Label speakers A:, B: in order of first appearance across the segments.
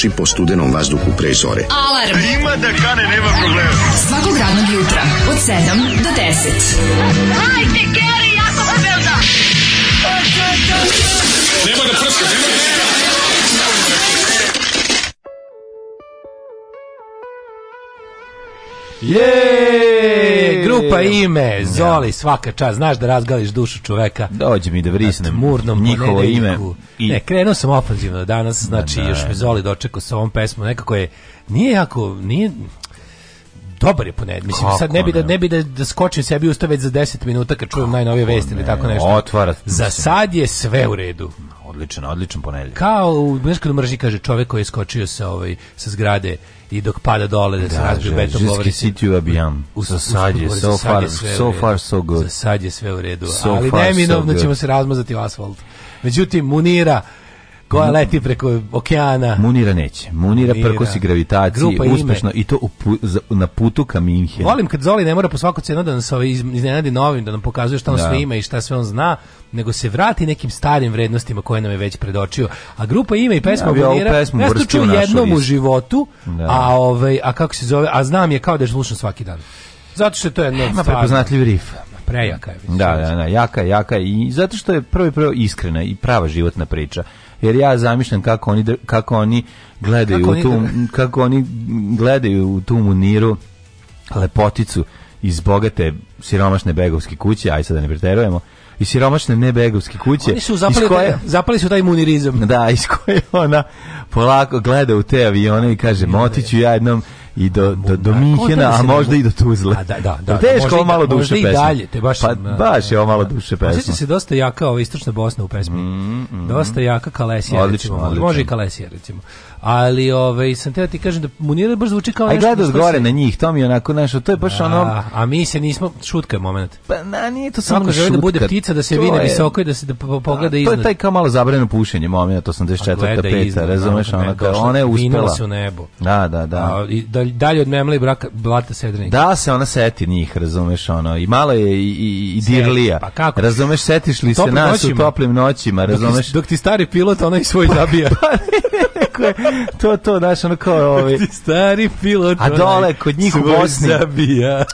A: trči po studenom vazduhu pre zore.
B: Alarm! A ima da kane, nema problema.
C: Svakog radnog jutra, od 7 do 10.
D: Hajde, Geri, jako se belda!
E: Nema
D: da prska, nema da Je! Grupa ime, Zoli, svaka čast, znaš da razgališ dušu čoveka.
F: Dođe mi da vrisnem njihovo ime. I...
D: Ne, krenuo sam ofanzivno danas, znači ne, da. ne. još me Zoli dočekao sa ovom pesmom, nekako je, nije jako, nije, dobar je ponedjeljak. Mislim Kako sad ne bi da ne bi da, da skočim sebi usta već za 10 minuta kad čujem najnovije vesti ili tako nešto. Otvara. Za sad je sve u redu.
F: Odličan, odličan ponedeljak.
D: Kao u Meškanu mrži kaže čovjek koji je skočio sa ovaj sa zgrade i dok pada dole da, da se razbio beton govori city u avion. Za sad je so far so far so good. Za sad je sve u redu, so ali far, neminovno so ćemo se razmazati u asfalt. Međutim, Munira koja leti preko okeana.
F: Munira neće. Munira, Munira. prkosi gravitaciji Grupa uspešno ime. i to upu, za, na putu ka Minhenu.
D: Volim kad Zoli ne mora po svaku cenu da nas ovaj, iznenadi novim, da nam pokazuje šta on da. sve ima i šta sve on zna, nego se vrati nekim starim vrednostima koje nam je već predočio. A grupa ima i pesma ja, Munira, pesmu ja sam čuo jednom u životu, da. a, ovaj, a kako se zove, a znam je kao da je slušam svaki dan. Zato što je to
F: jedno...
D: Ima
F: prepoznatljiv rif.
D: Prejaka je.
F: Da, da, da, jaka, jaka i zato što je prvo i prvo iskrena i prava životna priča. Jer ja zamišljam kako oni da, kako oni gledaju kako u tu da- kako oni gledaju u tu muniru lepoticu iz bogate siromašne begovske kuće, aj sad da ne preterujemo i siromašne nebegovske kuće.
D: Oni su zapali, koje, zapali su taj munirizam.
F: Da, iz koje ona polako gleda u te avione i kaže, motiću ja jednom i do, do, do Minhena, a možda i do Tuzle. A,
D: da, da, da, da Teško
F: ovo da, malo duše pesma. i dalje, te baš... Pa, baš je ovo malo da. duše pesma.
D: Osjeća se dosta jaka ova istočna Bosna u pesmi. Mm, mm, dosta mm. jaka Kalesija, recimo. Odlično. Može i Kalesija, recimo ali ovaj sam teo ti kažem da Munira brzo zvuči kao nešto.
F: Aj gledaj gore se... na njih, to mi onako nešto, to je baš a, da, ono.
D: A mi se nismo šutka je momenat.
F: Pa na nije to samo
D: želi da bude ptica da se vidi visoko i da se da pogleda iznad. To
F: je taj kao malo zabrano pušenje momenat 84. 5. razumeš ona kao ona je uspela.
D: se u nebo.
F: Da, da, da. A, i da,
D: dalje od memle i braka blata sedrenik.
F: Da se ona seti njih, razumeš ono. I malo je i, i, i dirlija. Pa kako? Razumeš setiš li se nas u toplim noćima, razumeš?
D: Dok ti stari pilot onaj svoj pa, zabija. Pa,
F: tako je. To, to, znaš, ono kao... Ovaj.
D: stari pilot.
F: A dole, kod njih u Bosni. Zabija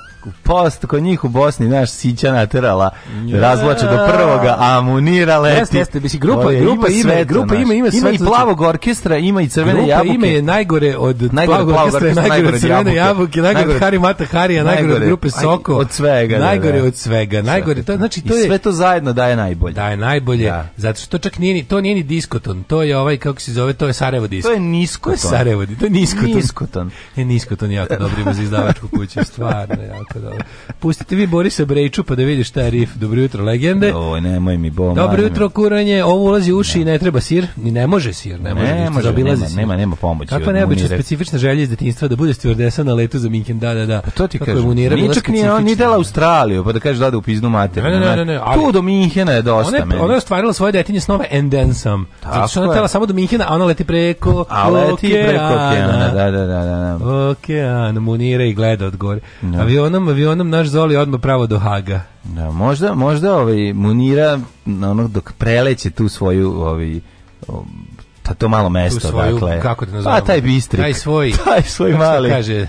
F: post kod njih u Bosni, znaš, sića naterala, ja. razvlače do prvoga, a leti.
D: Jeste, jeste, mislim, grupa, je, grupa ima, sveta, grupa ima, ima, ima i plavog orkestra, ima i crvene grupa jabuke. Grupa je najgore od najgore plavog orkestra, orkestra najgore, najgore crvene jabuke, najgore, najgore od Hari Mata Harija, najgore, od grupe Soko.
F: Od svega.
D: Da, najgore da. od svega, najgore, to, znači, to je... I
F: sve to zajedno daje
D: najbolje. Daje
F: najbolje, da.
D: zato što to čak nije, to nije ni diskoton, to je ovaj, kako se zove, to je Sarajevo disk.
F: To je niskoton.
D: To je Sarajevo, to je niskoton.
F: Niskoton.
D: E, je niskoton jako dobro ima za izdavačku kuću, stvarno, jako majka. Da. Pustite vi Borisa Brejču pa da vidiš šta je rif. Dobro jutro, legende.
F: Oj, nemoj mi bom.
D: Dobro jutro, kuranje. Ovo ulazi u uši ne. i ne treba sir. Ni ne može sir.
F: Ne, može, ne da može, nema, sir. nema, nema pomoći.
D: Kako ne obično specifična želja iz detinjstva da bude stjordesa na letu za Minken. Da, da, da. Pa
F: to ti Kako kažem. Munira,
D: ni čak ni, ni dela Australiju, pa da kažeš da da u piznu mater. Ne, ne, ne, ne, ali, tu do Minhena je dosta. Ona je, ona je ostvarila svoje detinje snove and then some. Zato što ona tela samo do Minhena, a ona leti preko
F: a leti preko okeana. Da, da, da, da, da. Okean, Munira i gleda od gore. Da. Avionom
D: onim avionom naš Zoli odmah pravo do Haga.
F: Da, možda, možda ovaj, Munira ono, dok preleće tu svoju ovaj, ta, to malo mesto,
D: svoju, dakle. Kako te nazovemo?
F: Pa taj bistrik.
D: Taj svoj.
F: Taj svoj mali.
D: Kaže,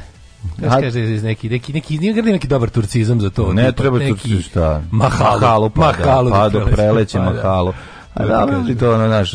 D: kaže iz neki neki neki nije gradi neki dobar turcizam za to.
F: Ne tipa, treba turci šta.
D: Mahalo,
F: pa, da, mahalo, pa da do preleće pa da. mahalo. A da, ali to ono naš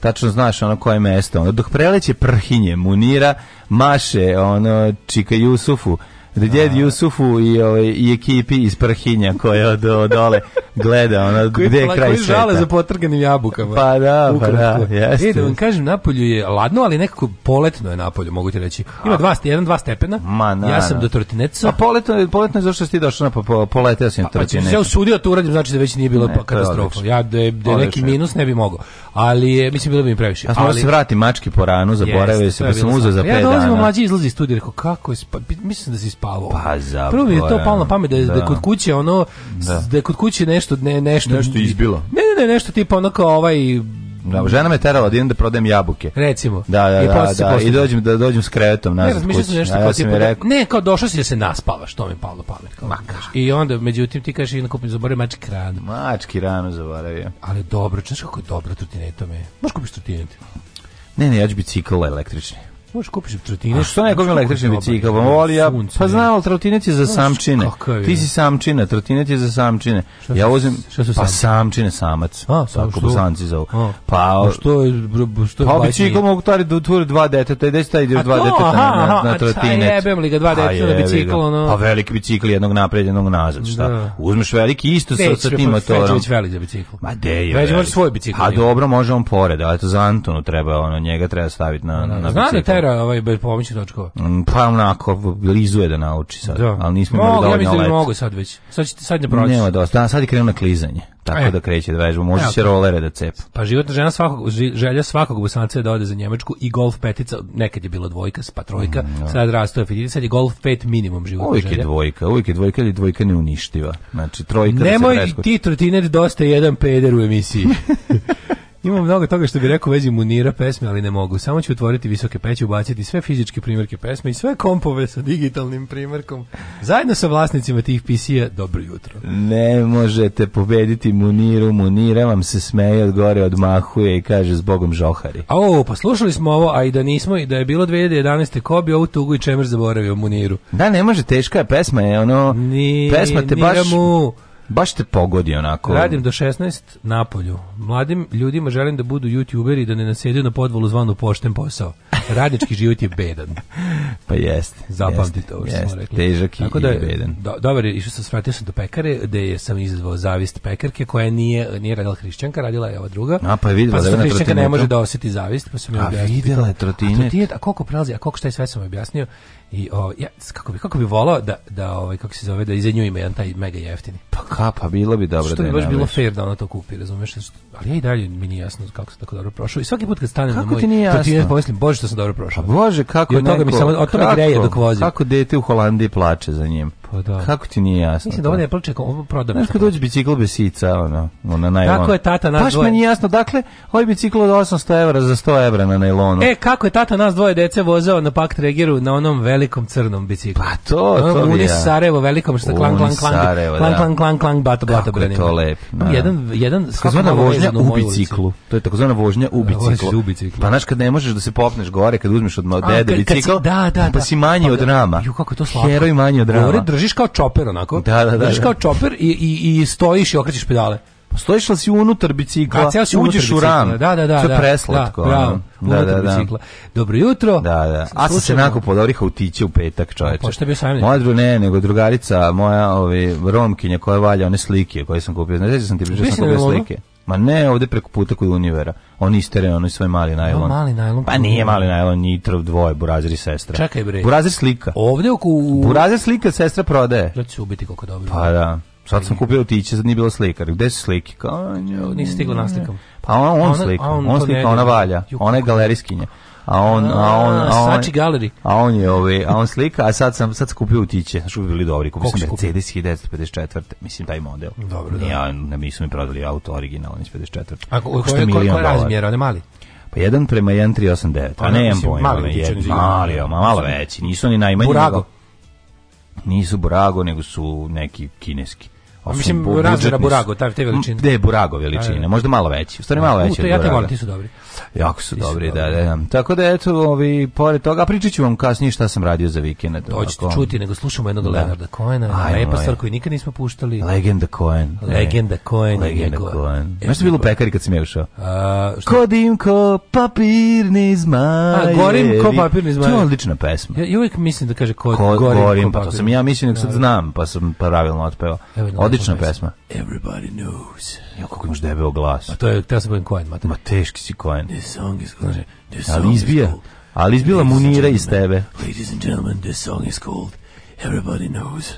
F: tačno znaš ono koje mesto. Ono, dok preleće prhinje Munira, maše ono Čika Jusufu Djed Jusufu i, ovaj, i ekipi iz Prhinja koja do, dole gleda ono, koji, gde je kraj koji sveta. žale za potrganim jabukama. Pa da, pa da, jeste.
D: E, da vam kažem, napolju je ladno, ali nekako poletno je napolju, mogu ti reći. Ima dva, jedan, dva stepena, Ma, na, ja
F: sam
D: do trotinetica.
F: A poletno, poletno je zašto si ti došao na po, po, poletio sam pa, pa
D: ću se usudio da to uradim, znači da već nije bilo ne, pa katastrofa. Ja da, da neki minus ne bi mogao. Ali, mislim, bilo bi mi previše.
F: Ja sam da ali, se vrati mački po ranu, zaboravio se, pa sam uzeo za 5 dana. Ja dolazim
D: mlađi izlazi iz studija, rekao, kako je,
F: mislim da si spavao. Pa zapravo, Prvo mi je
D: to palo na pamet da da. da kod kuće ono da. da kod kuće nešto ne, nešto
F: nešto izbilo.
D: Ne, ne, ne, nešto tipa onako ovaj
F: Da, žena me terala da idem da prodajem jabuke.
D: Recimo.
F: Da, da, I da, da, i dođem da dođem s krevetom nazad. Ne, razmišljaš
D: nešto ja kao tipa, da, ne, kao došao si da se naspavaš, to mi je palo pamet. Kao Ma, I onda međutim ti kažeš da kupim zaboravio mački ranu.
F: Mački ranu zaboravio.
D: Ali dobro, znaš kako je dobro trotineta me. Možeš kupiš trotinetu. Ne, ne, ja ću
F: bicikl električni.
D: Možeš kupiš
F: trotinac. A što nekog električni bicikl? Voli pa ja. Pa znam, trotinec je za samčine. Ti si samčina, trotinec je za samčine. Ja uzem šta su pa samčine samac. A, tako
D: bosanci zovu. Pa,
F: pa što je što Pa bicikl mogu tari da utvori dva deteta,
D: ide
F: sta ide dva deteta
D: na, na
F: trotinec. Aj, jebem li ga dva pa deteta na
D: bicikl, ono.
F: Pa veliki bicikl jednog napred, jednog nazad, šta? Da. Uzmeš veliki isto sa sa tim motorom.
D: Već veliki bicikl.
F: Ma
D: de
F: je. Već svoj
D: bicikl. A
F: dobro, može on pored, ali to za Antonu treba, ono njega treba staviti na da, da, na
D: bicikl tera ovaj bez pomoći točkova.
F: Mm, pa onako lizuje da nauči sad, da. ali nismo
D: imali dovoljno. Ja mislim da mogu sad već. Sad ćete sad ne proći.
F: Nema dosta. Da, sad je krenuo na klizanje. Tako e. da kreće da vežba, može se rolere da cepa.
D: Pa životna žena svakog želja svakog bosanca je da ode za Njemačku i golf petica, nekad je bilo dvojka, pa trojka, mm, da. sad rastoje petica, sad je golf pet minimum životna uvijek želja. Uvijek
F: je dvojka, uvijek je dvojka ili dvojka neuništiva. Znači trojka
D: Nemoj da se ti trotiner dosta jedan peder u emisiji. Ima mnogo toga što bi rekao vezi munira pesme, ali ne mogu. Samo ću otvoriti visoke peće, ubaciti sve fizičke primjerke pesme i sve kompove sa digitalnim primjerkom. Zajedno sa vlasnicima tih PC-a, dobro jutro.
F: Ne možete pobediti muniru, munira vam se smeje od gore, odmahuje i kaže zbogom žohari.
D: O, pa slušali smo ovo, a i da nismo, i da je bilo 2011. ko bi ovu tugu i čemer zaboravio muniru.
F: Da, ne može, teška je pesma, je ono, Ni, pesma te baš... Mu Baš te pogodi onako.
D: Radim do 16 na polju. Mladim ljudima želim da budu youtuberi da ne nasedu na podvolu zvanu pošten posao. Radnički život je bedan.
F: Pa jeste.
D: Zapamti jest, to što jest, smo rekli.
F: Težak Tako da, i bedan.
D: Do, dobar, išao sam, svratio sam do pekare, gde sam izazvao zavist pekarke koja nije, nije radila hrišćanka, radila je ova druga.
F: A pa je vidjela.
D: Pa
F: sam
D: hrišćanka ne može da osjeti zavist, pa sam
F: je objasnio. A vidjela je trotine. A,
D: trotinet, da, a koliko prelazi, a koliko šta je sve sam objasnio. I o, ja, kako bi kako bi volao da da ovaj kako se zove da iza nje ima jedan taj mega jeftini.
F: Pa kapa bilo bi dobro
D: da. Što bi baš bilo fair da ona to kupi, razumeš? Ali ja i dalje mi nije jasno kako se tako dobro prošao. I svaki put kad stanem kako na moj ti to ti ne pomislim bože što sam dobro pa prošao.
F: A bože kako I od toga neko,
D: mi samo od
F: toga greje dok vozim. Kako dete u Holandiji plače za njim. Pa da. Kako ti nije jasno?
D: Mislim da ovo ne plače, ovo prodam. Znaš kad
F: dođe bicikl bez sica, ono, na najlon. Kako
D: je tata nas Baš dvoje? Paš
F: mi
D: nije
F: jasno, dakle, ovaj bicikl od 800 evra za 100 evra na najlonu.
D: E, kako je tata nas dvoje dece vozao na Pak Regiru na onom velikom crnom biciklu? Pa
F: to, to ono, bi ja.
D: Sarajevo velikom, što klang, klang, klang, Sarajevo, klang, klang, da. klang, klang, bato, bato,
F: Kako da. jedan,
D: Jedan, jedan,
F: takozvana vožnja u biciklu. To je takozvana vožnja da, u biciklu. Pa znaš kad ne možeš da se popneš gore, kad uzmeš od dede bicikl, da, da, pa si manji pa od rama.
D: Ju, kako to slatko. Heroj
F: manji od rama
D: držiš kao čoper onako. Da, da, da. Držiš da. kao čoper i, i, i stojiš i okrećeš pedale.
F: Stojiš li si unutar bicikla? Da, si uđeš u ram.
D: Da, da, da. To je
F: da. preslatko.
D: Da, da, da, da, bicikla. Dobro jutro.
F: Da, da. A sam se nakon pod dobrih autića u petak, čoveče. Pošto šta bio sajemnik? Moja druga, ne, nego drugarica, moja ovi, romkinja koja valja one slike koje sam kupio. Znaš, sam ti pričao sam kupio slike. Ma ne, ovde preko puta kod Univera. Oni istere oni svoj mali najlon. No, mali najlon. Pa nije mali najlon, nitrov dvoje, burazir i sestra.
D: Čekaj bre.
F: Burazir slika.
D: Ovde oko
F: Burazir slika, sestra prodaje.
D: Da će ubiti koliko
F: dobro. Pa da. Sad sam kupio otiće, sad nije bilo slikar. Gde su slike? Kao,
D: nisi stigao naslikam.
F: Pa on, on, on slika, on, on slika, ona valja. Ona je galerijskinja a
D: on a on a on Sači Gallery.
F: A on je ovaj, a on slika, a sad sam sad kupio utiće, Što bi bili dobri, kupio sam Mercedes 1954, mislim taj model.
D: Dobro, da. Ja ne
F: mi su mi prodali auto originalni iz 54.
D: A koji koji razmjer, on je mali?
F: Pa 1 prema 1389. A ne, pa da, nemam pojma. Mali, mali, ma, malo veći. Nisu oni najmanji.
D: Burago.
F: Nisu Burago, nego su neki kineski.
D: A pa mislim, razmjera Burago, taj te veličine.
F: Gde je Burago veličine, da, da. možda malo veći. U stvari malo veći.
D: Ja te volim, ti su dobri.
F: Jako su dobri, da da, da, da, Tako da, eto, ovi, pored toga, a pričat ću vam kasnije šta sam radio za vikend.
D: Dođite čuti, nego slušamo jednog da. Leonarda Cohena, lepa stvar koju nikad nismo puštali.
F: Legenda Cohen.
D: Legenda Cohen.
F: Legenda Cohen. E, Znaš što je bilo u pekari kad sam ja ušao? Kodim ko papirni zmaj. A,
D: gorim ko papirni zmajevi.
F: To je odlična pesma.
D: Ja, uvijek mislim da kaže ko, ko gorim,
F: gorim, pa to sam ja mislim, nek sad znam, pa sam pravilno otpeo. Odlična pesma. Everybody knows. Jo, kako imaš debeo glas. A to je, teo sam budem Cohen,
D: Ma teški si Cohen.
F: gentlemen. This song is called. this song ali izbija, ali izbila munira iz tebe. Ladies and gentlemen, this song is called Everybody Knows.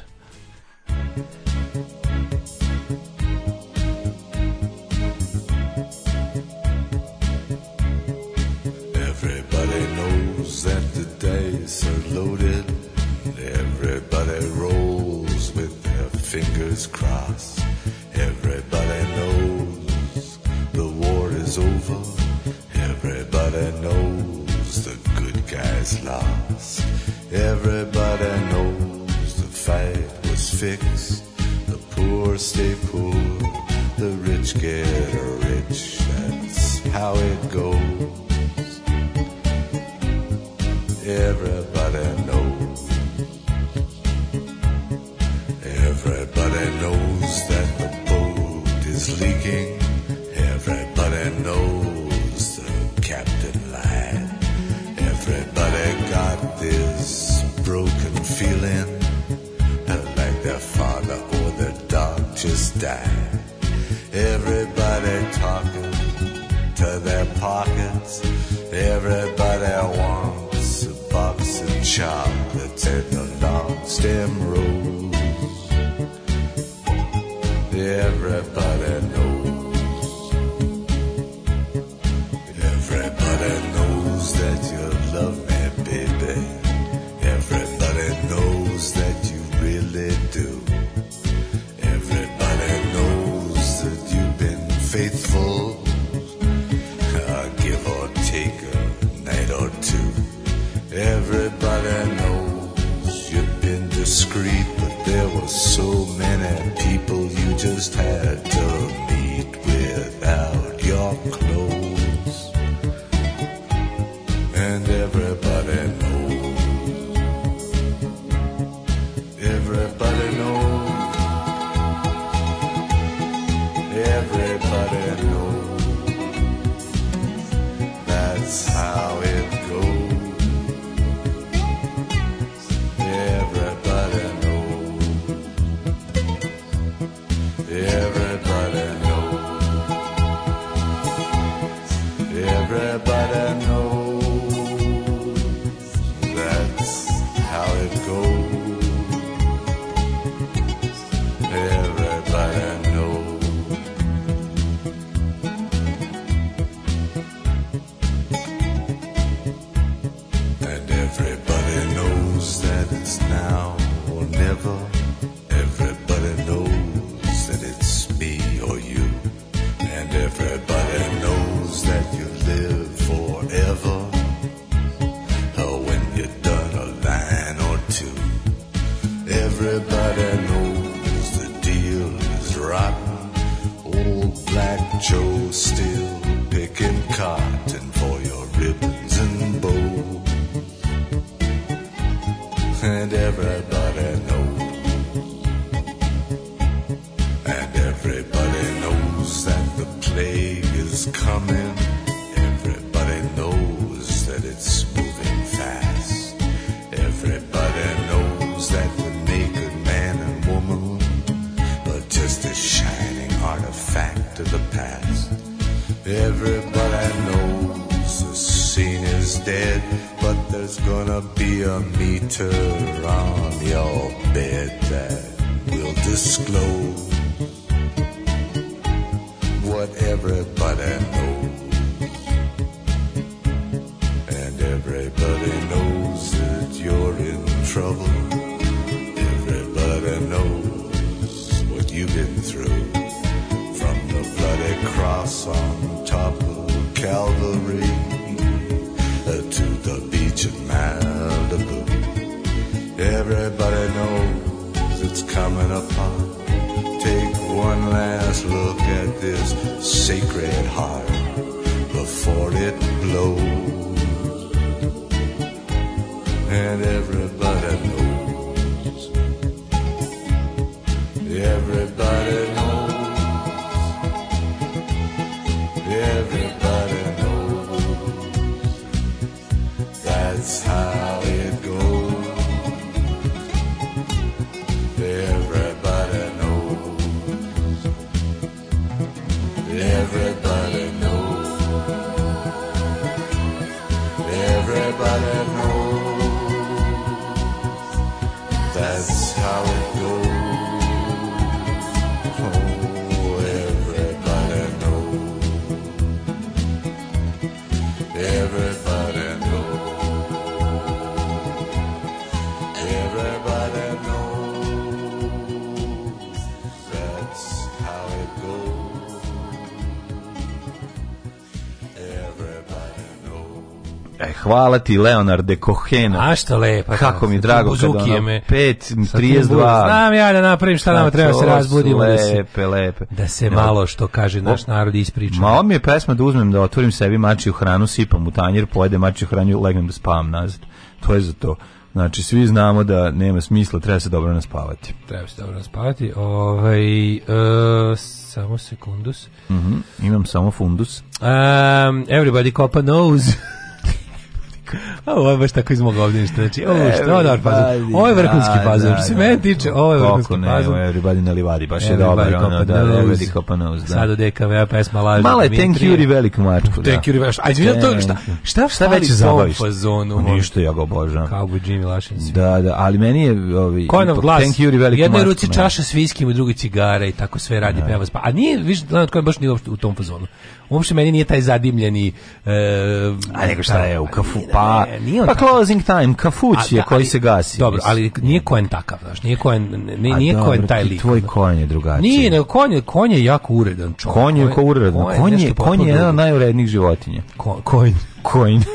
F: Everybody knows that the dice are loaded. Everybody
G: rolls with their fingers crossed. Everybody is lost. Everybody knows the fight was fixed. The poor stay poor, the rich get rich. That's how it goes. Everybody knows. Everybody knows that the boat is leaking. die. Everybody talking to their pockets. Everybody wants a box of chocolates and a long stem rose. Everybody so many people you just had a meter on your bed that will disclose what everybody knows. And everybody knows that you're in trouble.
H: coming Take one last look at this sacred heart before it blows. And everybody knows. Everybody knows. hvala ti Leonarde Kohena. A što lepa. Kako da, mi drago kad ono, me. 5, 32. Znam ja da napravim šta nama treba se razbudimo. Da lepe, lepe. Da se malo, što kaže naš narod, ispriča. Malo mi je pesma da uzmem da otvorim sebi mačiju hranu, sipam u tanjer, pojedem mačiju hranu, legnem da spavam nazad. To je za to. Znači, svi znamo da nema smisla, treba se dobro naspavati. Treba se dobro naspavati. Ovaj, e, samo sekundus. Mm -hmm. Imam samo fundus. Um, everybody copa nose. ovo je baš tako iz mog ovdje ništa. Znači, ovo što je dobar fazon. Ovo je vrhunski da, fazon. Što se mene tiče, ovo je da. vrhunski fazon. Kako ne, ovo je Everybody na livadi, baš je dobar. Ono, da, da Everybody Copa na da. Sad od DKV-a pesma laža. Mala je Thank you, veliku mačku, da. Thank you, veliku. A izvinjam to, šta, šta, šta već zabaviš? Fazonu, pa ništa, ja ga obožavam. Kao bi Jimmy Lašin. Da, da, ali meni je... Ovi, Kojenov glas. Thank you, veliku mačku. Jednoj ruci čaša s viskim, u drugoj cigara i tako sve radi, Pa, A nije, viš, Leonard Cohen baš nije uopšte u tom fazonu uopšte meni nije taj zadimljeni e, a nego šta je u pa kafu pa ne, nije pa closing time kafuć je da, koji se gasi dobro ali nije koen takav znaš nije koen ne, nije dobro, koen taj lik tvoj da. koen je drugačiji nije nego konj je konj je jako uredan čovjek konj je ko uredan konj je konj je jedan od najurednijih životinja konj konj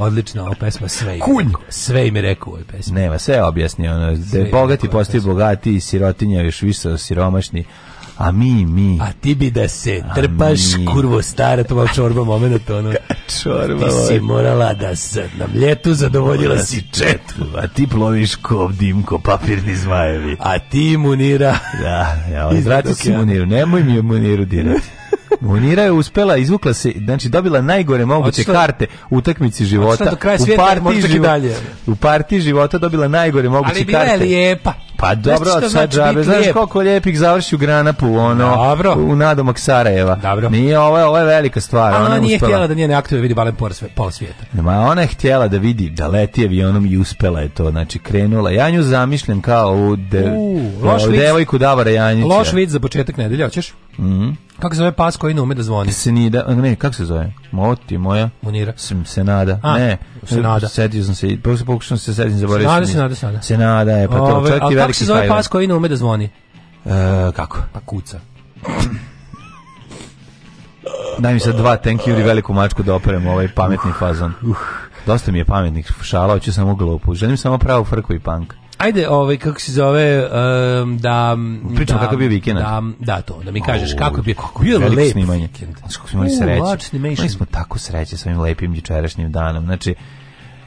H: Odlično, ova pesma sve. Kunj. Sve im je rekao u ovoj pesmi. Nema, sve je objasnio. Ono, da bogati postaju bogati, sirotinja još više siromašni. A mi, mi. A ti bi da se trpaš, kurvo stara, to malo čorba moment, ono. čorba. Ti si morala da se na ljetu zadovoljila Mora si četvu. A ti ploviš ko dimko, papirni zmajevi. A ti munira. Da, ja, izvratio si muniru. Nemoj mi muniru dirati. Munira je uspela, izvukla se, znači dobila najgore moguće Očla, karte u utakmici života. Do kraja svijeta, u partiji života, dalje. U partiji života dobila najgore moguće karte. Ali bila je lijepa. Pa dobro, sad znači džabe, znaš lijep. koliko lijepih završi u Granapu, ono, dobro. u nadomak Sarajeva. Dobro. Nije, ovo je, ovo je velika stvar. A ona, ona nije uspela. htjela da nije neaktivno vidi balem pola svijeta. Ma ona je htjela da vidi, da leti avionom i uspela je to, znači krenula. Ja nju zamišljam kao u, de, u, loš u devojku Davara Janjića. Loš vid za početak nedelja, hoćeš? Mhm.
I: Mm
H: Kako se zove pas koji ne ume da zvoni?
I: Senida, ne, kako se zove? Moti moja.
H: Munira.
I: Sem Senada. A, ne. Senada. Setio sam se, prvo se pokušao se setim, zaboravio sam.
H: Senada, Senada,
I: Senada. je, pa to Ove, čovjek i veliki Kako
H: se zove pas koji ne ume da
I: zvoni? E, kako?
H: Pa kuca.
I: Daj mi sad dva thank you i veliku mačku da operem ovaj pametni fazon. Uh, dosta mi je pametnih šala, hoću samo glupu. Želim samo pravu frku i punk.
H: Ajde, ovaj kako se zove um, da
I: pričamo
H: da,
I: kako je bio vikend.
H: Da, da to, da mi kažeš o, kako je bio.
I: Kako bio lep snimanje. Kako smo imali sreće. Mi smo tako sreće sa ovim lepim jučerašnjim danom. Znači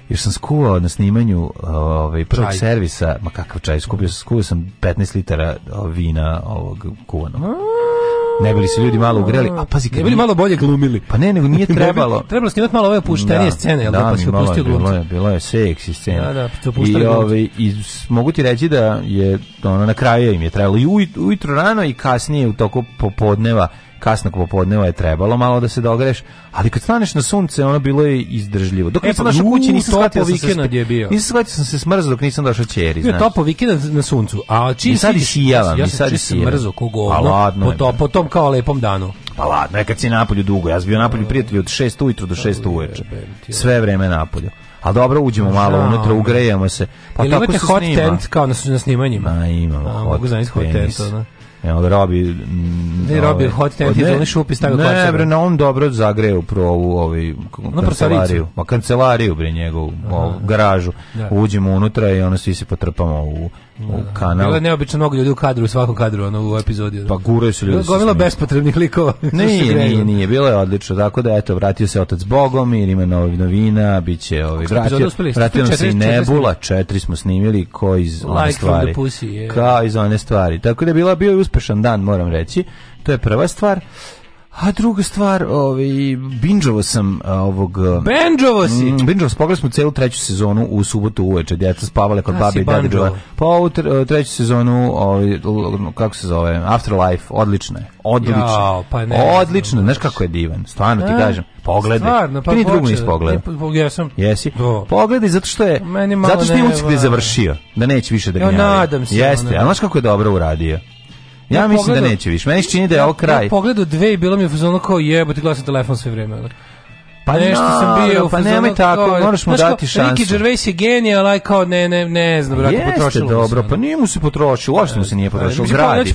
I: jer sam skuvao na snimanju ovaj prvog čaj. servisa, ma kakav čaj, skupio sam, skuvao sam 15 litara ovaj, vina ovog kuvanog. Mm Ne bili se ljudi malo ugreli, a pazi
H: kad ne bili malo bolje glumili.
I: Pa ne, nego nije da trebalo.
H: trebalo snimati malo ove opuštenije da, scene, jel da, da pa se opustio
I: glumac. Bilo je, bilo je seksi scena.
H: Da, da, to
I: pa puštali. I ove, ovaj, i mogu ti reći da je ono na kraju im je trebalo i ujutro rano i kasnije u toku popodneva kasnog popodneva je trebalo malo da se dogreš, ali kad staneš na sunce, ono bilo je izdržljivo. Dok e, nisam pa došao kući, nisam shvatio da sam se, je bio. Nisam shvatio da sam se smrzao dok nisam došao ćeri,
H: znaš. Bio topo vikend na suncu. A čim I
I: sad isijava, ja sad
H: isijava. Smrzao ko govno. Pa po, to, po tom kao lepom danu.
I: Pa ladno, je kad si napolju dugo. Ja sam bio napolju prijatelji od 6 ujutru do 6 uveče. Sve vreme napolju. A dobro, uđemo pa malo unutra, ugrejamo se.
H: Pa Jel imate hot tent kao na, na snimanjima? Da,
I: imamo. A,
H: hot, mogu hot tent,
I: Evo, Robi...
H: Ne, Robi ovaj, hot tent iz one tako stavio
I: Ne, bre, na on dobro zagreje u provu ovaj, no, kancelariju. Ma kancelariju, bre, njegovu ovu, garažu. Da. Uđemo unutra i ono svi se potrpamo u,
H: u
I: da. kanal. Bilo
H: je neobično mnogo ljudi u kadru, u svakom kadru, ono, u epizodi.
I: Pa guraju se ljudi.
H: Gomila bespotrebnih likova.
I: nije, nije, nije, bilo je odlično. Tako da, eto, vratio se otac Bogom, jer ima novih novina, bit će,
H: ovaj, vratio,
I: vratio se i Nebula, četiri smo snimili, ko iz like one stvari. Pussy, Kao iz one stvari. Tako da je bila bio uspešan dan, moram reći. To je prva stvar. A druga stvar, ovaj bingeovao sam ovog
H: Benđovo si. Mm,
I: binđovo spogledali smo celu treću sezonu u subotu uveče, Deca spavale kod da, babi i dede. Pa u treću sezonu, ovaj kako se zove, Afterlife, odlično je. Odlično. Jao, pa ne. Odlična, znaš kako je divan. Stvarno ti e, kažem. Pogledaj. Stvarno, pa Ti drugu nisi
H: pogledao. Ja
I: Jesi. Do. Pogledaj zato što je meni malo zato što je ucik završio, da neće više da gnjavi. Ja nadam se. Jeste, a znaš kako je dobro uradio. Ja, ja mislim pogledu, da neće više. Meni čini da je ovo kraj. Ja
H: pogledu dve i bilo mi je fuzonno kao jebote, glasam telefon sve vrijeme.
I: Pa nešto no, sam bio pa nemoj tako, kao, moraš mu dati šansu. Ricky
H: Gervais je genijal, aj kao ne, ne, ne znam,
I: brate, potrošilo Jeste dobro, pa nije mu se
H: potrošio,
I: uopšte mu se nije pa, potrošio, on gradi.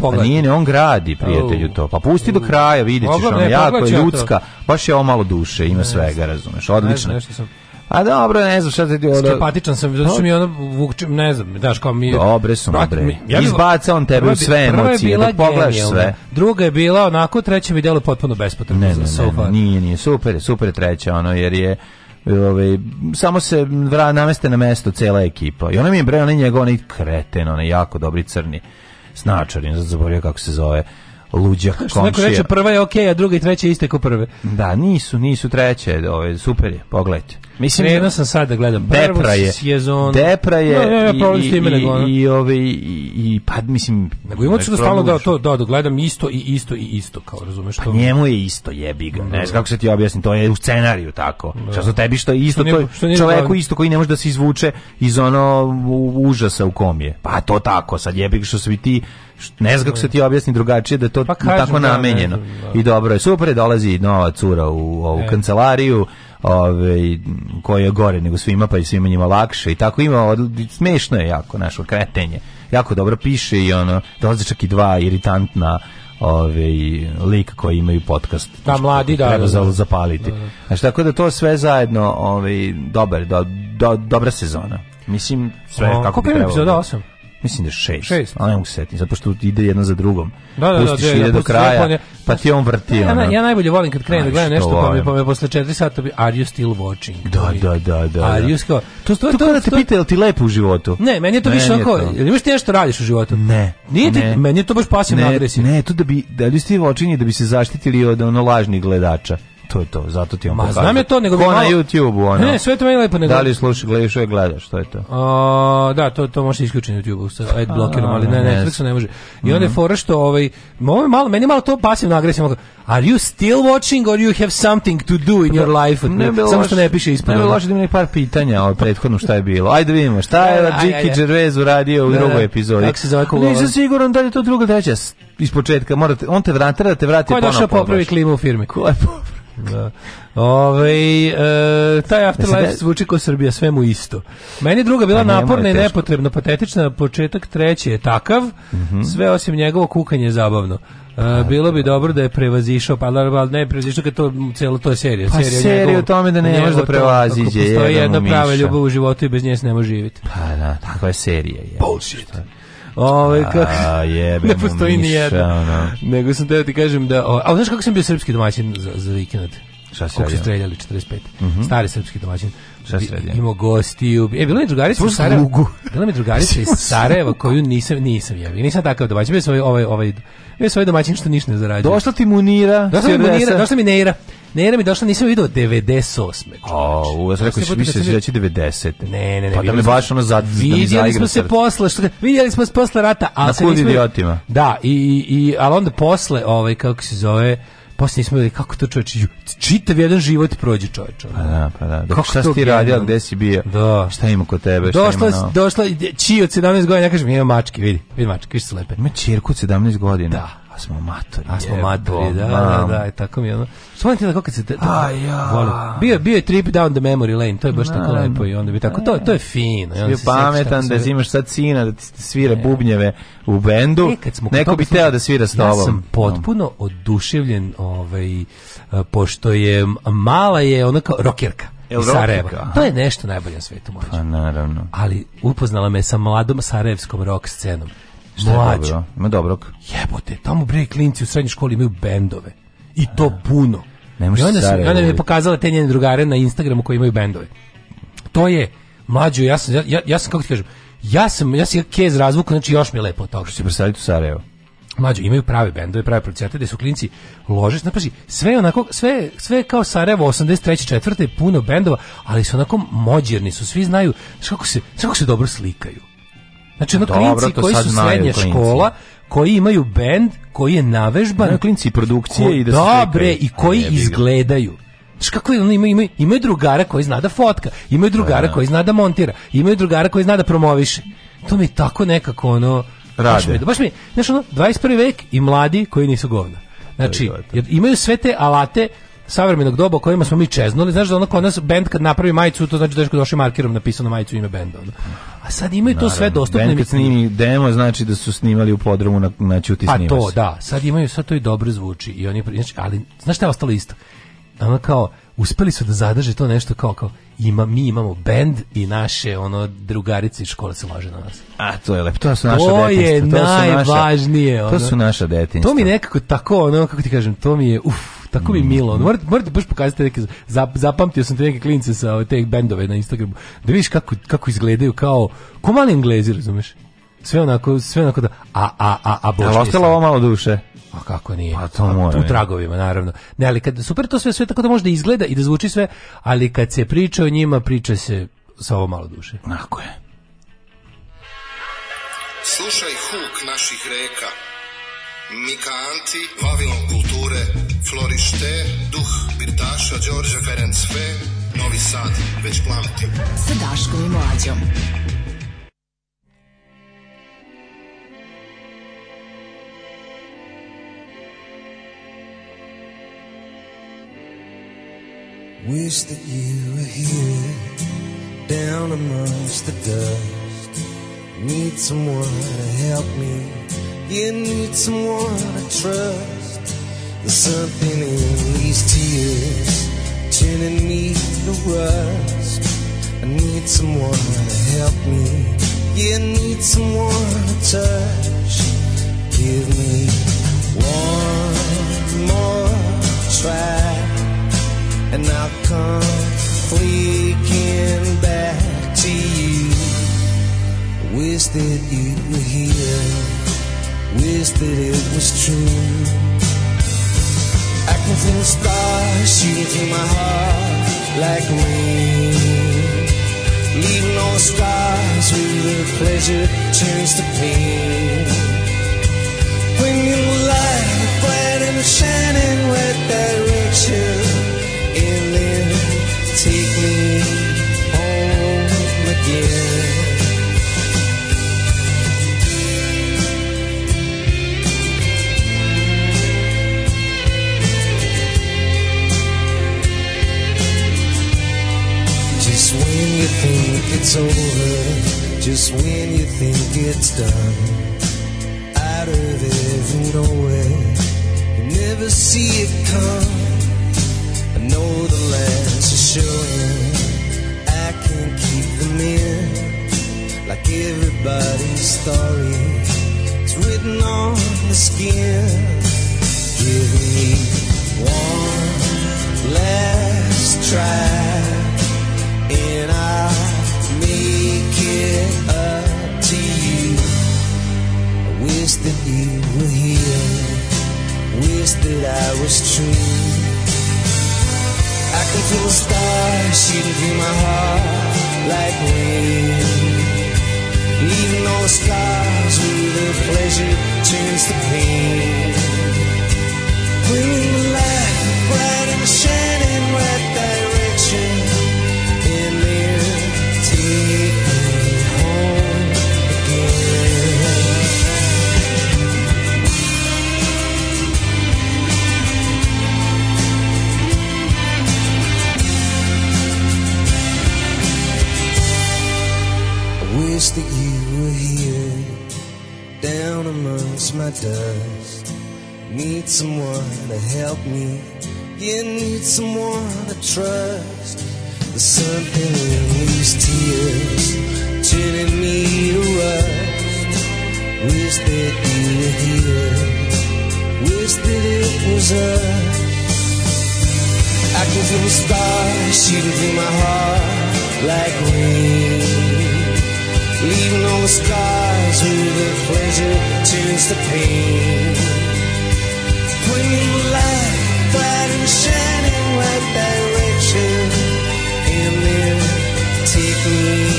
I: Pa nije, ne, on gradi, prijatelju, to. Pa pusti do mm. kraja, vidit ćeš, ono, jako je ljudska, baš je ovo malo duše, ima svega, razumeš, odlično. A dobro, ne znam šta ti...
H: Ono... Skepatičan sam, zato što mi ono vučem, ne znam, daš kao mi...
I: Dobre su, dobre. ja Izbaca on tebe u sve emocije, dok da pogledaš sve.
H: Druga je bila onako, treća mi djelo potpuno bespotrebno.
I: Ne, ne, ne, nije, nije, super super je treća, ono, jer je ove, ovaj, samo se vra, nameste na mesto cela ekipa. I ona mi je bre, onaj njegov, onaj kreten, onaj jako dobri crni snačarin, zaboravio kako se zove luđak
H: komšija. Što neko reče, prva je okej, okay, a druga i treća iste kao prve.
I: Da, nisu, nisu treće, ove, super je, pogledajte.
H: Mislim, Krenuo sam sad da gledam
I: prvu depra je,
H: sezonu.
I: Depra je no, ja, ja, i, i, nego, i, ove, i, i, pa mislim... Nego ima se da stalno da, to, da, da gledam isto i isto i isto, kao razumeš pa to? Pa njemu je isto jebi ga, ne da. znam kako se ti objasnim, to je u scenariju tako. Da. Što su tebi što isto, što nije, što nije čoveku glavni. isto koji ne može da se izvuče iz ono užasa u kom je. Pa to tako, sad jebi što se bi ti ne znam kako se ti objasni drugačije da je to pa kažem, tako da, namenjeno. Da, da. I dobro je, super da dolazi nova cura u ovu e. kancelariju, ove, ovaj, koja je gore nego svima, pa i svima njima lakše. I tako ima, smešno je jako našo kretenje. Jako dobro piše i ono, dolaze čak i dva iritantna ove, ovaj, lik koji imaju podcast. Da,
H: mladi, da.
I: Treba
H: da, da,
I: zapaliti. Da, da. Znači, tako da to sve zajedno, ove, ovaj, dobar, do, do, dobra sezona. Mislim, sve o,
H: kako bi trebalo. Kako je epizoda 8?
I: mislim da je šest, šest. ali ne mogu setiti, zato što ide jedno za drugom. Da, da, da Pustiš da, ide do kraja, pa ti
H: on
I: vrti.
H: Ja, ja najbolje volim kad krenem da gledam nešto, pa me, pa me posle 4 sata bi, are you still watching? Da,
I: da, da. da are
H: da. you still... To, to,
I: to, to, da te pita, je li ti lepo u životu?
H: Ne, meni je to više oko, ili imaš
I: ti
H: nešto radiš u životu?
I: Ne. Nije
H: ti, meni je to baš pasivno agresivno.
I: Ne, to da bi, da li ste watching da bi se zaštitili od ono lažnih gledača. To je to, zato ti on Ma,
H: znam je to, nego Ko mi
I: malo...
H: na
I: YouTube-u, ono?
H: Ne, sve to meni lepo. Nego...
I: Da li slušaš, gledaš, uvijek gledaš, to je to?
H: A, da, to, to može isključiti na YouTube-u sa ad blokerom, ali ne, ne, yes. ne može. I onda je mhm. fora što, ovaj, malo, meni malo to pasivno agresivno. Are you still watching or you have something to do in your life? Ne, ne Samo što ne piše ispod. Ne
I: bilo loše da
H: mi
I: par pitanja o prethodnom šta je bilo. Ajde da vidimo, šta je da Džiki Gervais uradio u da, da, drugoj epizodi? Kako se zove koga? Nisam siguran da li je to druga, treća, iz početka. Morate, on te vrati, da te vrati ponovno. Ko je došao popravi klimu
H: u firmi? Ko je popravi? Da. Ove, e, taj e, Afterlife zvuči kao Srbija, sve mu isto. Meni druga bila pa naporna i nepotrebno, patetična, početak treći je takav, mm -hmm. sve osim njegovo kukanje je zabavno. Uh, bilo bi da. dobro da je prevazišao, pa da, ali ne prevazišao kad to celo to je serija.
I: Pa serija, serija u tome da ne može da prevaziđe. Postoji
H: jedna prava ljubav u životu i bez nje se ne može živjeti.
I: Pa da, takva je serija.
H: Je. Bullshit. Ovaj kako a, jebe, ne postoji ni jedna. Nego sam teo ti kažem da, o, a znaš kako sam bio srpski domaćin za za vikend?
I: Šta se
H: radio?
I: streljali
H: 45. Mm -hmm. Stari srpski domaćin. Šta se radio? Imao gostiju. E, bila mi drugarica iz Sarajeva. Bila mi drugarica iz Sarajeva koju nisam, nisam jebio. Nisam takav domaćin. Bio svoj, ovaj-, ovaj, ovaj, bio sam ovaj domaćin što ništa ne zarađuje.
I: Došla ti munira.
H: Došla mi munira, došla mi neira. Nera mi došla, nisam video 98.
I: A, u, ja sam rekao, mi da se reći 90.
H: Ne, ne, ne.
I: Pa da mi baš
H: ono za, da vidjeli mi se posle, što, vidjeli smo se posle rata.
I: Ali
H: Na
I: kud idiotima.
H: Da, i, i, ali onda posle, ovaj, kako se zove, posle nismo vidjeli kako to čovječ, čitav jedan život prođe čovječ.
I: Pa da, pa da. Dok, šta si ti radio, gde si bio, da. šta ima kod tebe, šta
H: došla,
I: ima
H: no? Došla, čiji od 17 godina, ja kažem, ima mačke, vidi, vidi mačke, više se lepe.
I: Ima čirku od 17
H: godina. Da. A smo matori. A smo matori, da, da, da, da, tako
I: mi je
H: ono.
I: Svojim ti da
H: kako se... Da, ja. Volim. Bio, bio je trip down the memory lane, to je baš tako lepo i onda bi tako, to, to je fino.
I: Bio pametan da imaš sad sina, da ti svira e. bubnjeve u bendu, e, neko bi teo da svira s tobom.
H: Ja sam potpuno oduševljen, ovaj, e, pošto je mala je ona kao rokerka. El Sarajeva. To je nešto najbolje na svetu, mlađe.
I: Pa naravno.
H: Ali upoznala me sa mladom sarajevskom rock scenom.
I: Šta je Mlađo. dobro? Ima dobrog.
H: Jebote, tamo bre klinci u srednjoj školi imaju bendove. I to puno. Ne I onda, su, i onda mi je pokazala te njene drugare na Instagramu koji imaju bendove. To je, mlađo, ja sam, ja, ja sam, kako ti kažem, ja sam, ja sam kez razvuku, znači još mi je lepo od toga.
I: Što se predstaviti u Sarajevo?
H: Mlađo, imaju prave bendove, prave producente, gde su klinci lože, znači, sve onako, sve, sve kao Sarajevo, 83. četvrte, puno bendova, ali su onako mođerni, su, svi znaju, znaš kako se, znaš kako se dobro slikaju. Znači, ono klinci koji su srednja klinci. škola, koji imaju bend, koji je navežban.
I: Ono klinci produkcije ko, i da se Dobre,
H: da, i koji izgledaju. Znaš kako je, ono ima, ima, imaju drugara koji zna da fotka, imaju drugara da. koji zna da montira, imaju drugara koji zna da promoviše. To mi tako nekako ono...
I: Rade. Baš
H: mi, baš mi znaš ono, 21. vek i mladi koji nisu govna. Znači, jer imaju sve te alate savremenog doba kojima smo mi čeznuli, znaš da ono kod nas bend kad napravi majicu, to znači da je došli markirom napisano majicu ime benda. A sad imaju Naravno, to sve dostupno.
I: Bend kad snimi demo znači da su snimali u podrumu na, na Čuti
H: Pa to, da. Sad imaju, sad to
I: i
H: dobro zvuči. I oni, znači, ali, znaš šta je ostalo isto? Ono kao, uspeli su da zadrže to nešto kao, kao ima, mi imamo bend i naše ono drugarice iz škole se laže na nas.
I: A to je lepo, to
H: su naša to je
I: to najvažnije.
H: naša,
I: ono, to su naša detinjstva.
H: To mi nekako tako, ono, kako ti kažem, to mi je, uf, Tako mi je milo. morate, morate baš pokazati neke, zapamtio sam te neke klince sa te bendove na Instagramu, da vidiš kako, kako izgledaju kao, ko mali englezi, razumeš? Sve onako, sve onako da, a, a, a,
I: a, bošnje. Ali ostalo ovo malo duše.
H: A kako nije? Pa
I: to mora.
H: U tragovima, naravno. Ne, ali kad, super to sve, sve tako da možda izgleda i da zvuči sve, ali kad se priča o njima, priča se sa ovo malo duše.
I: Tako je.
J: Slušaj huk naših reka Mika Anti, Vavilon kulture, Florište, Duh Birtaša, Đorđe Ferenc Fe, Novi Sad, već plameti.
K: Sa Daškom i Mlađom.
L: Wish that you were here Down amongst the dust Need someone to help me You need someone to trust. There's something in these tears turning me to rust. I need someone to help me. You need someone to touch. Give me one more try, and I'll come fleeking back to you. Wish that you were here wish that it was true. I can feel the stars shooting through my heart like rain. Leaving all the scars where the pleasure turns to pain. When in the light, bright and shining with direction. And then take me home again. Just when you think it's over, just when you think it's done, out of every nowhere, you never see it come. I know the lines are showing, I can't keep them in, like everybody's story. It's written on the skin. Give me one last try and I make it up to you. I wish that you were here, I wish that I was true. I can feel the stars shooting through my heart like rain. even though the scars with the pleasure to pain. Bring light bright and shining right there. wish that you were here down amongst my dust. Need someone to help me. You need someone to trust. There's something in these tears turning me to rust. Wish that you were here. Wish that it was us. I can feel the stars shooting through my heart like rain leaving all the scars where the pleasure turns to pain. Bring light, bright and shining right direction, and then take me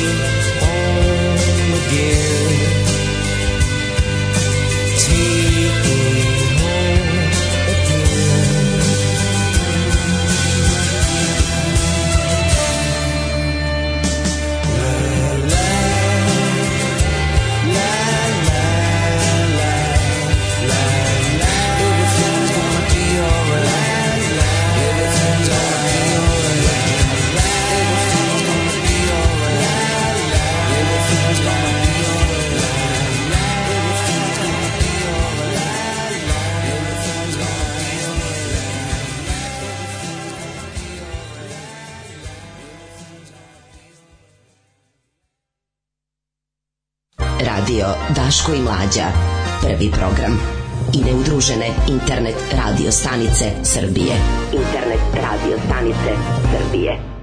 L: home again.
K: Daško i Mlađa. Prvi program. I udružene internet radio stanice Srbije. Internet radio stanice Srbije.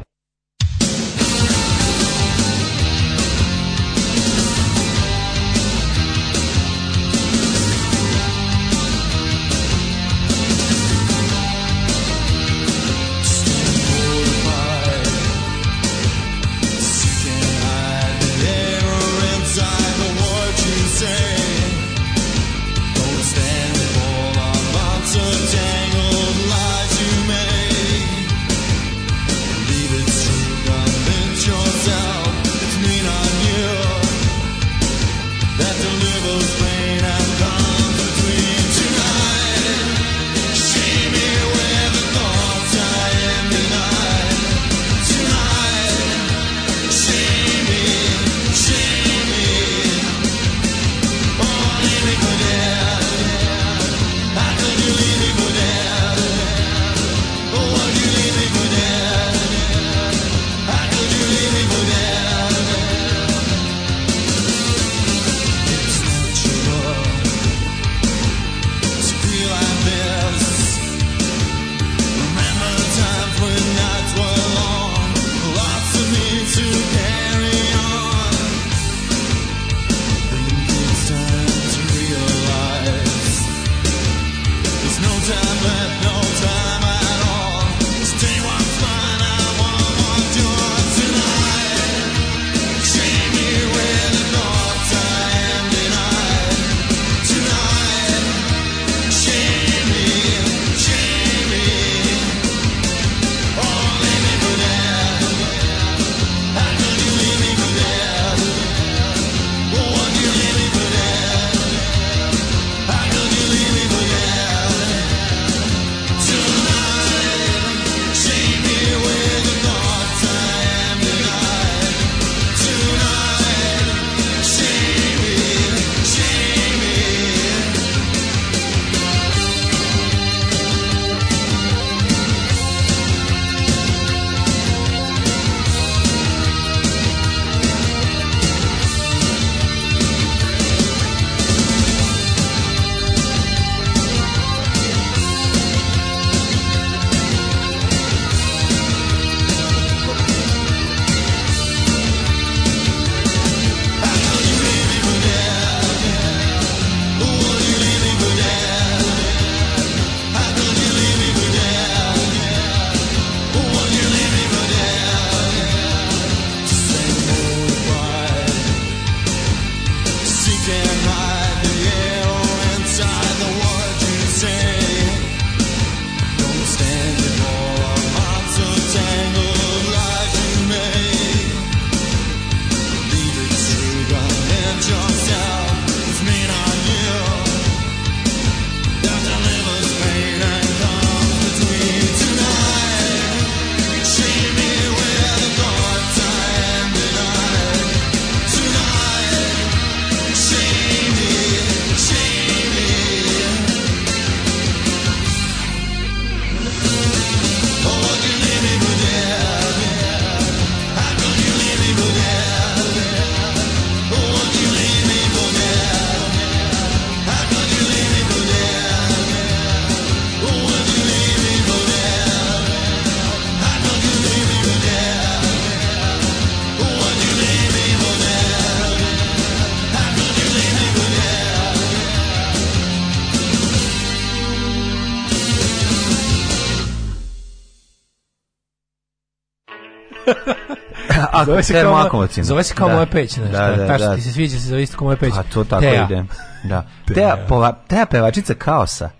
I: ako
H: zove se kao Makovacin. Zove se kao da. moja peć, znaš. Da, da, da, ti se sviđa se zove isto kao moja peć. A
I: to tako Teja. ide. Da. Teja, pova, Teja pevačica kaosa.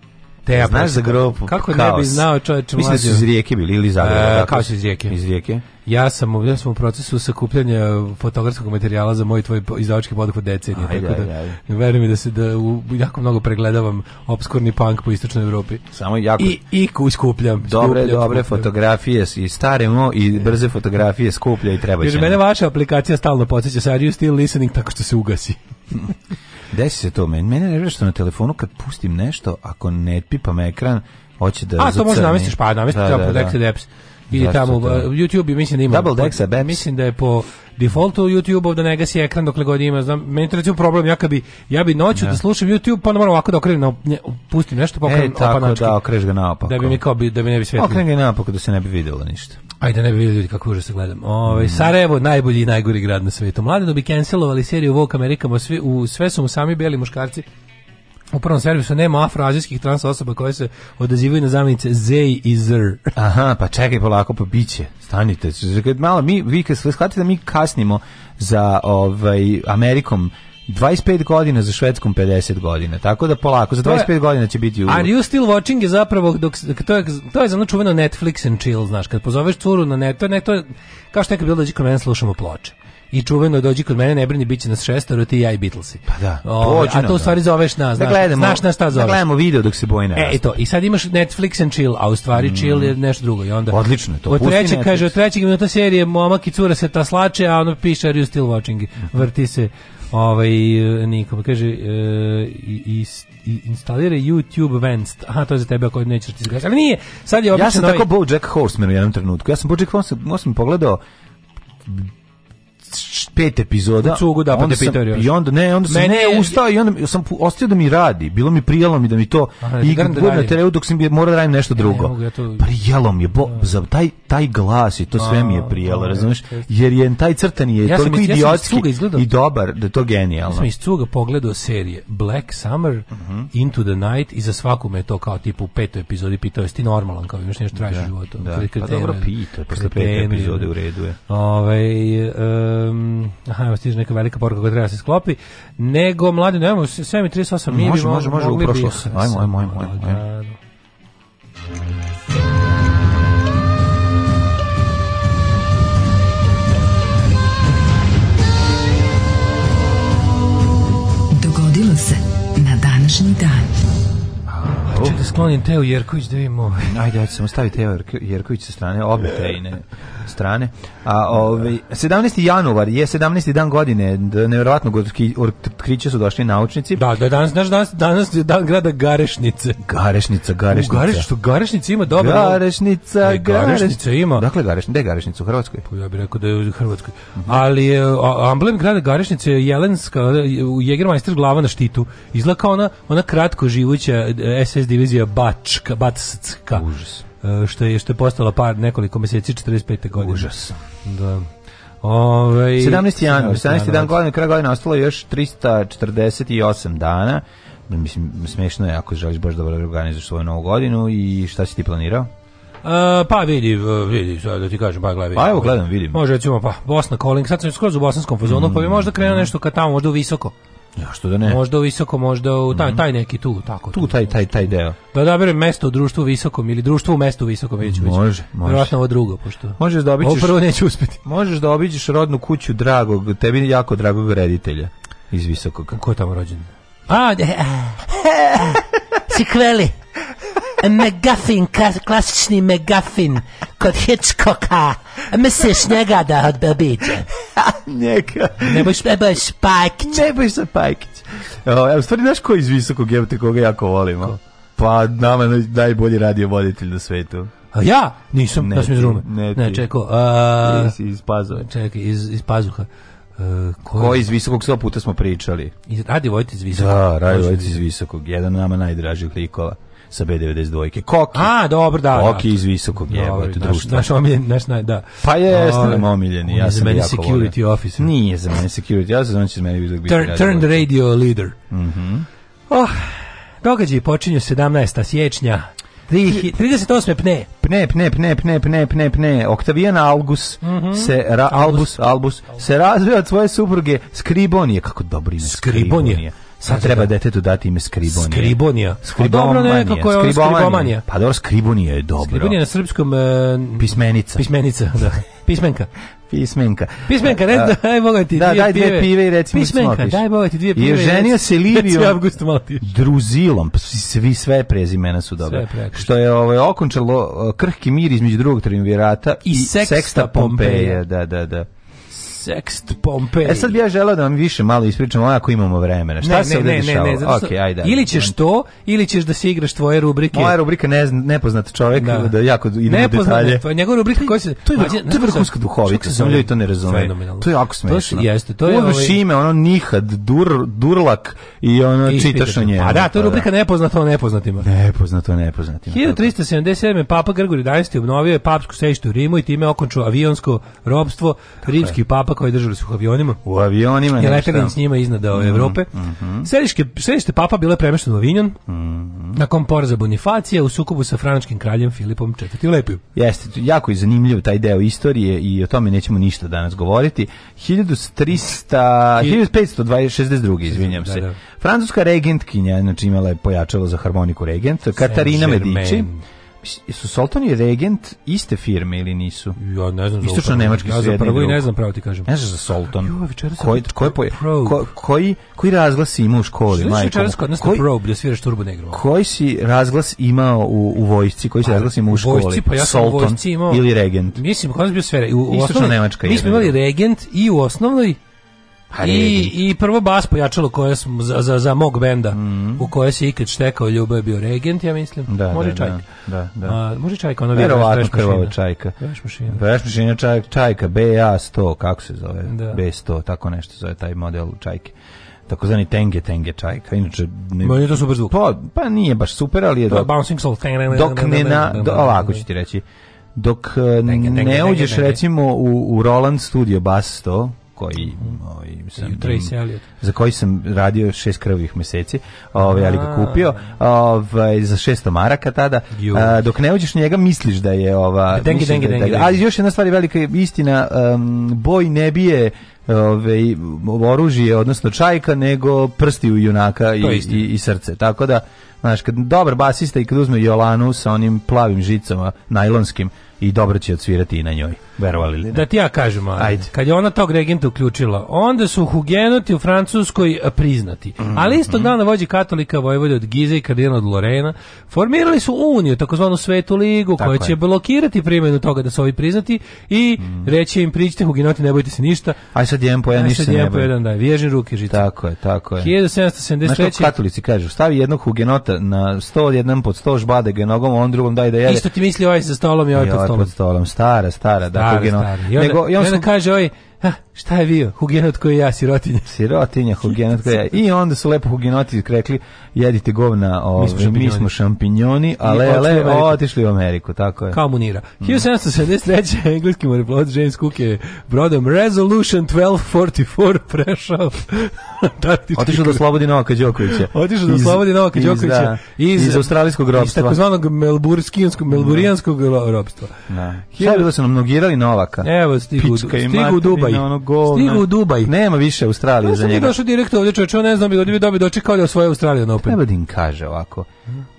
I: Teja Znaš za grupu Kako kaos. ne bi
H: znao čovječ mlađo?
I: Mislim da su iz Rijeke bili ili iz Zagreba. E, da,
H: kao iz Rijeke.
I: Iz Rijeke.
H: Ja sam, ja sam u procesu sakupljanja fotografskog materijala za moj tvoj izdavački poduhvat decenije, tako
I: da ajde, ajde.
H: verujem da se da u, jako mnogo pregledavam obskurni punk po istočnoj Evropi.
I: Samo jako
H: i i skupljam. Dobre,
I: skupljam, dobre skupljam. fotografije i stare mo i brze fotografije skuplja i treba će. Jer mene
H: vaša aplikacija stalno podsjeća sad you still listening tako što se ugasi.
I: Desi se to meni. Mene ne što na telefonu kad pustim nešto, ako ne pipam ekran, hoće da A,
H: to može
I: namestiš,
H: pa namestiš da, da, da, da. Ili tamo, YouTube, mislim da ima... Double Dexa Beps. Mislim da je po defaultu YouTube-ov da ne ekran dokle god ima. Znam, meni to problem, ja bi, ja bi noću ja. Da. da slušam YouTube, pa onda moram ovako da okrenem, na, ne, pustim nešto, pa okrenem e,
I: tako
H: opanački,
I: da, okreš ga naopako.
H: Da bi mi kao, bi, da mi ne bi svetlo.
I: Okrenem ga naopako da se ne bi videlo ništa.
H: Ajde, ne bi vidjeli ljudi kako užasno gledam. Ove, ovaj, mm. Sarajevo, najbolji i najgori grad na svetu. Mladi da bi cancelovali seriju Vogue Amerikama, svi, u, sve su mu sami beli muškarci, u prvom servisu nema afroazijskih trans osoba koje se odazivaju na zamenice Zej i Zr.
I: Aha, pa čekaj polako, pa biće. Stanite. Malo, mi, vi kad shvatite da mi kasnimo za ovaj, Amerikom 25 godina za švedskom 50 godina. Tako da polako za 25 je, godina će biti u
H: Are you still watching je zapravo dok to je to je znači čuveno Netflix and chill, znaš, kad pozoveš curu na net, to ne to kao što je bilo dađe kod mene slušamo ploče i čuveno dođi kod mene, ne brini, biće će nas šestoro, ti i ja i Beatlesi.
I: Pa da, Ove,
H: A to u da. stvari zoveš nas, da znaš, gledamo, znaš
I: na
H: šta da zoveš.
I: Da gledamo video dok se boji
H: E, i to. I sad imaš Netflix and chill, a u stvari mm. chill je nešto drugo. I onda,
I: Odlično je to.
H: Od trećeg, kaže, od trećeg minuta serije momak i cura se ta slače, a ono piše, are you still watching? Vrti se ovaj Niko kaže e, i i instalira YouTube Vanced. Aha, to je za tebe ako nećeš ti zgasi. Ali nije,
I: sad je obično... Ja sam ovaj... tako Bojack Horseman
H: u
I: jednom trenutku. Ja sam Bojack Horseman, ja sam pogledao pet epizoda. U
H: cugu, da, pa
I: onda sam, I onda, ne, onda sam ne ustao i onda sam ostao da mi radi. Bilo mi prijelo mi da mi to... Da I da na terenu dok sam morao da radim nešto drugo. Ne, ne, ja to... Prijelo mi je, bo, da. za taj, taj glas i to sve mi je prijelo, pa, razumiješ? Jer je taj crtani je ja toliko idiotski i dobar, da je to genijalno. Ja sam iz cuga pogledao serije Black Summer, mhm. Into the Night i za svaku me to kao tipu u petoj epizodi pitao, jesi ti normalan, kao imaš
H: nešto
I: tražiš
H: da, u životu.
I: Da,
H: pa dobro pitao, posle pete epizode u redu je. Ove, ovaj,
I: um,
H: aha, evo stiže neka velika poruka koja treba da se sklopi, nego mladi, nemoj, sve mi 38 može,
I: bi može, može, u prošlost. Ajmo, ajmo, ajmo, ajmo. ajmo. Da, da.
K: Dogodilo se na današnji dan.
H: Čekaj, sklonim Teo Jerković da vidimo. Ovaj.
I: Ajde, ajde, samo stavi Teo Jerković sa strane, obe tejne strane. A ovaj 17. januar je 17. dan godine, da neverovatno otkriće su došli naučnici.
H: Da, da danas naš danas danas je dan grada Garešnice. Garešnica, Garešnica. U Gareš što Garešnica ima dobro. Garešnica,
I: e, Garešnica
H: ima. Dakle Gareš,
I: gde Garešnica u Hrvatskoj?
H: Pa ja bih rekao da je u Hrvatskoj. Mm -hmm. Ali je amblem grada Garešnice je jelenska u Jegermeister glava na štitu. Izlaka ona ona kratko živuća SS e, divizija Bačka, Batska.
I: Užas.
H: Eh, što je što je postala par nekoliko meseci 45. godine.
I: Užas. Da. Ove, ovaj, 17. januar, 17. dan godine, kraj godine ostalo još 348 dana. Da, mislim, smešno je ako želiš baš dobro da organizuješ svoju novu godinu i šta si ti planirao?
H: Uh, pa vidi, vidi, sad da ti kažem, pa gledaj.
I: Pa evo gledam, vidim.
H: Može recimo, pa Bosna Calling, sad sam skroz u bosanskom fazonu, mm. pa bi možda krenuo nešto ka tamo, možda u visoko.
I: Ja što da ne.
H: Možda u visoko, možda u taj, mhm. taj neki tu, tako.
I: Tu, tu taj taj taj deo.
H: Da odaberem mesto u društvu visokom ili društvu u mestu visokom već
I: već. Može, može. Verovatno ovo
H: drugo pošto.
I: Možeš da obiđeš. Ovo
H: prvo neću uspeti.
I: Možeš da obiđeš rodnu kuću dragog, tebi jako dragog reditelja iz visokog.
H: Ko je tamo rođen?
M: A, Sikveli. Megafin, klasični Megafin kod Hitchcocka. Misliš njega da odbebiđe?
I: njega.
M: Ne boš, ne boš Pajkić.
I: Ne boš za Pajkić. Ja, u stvari, znaš ko iz visokog jebate koga jako volimo? Pa nama najbolji radio voditelj na svetu.
H: A ja? Nisam, da ne, ja sam iz Rume.
I: Ne, ne čeko. A, iz, iz Pazuha.
H: Čekaj, iz, iz Pazuha.
I: Uh, e, ko, ko iz visokog sto puta smo pričali.
H: Iz, radi Vojtić iz visokog.
I: Da, Radi Vojtić da iz visokog. Jedan nama najdražih likova sa B92-ke. Koki.
H: A, dobro, da. da.
I: Koki da. iz visokog jebate društva. Naš, naš omiljen, naš, naj,
H: da.
I: Pa jeste nam omiljeni,
H: ja sam jako security volim. officer.
I: Nije za mene security, ja se znači će meni bilo biti. Turn, the
H: radio leader. Mhm. Mm oh, događaj počinju 17. siječnja 38.
I: pne. Pne, pne, pne, pne, pne, pne, pne. Octavian Algus mm -hmm. se ra, Albus, Albus, Albus, se razveo od svoje supruge Skribonije. Kako dobro ime
H: Skribonije. Skribonije
I: Sad treba detetu dati ime Skribonija.
H: Skribonija. Skribomanija.
I: Pa pa dobro
H: je
I: Skribomanija. Pa dobro, Skribonija je dobro.
H: Skribonija na srpskom... Uh,
I: pismenica.
H: Pismenica, da. Pismenka.
I: Pismenka.
H: Pismenka, ne, uh, daj Boga ti
I: da, daj dvije
H: pive.
I: pive i recimo Pismenka,
H: smopiš. daj Boga ti dvije
I: pive. I ženio se Livijom Druzilom, pa
H: svi
I: sve
H: prezimena
I: su
H: dobre. Što je ovaj, okončalo e, krhki mir između drugog triumvirata i, i seksta, seksta Pompeja. Pompeja. Da, da, da. Sext Pompej.
I: E sad bi ja želeo da vam više malo ispričam, ako imamo vremena. Šta ne, se ne, ovdje
H: ne, dešava? Ne, ne, zato što, okay,
I: ajde,
H: ili
I: ćeš to,
H: ili ćeš da se igraš tvoje rubrike. Moja
I: rubrika ne, nepoznat čovjek, da, da jako idemo u detalje. Tvoje,
H: njegova
I: rubrika koja se... To je, mađe, to je vrhunska duhovita, sam ljudi to ne razume. To je jako smešno. To je,
H: jeste, to je...
I: Uzmeš ovaj- ime, ono nihad, dur, durlak i ono I čitaš o njemu. A da,
H: to je pa da. rubrika nepoznato
I: o
H: nepoznatima.
I: Nepoznato o nepoznatima.
H: 1377. Papa Grgori 11. obnovio je papsku sešte u Rimu i time okončio avionsko robstvo. Rimski papa koje držali su u avionima.
I: U avionima,
H: I Lepenin s njima iznad ove mm, Evrope. Mm -hmm. Središke, središte papa bile premešteno u Vinjan, mm -hmm. nakon poreza Bonifacija u sukobu sa franačkim kraljem Filipom IV. u Lepiju.
I: Jeste, jako
H: je
I: zanimljiv taj deo istorije i o tome nećemo ništa danas govoriti. 1300, 1562, izvinjam se. Da, da. Francuska regentkinja, znači imala je pojačalo za harmoniku regent, Katarina Medici su Sultan i Regent iste firme ili nisu?
H: Ja ne
I: znam. Istočno nemački ja znam prvo
H: i ne znam pravo ti kažem.
I: Ne znam za Sultan. Jo, koji koji ko, koji koji razglas ima u školi,
H: Što majko? Večeras kod nas koji, probe da sviraš Turbo Negro.
I: Koji si razglas imao u, u vojsci, koji si pa, razglas imao u školi? Vojsci,
H: pa ja sam Soltan imao,
I: ili Regent.
H: Mislim, kod nas bio sve. U, u Istočno nemačka. Mi smo imali Regent i u osnovnoj I, I prvo bas pojačalo koje smo za, za, za mog benda, mm. u koje se ikad štekao Ljubav je bio regent, ja mislim.
I: Da,
H: može
I: da,
H: čajka.
I: Da, da. A,
H: da. može čajka,
I: ono vjerovatno krvava čajka. Veš mašina. Veš mašina čajka, čajka BA100, kako se zove? Da. B100, tako nešto zove taj model čajke takozvani tenge tenge čajka. Inače
H: ne Ma je to super zvuk. Pa
I: pa nije baš super, ali je to da,
H: dok, bouncing soul.
I: Dok ne na lako ću ti reći. Dok ne uđeš recimo u u Roland Studio Bass 100 koji mhm. ovaj sam za koji sam radio šest krvih meseci, ovaj ali ga kupio, ovaj za 600 maraka tada. A, dok ne uđeš njega misliš da je ova
H: dengi, dengi, dengi, da,
I: ali još jedna stvar je velika istina, um, boj ne bije ove, ovaj, oružje, odnosno čajka, nego prsti u junaka i, i, i, srce. Tako da, znaš, kad dobar basista i kad uzme Jolanu sa onim plavim žicama, najlonskim, i dobro će odsvirati i na njoj. Verovali li
H: ne? Da ti ja kažem, Ajde. kad je ona tog regenta uključila, onda su hugenoti u Francuskoj priznati. Mm -hmm. Ali isto dana vođi katolika Vojvode od Gize i kardinal od Lorena formirali su uniju, takozvanu Svetu ligu, Tako koja je. će blokirati primjenu toga da su ovi priznati i mm. reći im pričite hugenoti, ne bojte se ništa.
I: Aj sad jedan po jedan, ništa
H: ne bojte. jedan, da, vježni ruke žite.
I: Tako je, tako je.
H: 1773. Znaš što
I: katolici kažu, stavi jednog hugenota na sto, jedan pod sto žbade ga nogom, on drugom daj da jede.
H: Isto ti misli ovaj sa
I: stolom i ovaj pod stolom.
H: Pod
I: stolom,
H: stara, stara, da, stara, stara. I onda, Nego, i onda, kaže, oj, ovaj, šta je bio? Hugenot koji ja, sirotinja.
I: Sirotinja, hugenot koji ja. I onda su lepo hugenoti rekli, jedite govna, ove, ovaj, mi, smo šampinjoni, ali ale, otišli u Ameriku, tako je.
H: Kao munira. 1773. Mhm. engleski moreplovod James Cook je brodom Resolution 1244 prešao.
I: Da, otišao do Slobodi Novaka Đokovića.
H: Otišao do Slobodi Novaka da, Đokovića.
I: Iz, iz, iz australijskog robstva.
H: Iz takozvanog melburskijanskog, melburijanskog robstva.
I: Da. da. Šta je bilo su nam nogirali Novaka?
H: Evo, stigu,
I: stigu u
H: Dubaj
I: ono, ono go. Stigao u Dubaj. Nema više Australije za njega. Ja sam
H: došao direkt ovdje, čovječe, on ne znam,
I: bi
H: dobio dočekao da osvoje Australijan
I: Open. Treba da im kaže ovako.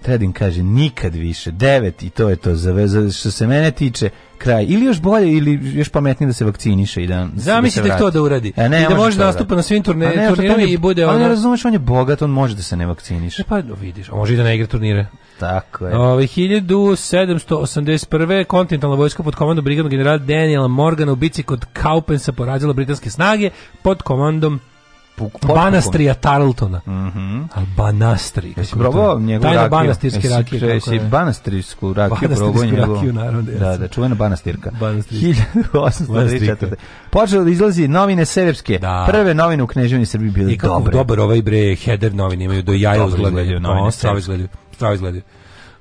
I: Treba kaže nikad više, devet i to je to, za, za, što se mene tiče, kraj. Ili još bolje, ili još pametnije da se vakciniše i da, da
H: Zamislite da to da uradi.
I: A e, ne,
H: I da može da, da nastupa na svim turne, ne, turnirima
I: i
H: bude... Ono...
I: ne razumeš, on je bogat, on može da se ne vakciniše. E,
H: pa vidiš, on može i da ne igra turnire.
I: Tako je. Ove,
H: 1781. kontinentalna vojska pod komandom brigadnog generala Daniela Morgana u bici kod Kaupensa porazila britanske snage pod komandom Banastrija Tarltona.
I: Mhm. Mm
H: A Banastri.
I: Jesi probao njegovu Tajna
H: rakiju? banastirske rakije.
I: Jesi,
H: jesi banastirsku
I: rakiju
H: probao njegovu? Rakiju, naravno.
I: Da, da, čuvena banastirka. Banastirka. 1834. Počelo da izlazi novine severske.
H: Da.
I: Prve novine u Kneževini Srbiji bile dobre.
H: I kako dobro ovaj bre, header novine imaju do jaja izgledaju. Novine, strava izgledaju. Strava izgledaju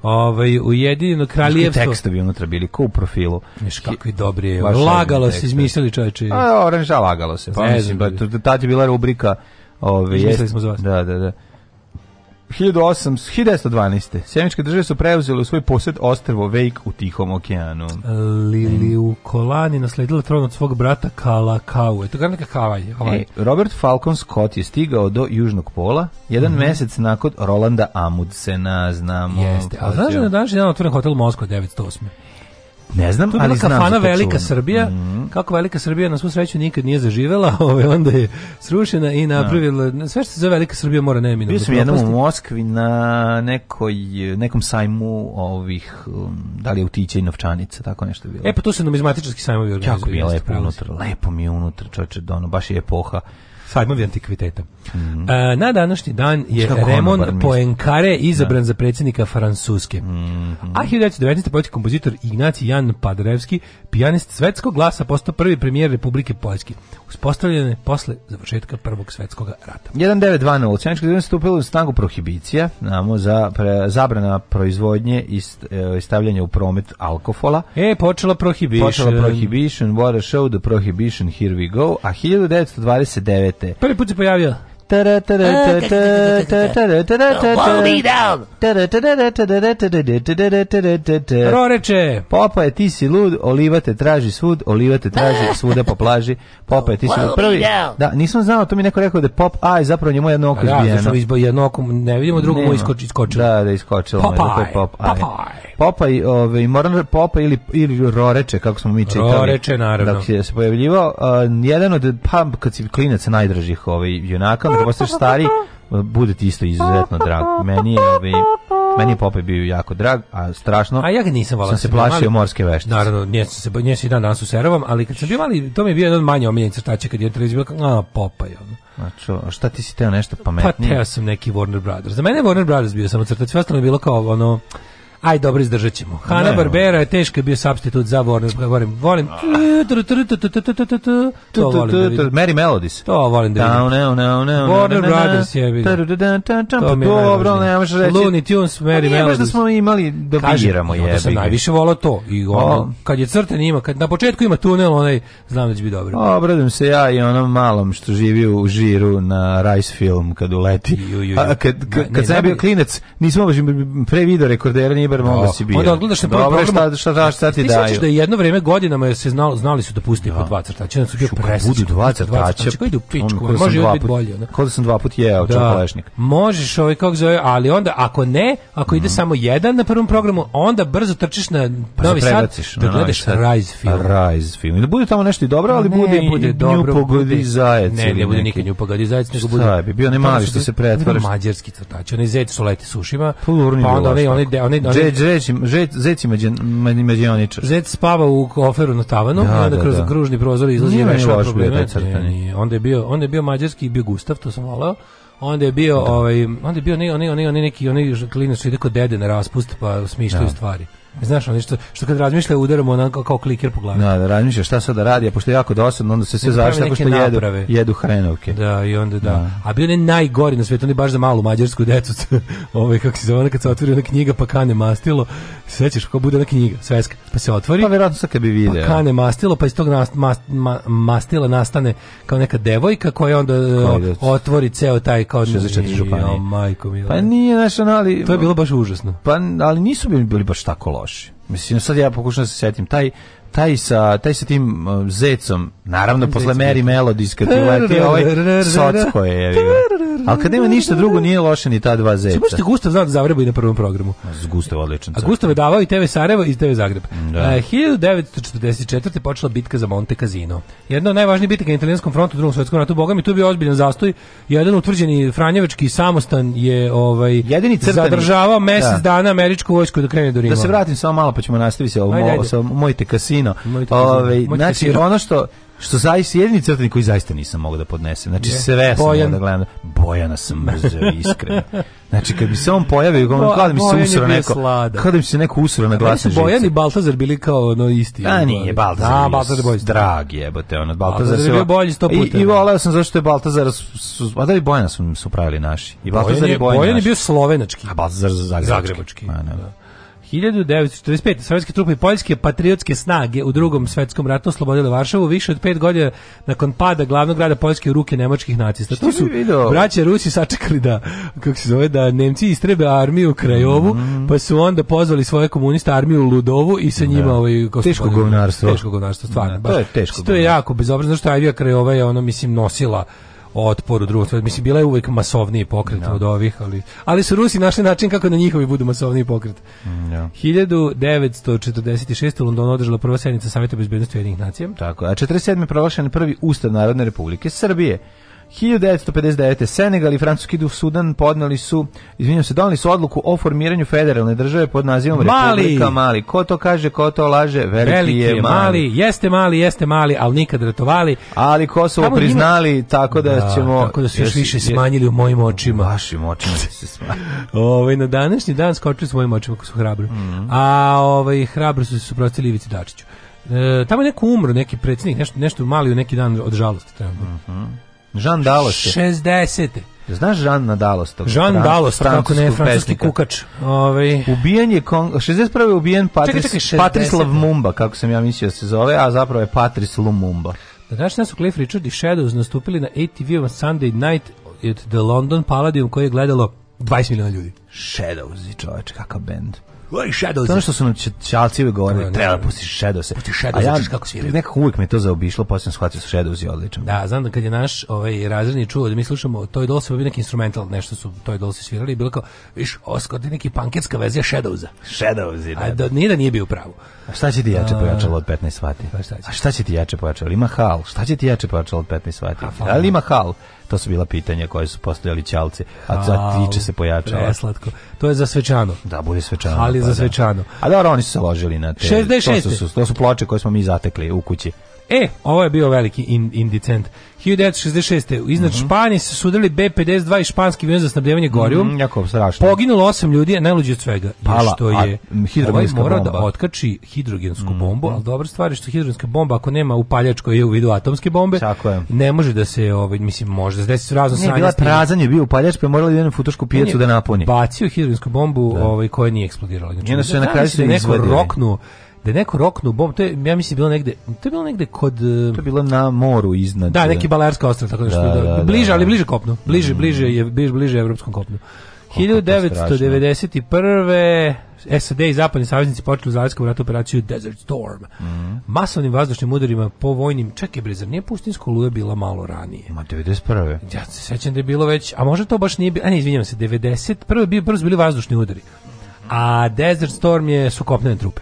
H: ovaj ujedinjeno kraljevstvo. Miški
I: tekstovi unutra bili ko u profilu.
H: Miš kakvi dobri je. Lagalo se, izmislili čoveče.
I: A oranža lagalo se. Pa mislim, da, da tad je bila rubrika
H: Ove, ovaj, Izmislili smo za vas.
I: Da, da, da. 1912. Sjemičke države su preuzele u svoj posjed ostrvo Vejk u Tihom okeanu. E,
H: Liliu Kolani nasledila tron od svog brata Kalakau. Eto ga neka kavaj.
I: Ovaj. E, Robert Falcon Scott je stigao do Južnog pola jedan mm -hmm. mesec nakon Rolanda Amudsena, znamo. Jeste,
H: a znaš da je na današnji otvoren hotel Moskva 908.
I: Ne znam,
H: to je ali znam kafana Velika Srbija. Mm -hmm. Kako Velika Srbija na svu sreću nikad nije zaživela, ove ovaj, onda je srušena i napravila no. Da. sve što se za Velika Srbija mora neminovno.
I: Bio sam jednom u Moskvi na nekoj nekom sajmu ovih um, da li je utiće i novčanica, tako nešto je bilo.
H: E pa to se numizmatički sajmovi organizuju.
I: Jako je lepo unutra, lepo mi je unutra, čoveče, da ono baš je epoha
H: sajmovi antikviteta. Mm -hmm. e, na današnji dan je Raymond Poincaré da. izabran da. za predsjednika Francuske. Mm -hmm. A 1919. poljski kompozitor Ignaci Jan Paderewski, pijanist svetskog glasa, postao prvi premijer Republike Poljske. uspostavljene posle završetka Prvog svetskog rata.
I: 1920. U Sjeničkoj zemlji stupila u snagu prohibicija, namo za pre, zabrana proizvodnje e, i stavljanja u promet alkohola.
H: E,
I: počela prohibition. Počela prohibition, what a show, the prohibition, here we go. A 1929
H: štete. Prvi put se pojavio.
I: Roreče! Popa je ti si lud, oliva te traži svud, oliva te traži svuda po plaži, popa je ti si lud. Prvi, da, nisam znao, to mi neko rekao da je pop, a je zapravo njemu jedno oko da, da, izbijeno. Da, zašto izbio jedno oko, ne vidimo, drugo mu iskočilo. Da, da, iskočilo. Popaj, popaj. Popaj, ove, moram da- popa ili, ili roreče, kako smo mi čitali. Roreče, naravno. Dok se pojavljivao, jedan od, pa, kad si klinac najdražih ovaj, junaka, toga da postaš stari, bude ti isto izuzetno drag. Meni je, ovaj, meni je Popaj bio jako drag, a strašno.
H: A ja ga nisam volao. Sam
I: se plašio mali, morske veštice.
H: Naravno, nije se nje se i dan danas useravam, ali kad sam bio mali, to mi je bio jedan manje omiljen crtač kad je televizija bila, a Popaj ono.
I: A šta ti si teo nešto pa, pametnije?
H: Pa teo sam neki Warner Brothers. Za mene Warner Brothers bio samo crtač, sve ostalo je bilo kao ono Aj, dobro, izdržat ćemo. Hanna ne, Barbera je teško bio substitut za Warner. Volim, volim.
I: Mary Melodies.
H: To volim da vidim. No, da Warner Brothers je vidio. Pa dobro, ne reći. Looney Tunes, Mary Melodies.
I: Pa da smo imali da biramo
H: je. Da sam najviše volao to. I pa- kad je crten ima, kad na početku ima tunel, onaj, znam da će biti dobro.
I: Obradim se ja i onom malom što živi u žiru na Rice Film kad uleti. A kad, kad sam bio klinec, nismo baš pre video rekordera, nije Weber, onda da, si
H: bio. Onda odgledaš na prvom programu. Dobro, šta, šta, šta ti daju? Ti da je jedno vreme godinama se znali, znali su da pusti po da. dva crtača. Onda su bio presačko.
I: Budu
H: dva znači, crtača. Čekaj, idu pičku. Da može i biti bolje. Kod
I: sam dva put jeo čokolešnik.
H: Možeš ovaj, kako zove, ali onda ako ne, ako ide mhm. samo jedan na prvom programu, onda brzo trčiš na pa Novi Sad
I: da gledaš
H: Rise film.
I: Pa Rise film. Da bude tamo nešto i dobro, ali pa bude bude dobro. Pogodi
H: zajec. Ne, ne bude nikad nju pogodi zajec,
I: nego bude. bi bio ne mali što se pretvaraš.
H: Mađarski crtači, oni zec su leti sušima. Pa onda oni oni
I: oni Zec, zec, zec
H: mađioničar. Zec spava u oferu na tavanu, da, onda da, kroz da. kružni prozor izlazi i rešava probleme. Onda je bio, onda je bio mađarski, bio Gustav, to sam volao onda je bio da. ovaj onda je bio ne, ne, ne, neki onaj klinac ide kod dede na raspust pa smišljaju da. stvari. Znaš, ono što, što kad razmišlja udaramo onako kao kliker po glavi.
I: Da, da razmišlja šta sad da radi, a pošto je jako dosadno, onda se sve završi tako što jedu, jedu hrenovke.
H: Da, i onda da. da. A bio ne najgori na svetu, on baš za malu mađarsku decu. ovaj, kako se zove, kad se otvori ona knjiga pa kane mastilo, sećaš kako bude ona knjiga, sveska, pa se otvori.
I: Pa verovatno sa kad bi video.
H: Pa kane mastilo, pa iz tog nast, mast, ma, mastila nastane kao neka devojka koja onda Kodac. E, otvori ceo taj kao...
I: 64 županije.
H: Majko mila.
I: Pa nije, znaš, ali...
H: To je bilo baš užasno.
I: Pa, ali nisu bili, bili baš tako loši loši. Mislim, sad ja pokušam da se setim, taj taj sa, taj sa tim uh, zecom, naravno, posle Mary Melodies, kad ti uleti ovaj, socko je, jevi Ali kad nema ništa drugo, nije loše ni ta dva znači, zeca.
H: Možete Gustav znao da zavreba i na prvom programu.
I: S Gustav odličan.
H: A Gustav je davao i TV Sarajevo i TV Zagreb. Da. E, uh, 1944. počela bitka za Monte Casino. Jedna od najvažnijih bitaka na italijanskom frontu u drugom svjetskom ratu, boga mi tu je bio ozbiljan zastoj. Jedan utvrđeni Franjevački samostan je ovaj Jedini crtani. zadržavao mjesec da. dana američku
I: vojsku
H: da krene do Rima.
I: Da se vratim samo malo pa ćemo nastaviti sa moj, mojte kasino. Mojte kasino. Ove, mojte znači kasino. ono što Što zaista jedini crtani koji zaista nisam mogao da podnesem. Znači yeah. sve sam da gledam. Bojana sam mrzeo iskreno. Znači kad bi se on pojavio, Bo, kada mi se usro neko, kad kada mi se neko usro na glasu žice. Bojan
H: i Baltazar bili kao ono isti.
I: A nije Baltazar. Da, Baltazar Bojić. Drag jebote, on od Baltazara
H: se. Bio bolji 100 puta.
I: I, i da. voleo sam zašto je Baltazar su, a da i Bojana su, su pravili naši. I Baltazar
H: i Bojan. Bojan je bio slovenački. A Baltazar zagrebački. zagrebački. Da.
I: A,
H: 1945. sovjetske trupe i poljske patriotske snage u drugom svetskom ratu oslobodile Varšavu više od pet godina nakon pada glavnog grada Poljske u ruke nemačkih nacista.
I: To
H: su braće Rusi sačekali da, kako se zove, da Nemci istrebe armiju Krajovu, mm -hmm. pa su onda pozvali svoje komunista armiju Ludovu i sa njima... Da. Ovaj,
I: teško govnarstvo. Teško
H: govnarstvo, stvarno. Da, to je teško To je jako bezobrazno, što Avija Krajova je ono, mislim, nosila otpor u drugom mislim bila je uvek masovniji pokret no. Da. od ovih ali ali su Rusi našli način kako na njihovi budu masovniji pokret no. Mm, 1946 u Londonu održala prva sednica Saveta bezbednosti Ujedinjenih nacija tako
I: a 47
H: proglašen prvi ustav Narodne Republike Srbije 1959. Senegal i Francuski duh Sudan podneli su, izvinjam se, doneli su odluku o formiranju federalne države pod nazivom mali. Republika Mali.
I: Ko to kaže, ko to laže, veliki, veliki je, mali. mali.
H: Jeste mali, jeste mali, ali nikad ratovali.
I: Ali Kosovo Tamo priznali, njima... tako da, da, ćemo...
H: Tako da su još više smanjili u mojim očima. U
I: vašim očima da se smanjili.
H: ovaj, na današnji dan skočili su mojim očima ako su hrabri. Mm -hmm. A ovaj, hrabri su se suprotili Ivici Dačiću. E, tamo je neko umro, neki predsjednik, nešto, nešto mali u neki dan od žalosti. Treba. Mm
I: Jean Dalos.
H: 60.
I: Znaš Jean Dalos?
H: Jean Dalos, kako ne, francuski pesnika. kukač.
I: Ovaj... ubijanje je, kon... 61. ubijen Patris, čekaj, čekaj, Patris Lumumba, kako sam ja mislio da se zove, a zapravo je Patris Lumumba.
H: Da znaš da su Cliff Richard i Shadows nastupili na ATV on Sunday night at the London Palladium koji je gledalo 20 miliona ljudi.
I: Shadows i čoveč, kakav bend.
H: Oj, Shadows.
I: To ono što su nam čalci uvijek govorili, da, da, treba da. pustiš Shadows.
H: Pusti
I: Shadows, ja, kako svira. Nekako uvijek me to zaobišlo, pa sam shvatio su Shadows i odlično.
H: Da, znam da kad je naš ovaj, razredni čuo da mi slušamo Toy Dolls, bi neki instrumental, nešto su Toy Dolls svirali i bilo kao, viš, oskod je neki panketska verzija Shadowsa.
I: Shadows,
H: da. A da, nije da nije bio pravo. A
I: šta će ti jače pojačalo od 15 vati?
H: Pa šta će? A
I: šta će ti
H: jače pojačalo?
I: Ima hal. Šta će
H: ti
I: jače pojačalo od 15 vati? Ali ima hal? To su bila pitanja koje su postavljali ćalci, a za tiče se pojačala.
H: Preslatko. To je za svečano.
I: Da, bude svečano.
H: Ali pa za
I: da.
H: svečano. Da.
I: A dobro, oni su se ložili na te. 66. To su, to su ploče koje smo mi zatekli u kući.
H: E, ovo je bio veliki in, indicent. 1966. Iznad mm -hmm. Španije se sudili B-52 i španski avion za snabdjevanje
I: gorivom. Mm -hmm, jako strašno.
H: Poginulo 8 ljudi, a najluđe od svega. Pala, što je
I: a, ovaj
H: morao da bomba. da otkači hidrogensku mm -hmm. bombu, ali dobra stvar je što hidrogenska bomba, ako nema upaljač koji je u vidu atomske bombe, Tako je. ne može da se, ovaj, mislim, može da se desi
I: razno sranje.
H: Ne,
I: bila prazan je bio upaljač, pa je morali jednu futošku pijacu da napuni.
H: Bacio hidrogensku bombu da. ovaj, koja nije eksplodirala. Znači, I onda se da na kraju se izvadio. Neko roknuo da je neko roknu bom, to je, ja mislim, bilo negde, to je bilo negde kod... E,
I: to
H: je
I: bilo na moru iznad.
H: Da, e, neki Balearska ostrvo tako nešto. Da, da, da, bliže, da. ali bliže kopnu. Bliže, mm. bliže, je, bliže, bliže evropskom kopnu. 1991. SAD i zapadni saveznici počeli u Zaljskom ratu operaciju Desert Storm. Mm. Masovnim vazdušnim udarima po vojnim... Čekaj, bre, nije Pustinsko luje bila malo ranije?
I: Ma, 91.
H: Ja se sećam da je bilo već... A možda to baš nije bilo... A ne, izvinjam se, 91. Prvo, bio, prvo su bili vazdušni udari. A Desert Storm je su kopnene trupe.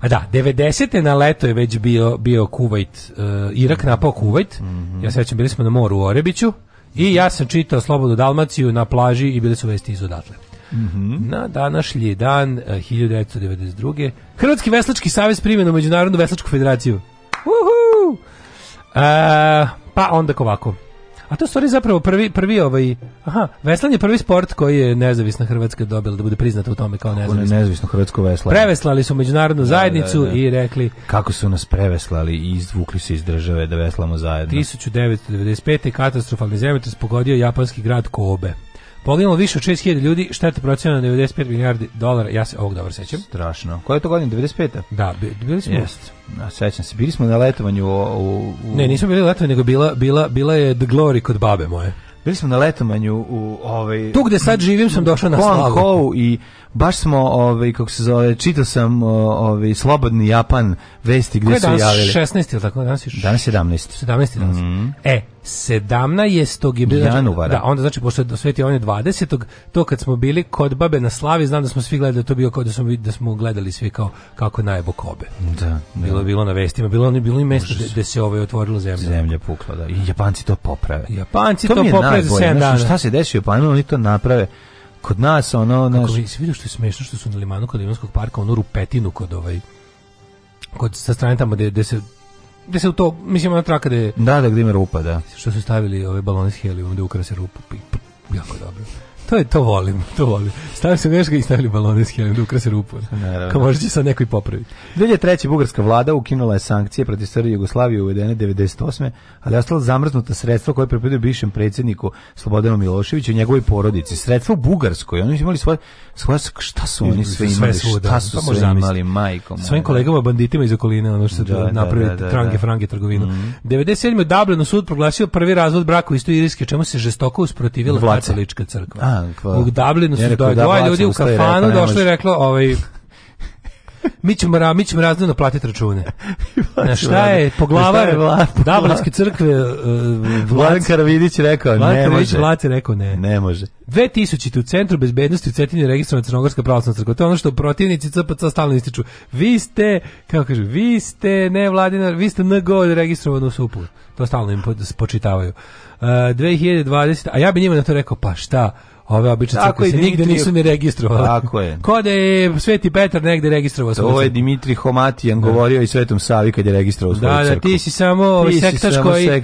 H: A da, 90. na leto je već bio, bio Kuvajt, uh, Irak napao Kuvajt, mm -hmm. ja sećam, bili smo na moru u Orebiću, i ja sam čitao Slobodu Dalmaciju na plaži i bile su vesti iz odatle. Mm -hmm. Na današnji dan 1992. E, Hrvatski veslački savez primjeno Međunarodnu veslačku federaciju. Uhu! Uh, pa onda ovako. A to stvari zapravo prvi prvi ovaj aha, veslanje je prvi sport koji je nezavisna Hrvatska dobila da bude priznata u tome kao
I: nezavisna. nezavisno hrvatsko veslanje.
H: Preveslali su međunarodnu da, zajednicu da, da, da. i rekli
I: kako su nas preveslali i izvukli se iz države da veslamo zajedno.
H: 1995. katastrofalni zemljotres pogodio japanski grad Kobe. Poginulo više od 6000 ljudi, šteta procenjena na 95 milijardi dolara. Ja se ovog dobro sećam.
I: Strašno. Koja je to godina 95 a
H: Da, bili smo. Jeste.
I: Na sećam se. Bili smo na letovanju u, u, u...
H: Ne, nismo bili letovanju, nego bila bila bila je The Glory kod babe moje.
I: Bili smo na letovanju u ovaj
H: Tu gde sad živim sam došao na
I: slavu. i baš smo, ovaj, kako se zove, čitao sam ovaj, Slobodni Japan vesti gdje su javili. Koje je
H: 16 ili tako?
I: Danas je,
H: danas 17. 17 danas. Mm -hmm. E,
I: 17. je znači- januara.
H: Da, onda znači pošto je sveti on je 20. to kad smo bili kod babe na slavi, znam da smo svi gledali da to bio kao da smo da smo gledali svi kao kako najebo kobe.
I: Da, da.
H: bilo
I: da.
H: bilo na vestima, bilo oni bilo i mesto gde se ovaj otvorila zemlja.
I: Zemlja pukla, da. I Japanci to poprave.
H: Japanci to,
I: to
H: poprave
I: za 7 dana. Šta se desi u Japanu, oni to naprave kod nas ono
H: naš Kako se vidio što je smešno što su na limanu kod Limanskog parka onu rupetinu kod ovaj kod sa strane tamo gde gde se gde se u to mislimo na traka gde
I: da da gde ima rupa da
H: što su stavili ove balone s helijumom da ukrase rupu jako dobro To je to volim, to volim. Stavili se neška i stavili balone s helijem da ukrase rupu. Kao možda će sad neko i popraviti.
I: 2003. bugarska vlada ukinula
H: je
I: sankcije protiv Srbije Jugoslavije uvedene 98. ali ostala zamrznuta sredstva koje pripadaju bivšem predsjedniku Slobodanu Miloševiću i njegovoj porodici. Sredstva u Bugarskoj, oni su imali svoje, svoje šta su oni sve imali, šta su pa sve imali,
H: majkom. Svojim kolegama banditima iz okoline, ono što da, da, napravili da, da, trange, da. frange, trgovinu. Mm. 97. Dublinu sud proglasio prvi razvod braka u isto Irske, čemu se žestoko usprotivila
I: katolička crkva
H: znam. Pa. U Dublinu su da dvoje da, ljudi u kafanu došli i reklo, ovaj, mi ćemo, ra, mi ćemo razdano platiti račune. Na šta je poglavar Dablinske crkve uh,
I: Vlad Karavidić
H: rekao
I: ne Karavidić,
H: može. Vlad
I: je rekao
H: ne. Ne može. 2000
I: u
H: centru bezbednosti u Cetini registrovana crnogorska pravoslavna crkva. To je ono što protivnici CPC stalno ističu. Vi ste, kako kaže, vi ste ne vladina, vi ste NGO registrovano u sup To stalno im spočitavaju. Uh, e, 2020, a ja bi njima na to rekao, pa šta? ove obične crkve se nigde nisu ni registrovali.
I: Tako je.
H: Ko da je Sveti Petar negde registrovao
I: svoju To je Dimitri Homatijan da. govorio i Svetom Savi kad je registrovao da, svoju
H: da, crkvu. Da, da, ti si samo sektaš koji...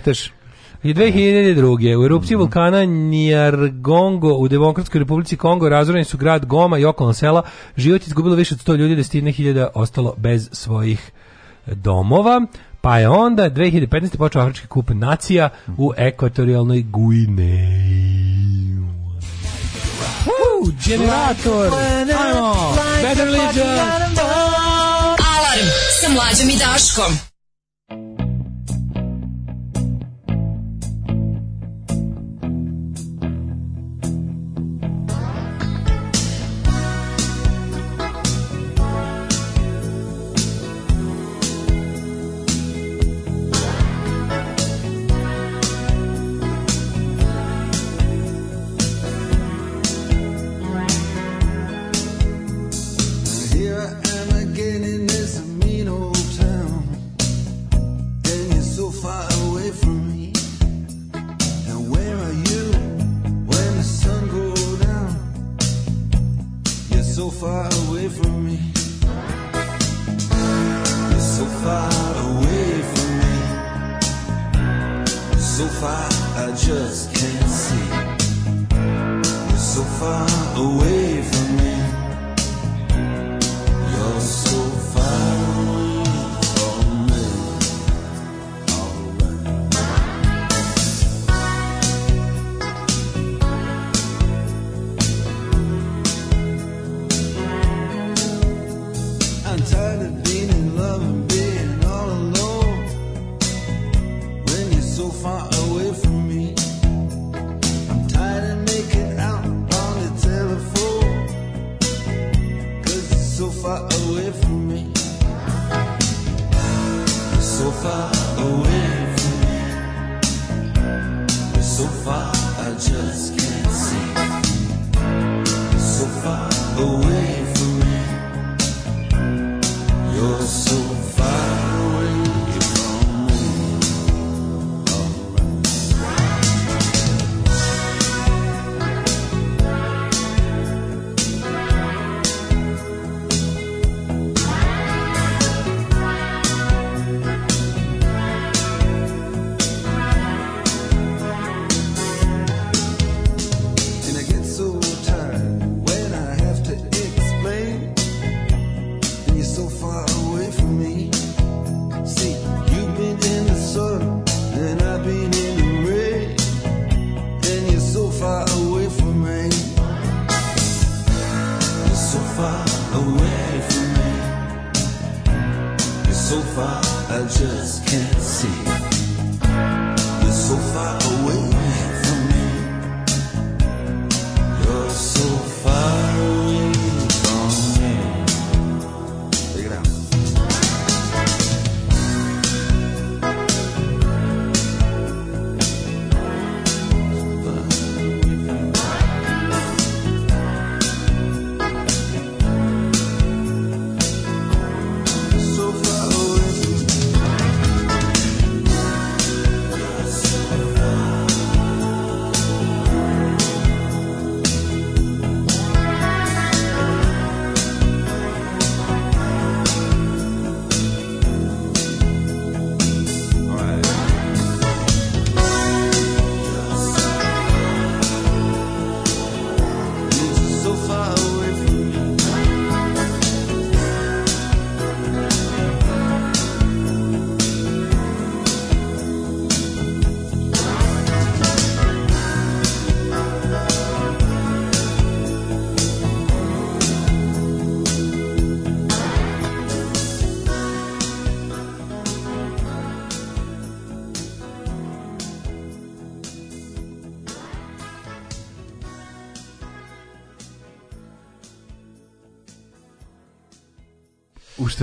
H: I 2002. u erupciji vulkana Niargongo u Demokratskoj republici Kongo razoreni su grad Goma i okolna sela. Život je izgubilo više od 100 ljudi, destine hiljada ostalo bez svojih domova. Pa je onda 2015. počeo Afrički kup nacija u ekvatorijalnoj Guineji u generator. Ajmo, Better Legion. Alarm sa mlađom i Daškom. far away from me. You're so far away from me. So
I: far, I just can't see. You're so far away. far away from You're so far, I just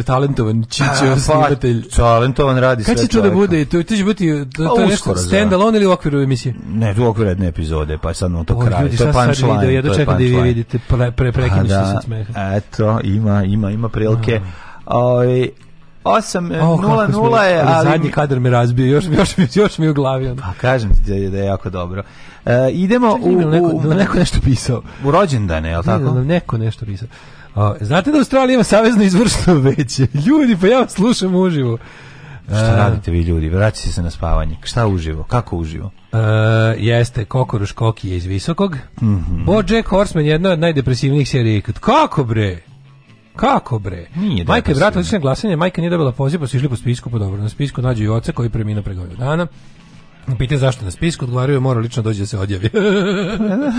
H: ste talentovan Čičev pa,
I: snimatelj. Talentovan radi
H: sve. Kad će to da bude? To, to će biti to, to je pa, nešto da. stand alone ili u okviru emisije?
I: Ne, u okviru jedne epizode, pa sad on to kraj. To je punchline. Video,
H: ja
I: dočekam da vi vidite
H: pre, pre, pre pa prekinuti se da,
I: smeha. Eto, ima, ima, ima prilike. Oj, 8.00 oh, je, ali...
H: Zadnji kadar me razbio, još, još, još, još mi u glavi. Onda.
I: Pa kažem ti da je, da je jako dobro. E, idemo Čak, u...
H: Neko, u, neko nešto pisao.
I: U rođendane, je li
H: tako? Ne, da neko nešto pisao. O, znate da Australija ima savezno izvršno veće? Ljudi, pa ja vas slušam uživo.
I: Šta e, radite vi ljudi? Vraćate se na spavanje. Šta uživo? Kako uživo?
H: Uh, jeste Kokoruš Koki je iz Visokog.
I: Mm -hmm.
H: BoJack Horseman je jedna od najdepresivnijih serija. ikad. Kako bre? Kako bre? Nije majka je vratila na glasanje, majka nije dobila poziv, pa su išli po spisku, po pa dobro. Na spisku nađu i oca koji preminuo pre godinu dana. Pite zašto na spisku, odgovaraju, mora lično dođe da se odjavi.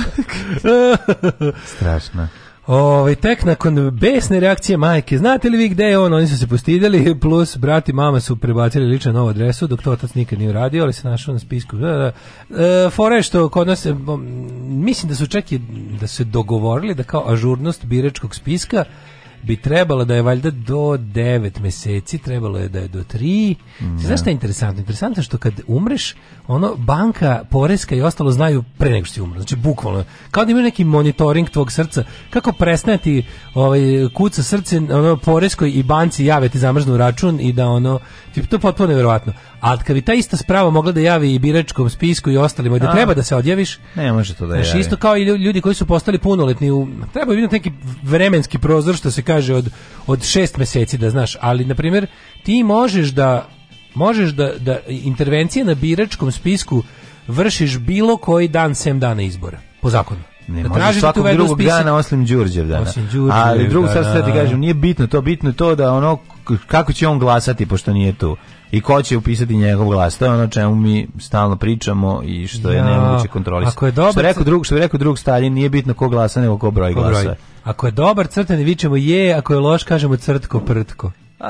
I: Strašno.
H: Ovaj tek nakon besne reakcije majke, znate li vi gde je on? Oni su se postideli, plus brat i mama su prebacili lično novu adresu, dok to otac nikad nije uradio, ali se našao na spisku. Da, da. E, fore što kod nas, mislim da su čeki da se dogovorili da kao ažurnost biračkog spiska bi trebala da je valjda do 9 meseci, trebalo je da je do 3. Mm, Znaš šta je da. interesantno? Interesantno je što kad umreš, ono banka, poreska i ostalo znaju pre nego što si umre. Znači bukvalno kao da imaju neki monitoring tvog srca, kako presnati ovaj kuca srce ono poreskoj i banci jave ti zamrznu račun i da ono tip, to je potpuno neverovatno. A kad bi ta ista sprava mogla da javi i biračkom spisku i ostalima, da treba da se odjaviš.
I: Ne može to da javi. Znaš,
H: isto kao i ljudi koji su postali punoletni, u, treba vidjeti neki vremenski prozor, što se kaže, od, od šest meseci, da znaš. Ali, na primjer, ti možeš da možeš da, da intervencije na biračkom spisku vršiš bilo koji dan sem
I: dana
H: izbora, po zakonu.
I: Ne, da može da svakog drugog spisak. dana osim Đurđev dana. Osim Đurđev, Ali drugog, da, sad, sad da, ti kažem, nije bitno to, bitno je to da ono, kako će on glasati, pošto nije tu i ko će upisati njegov glas. To je ono čemu mi stalno pričamo i što je
H: ja.
I: nemoguće kontrolisati. Ako je dobar, rekao drug, što rekao drug Stalin, nije bitno ko glasa, nego ko broj ko glasa. Broj.
H: Ako je dobar crtan, vičemo je, ako je loš, kažemo crtko, prtko.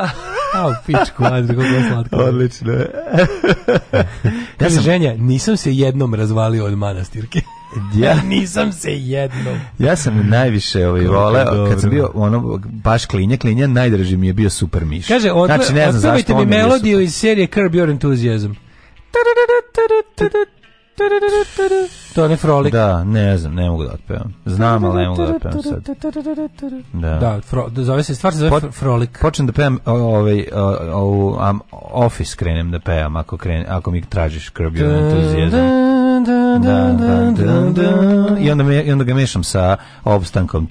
H: Au, pičku, ajde, kako je slatko.
I: Odlično.
H: ja sam... ženja, nisam se jednom razvalio od manastirke. Ja nisam se jednom.
I: Ja sam najviše ovaj voleo kad sam bio ono baš klinja, klinja najdraži mi je bio Super Miš.
H: Kaže, odpe, znači, ne znam zašto mi melodiju iz serije Curb Your Enthusiasm. To ne Frolik.
I: Da, ne znam, ne mogu da otpevam. Znam, ali ne mogu da otpevam sad.
H: Da,
I: da
H: fro, da zove se, stvar se zove Pot, Frolik.
I: Počnem da pevam ovaj, ovu, um, Office krenem da pevam ako, kren, ako mi tražiš Curb Your Enthusiasm. I onda, me, i onda ga mešam sa opstankom.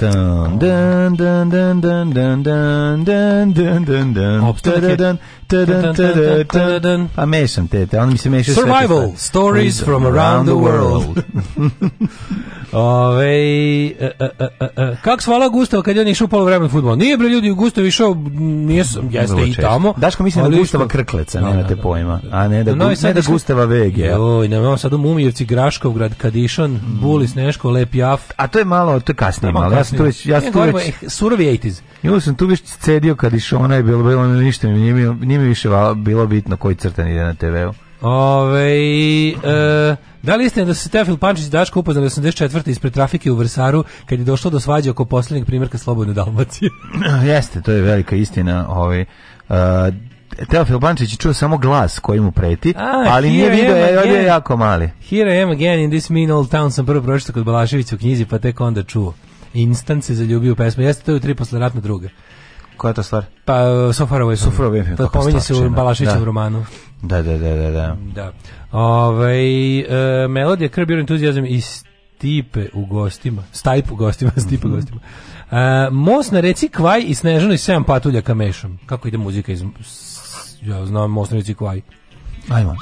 I: Pa mešam te, te. Onda mi se mešaju
H: Survival stories from around the world. Ove, e, e, e, kako svala Gustavo kad je on išao polo vremena futbol? Nije bre ljudi, Gustavo išao, nije, jeste Vrlo i tamo.
I: Daško mislim da Gustava što... Krkleca, nemate pojma. A ne da, no, ne da Gustava VG.
H: Joj,
I: na ovom
H: sad u Mumijevci, Graškovgrad, Kadišan, mm. Bulis, Neško, Lep Jaf.
I: A to je malo, to je kasnije, malo. Ja sam tu već... Ja
H: sam tu već... Surovi 80's. Ja sam
I: tu
H: već
I: cedio Kadišona i bilo, bilo ništa, nije mi, nije mi više bilo bitno koji crtan ide na TV-u.
H: Ove, e, da li istina da su Tefil Pančić i Daško upoznali 84. ispred trafike u Vrsaru kad je došlo do svađa oko posljednjeg primjerka Slobodne Dalmacije? Jeste,
I: to je velika istina. Ove, a, e, Teofil Bančić čuo samo glas koji mu preti, A, ali nije video, e, je, je jako mali.
H: Here I am again in this mean old town, sam prvo pročito kod Balaševića u knjizi, pa tek onda čuo. Instant se zaljubio u pesmu. Jeste to je u tri posle ratne druge.
I: Koja je to stvar?
H: Pa Sofarove. Sofarove. Pa
I: pominje
H: se u da. Balašićevom da. romanu.
I: Da, da, da, da. Da. da.
H: Ove, ovaj, e, melodija, krb, entuzijazam i stipe u gostima. Stajp u gostima, stipe u gostima. E, most na reci Kvaj i Snežano i 7 patulja kamešom. Kako ide muzika iz... Ja znam most na reci Kvaj. Ajmo. Ajmo.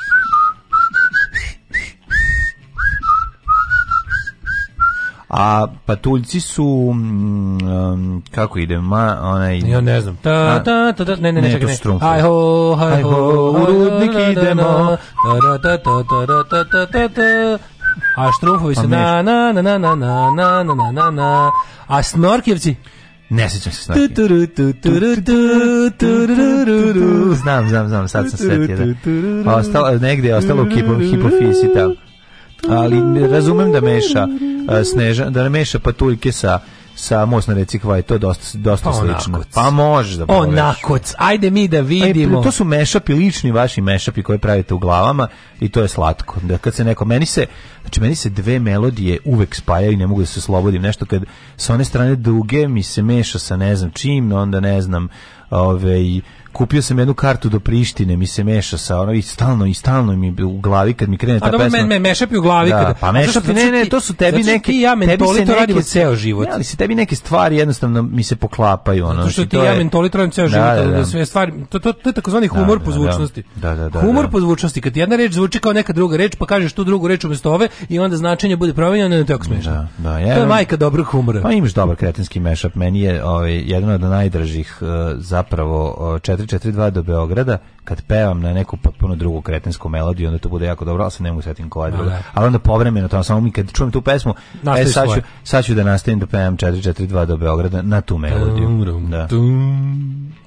I: a patuljci su um, kako ide ma onaj
H: ja ne znam ta
I: ta ta, ta ne ne ne čekaj aj ho
H: aj ho u rudnik idemo ta ta ta ta ta ta ta a štrumfovi se na na na na na na na na na na a snorkevci ne sjećam se snaki. Znam,
I: znam, znam, sad sam svetio. Da. Ostalo, negdje je ostalo u hipo, hipofisi tamo ali razumem da meša e, snežan, da ne meša patuljke sa sa most na reci Kva to dosta dosta pa slično. Onakoc. Pa
H: može da poveš. Onakoc. Ajde mi da e, vidimo. Aj,
I: to su
H: mešapi
I: lični vaši mešapi koje pravite u glavama i to je slatko. Da kad se neko meni se znači meni se dve melodije uvek spajaju i ne mogu da se oslobodim nešto kad sa one strane duge mi se meša sa ne znam čim, onda ne znam ovaj kupio sam jednu kartu do Prištine, mi se meša sa ono i stalno i stalno mi u glavi kad mi krene
H: ta
I: pesma. A me,
H: me
I: meša
H: u glavi da, kada. Pa meša,
I: znači, ne, ne, to su tebi znači, neke
H: ti ja
I: mentolito to radimo
H: ceo život. ali se tebi
I: neke stvari jednostavno mi se poklapaju ono. Zato
H: što znači ti to ja je... mentoli to radim ceo da, život, da, da, da, sve stvari, to to, to je takozvani da, humor da, po da. zvučnosti. Da, da, da, humor po zvučnosti, kad jedna reč zvuči kao neka druga reč, pa kažeš tu drugu reč umesto ove i onda značenje bude promenjeno, ne tako smešno. Da, da, ja, to je majka
I: dobrog
H: humora. Pa imaš
I: dobar kretenski mešap, meni je ovaj jedan od najdražih eh, zapravo eh, 442 do Beograda, kad pevam na neku potpuno drugu kretensku melodiju, onda to bude jako dobro, al se ne mogu setim koja je da, da. druga. Ali onda povremeno, tamo samo mi kad čujem tu pesmu, e, sad, ću, sad ću da nastavim da pevam 442 do Beograda na tu melodiju. Da.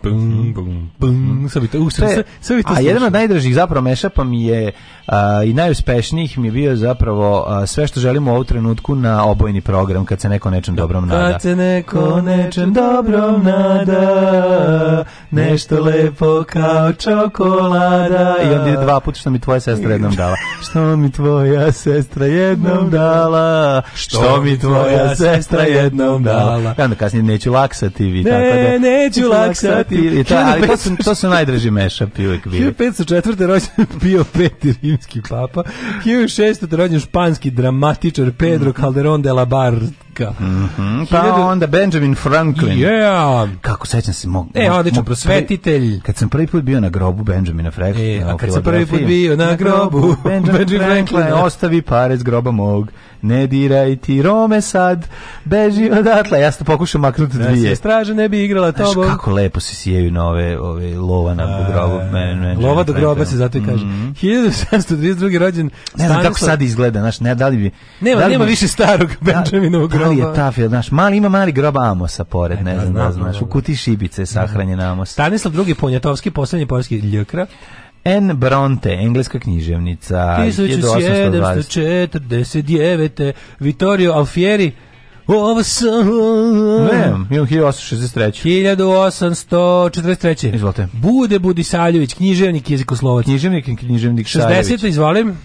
I: Bum, bum, mhm. bum. Mhm. Sve to, sve, sve, sve to A jedan od najdražih zapravo mešapa mi je a, i najuspešnijih mi je bio zapravo a, sve što želimo u ovu trenutku na obojni program kad se neko nečem dobrom nada.
H: Kad se neko nečem dobrom nada nešto lepo kao čokolada
I: i on je dva puta što mi tvoja sestra jednom dala. Što mi tvoja sestra jednom dala što mi tvoja sestra jednom dala. I onda kasnije neću laksati vi ne, tako da. Ne, neću laksati i to, ali to su, to su najdraži mešapi uvijek bili. 1504.
H: rođen bio peti rimski papa, 1600. rođen španski dramatičar Pedro Calderón de la Barca,
I: Amerika. Mm -hmm. Pa onda Benjamin Franklin. Yeah. Kako sećam se mog...
H: E,
I: odlično,
H: prosvetitelj.
I: Kad sam prvi put bio na grobu Benjamina Franklina. E, a
H: kad sam prvi put bio na grobu
I: Benjamin, Benjamin Franklin, ostavi parec groba mog. Ne diraj ti Rome sad, beži odatle. Ja sam pokušao maknuti da, dvije. Da straže ne bi igrala tobom. Znaš kako lepo se sijaju nove ove, lova na a, grobu. Men, men, lova
H: do groba se zato i kaže. Mm -hmm. 1732. rođen
I: Ne znam kako sad izgleda, znaš, ne, da li bi...
H: Nema,
I: da li
H: nema bi... više starog da Benjaminovog Mali je
I: taf, znaš, mali ima mali grob Amosa pored, ne, znam, znam, da, da, da znaš, da, u kuti šibice sahranjen
H: Amos. Stanislav II. Ponjatovski, poslednji poljski ljekra. N.
I: Bronte, engleska književnica.
H: 1749. Vittorio Alfieri, ovo sam... Ne, 1863. 1843.
I: Izvolite.
H: Bude Budisavljević,
I: književnik
H: jezikoslovac.
I: Književnik
H: književnik Šajević. 60. izvolim.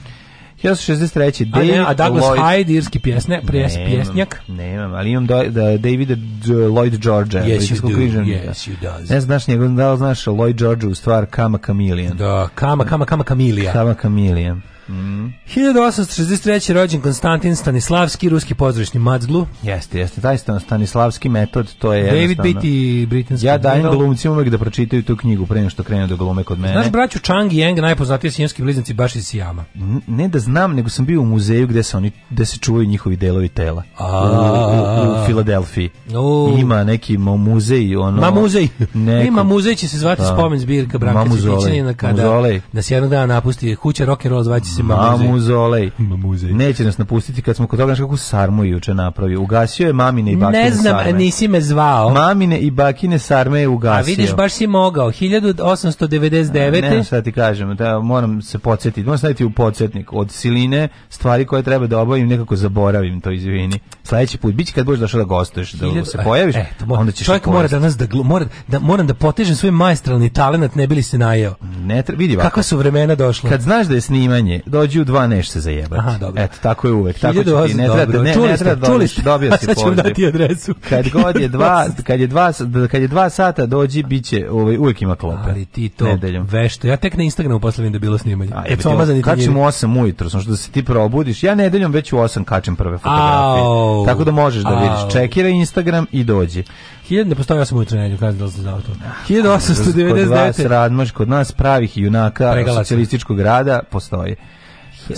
I: 1963. David
H: a, ne, a Douglas Lloyd. Hyde, irski pjesne, pres, nemam, pjesnjak. Nemam,
I: ali imam da, David Lloyd George. Yes, you do, križanika. yes, you does. Ne znaš njegov, da li znaš Lloyd George u stvar Kama Kamilijan? Da,
H: Kama, Kama, Kama Kamilija.
I: Kama Kamilijan. Mm.
H: 1863. rođen Konstantin Stanislavski, ruski pozdravišni Macglu. Jeste,
I: jeste, taj Stanislavski metod, to je David Beatty i
H: britanski.
I: Ja dajem glumcima uvek da pročitaju tu knjigu pre nego što krenu da glume kod mene. Znaš braću
H: Chang i Eng, najpoznatiji sinjski blizanci baš iz Sijama?
I: ne da znam, nego sam bio u muzeju gde se oni gde se čuvaju njihovi delovi tela. A u, u, u Filadelfiji. U. Ima neki muzej, ono. Ma
H: muzej. Neko... Ima muzej će se zvati da. spomen zbirka Branka Cvetićanina kada nas jednog dana napusti kuća rock and roll zvaće Mamuzolej.
I: Mamuzej. Neće nas napustiti kad smo kod toga, znaš sarmu juče napravio. Ugasio je mamine i bakine sarme. Ne znam,
H: sarme. nisi me
I: zvao. Mamine i
H: bakine
I: sarme je ugasio. A vidiš,
H: baš si mogao. 1899.
I: A, ne, šta ti kažem, da moram se podsjetiti. Moram staviti u podsjetnik. Od siline stvari koje treba da obavim, nekako zaboravim to, izvini. Sljedeći put, biće kad budeš došao da gostuješ, da Hiljadu, se pojaviš, e, to mora, onda ćeš Čovjek mora danas
H: da, glu, mora, da, moram da potežem svoj majstralni talent, ne bili se najeo.
I: Ne, vidi Kakva
H: su vremena došla.
I: Kad znaš da je snimanje, dođi u dva neš se zajebati. Aha, dobro. Eto, tako je uvek. Tako će ti, ne
H: treba, da- ne, čuli ne treba
I: da čuli ste, dobio
H: si poziv. Sad dati adresu.
I: Kad
H: god
I: je
H: 2,
I: kad je 2, kad je 2 sata dođi, biće ovaj, uvek ima klope.
H: Ali ti to nedeljom. vešto. Ja tek na Instagramu posle da bilo snimanje. A, jebe, omazani
I: kačim u 8 ujutro, što da se ti probudiš. Ja nedeljom već u 8 kačem prve fotografije. Au, tako da možeš da vidiš. Čekiraj Instagram i dođi.
H: 1000
I: ne
H: postoji ja sam ujutro nedelju, kažem da sam znao to.
I: 1899. Kod vas Radmoš, kod nas pravih junaka Pregalaca. socijalističkog rada postoji.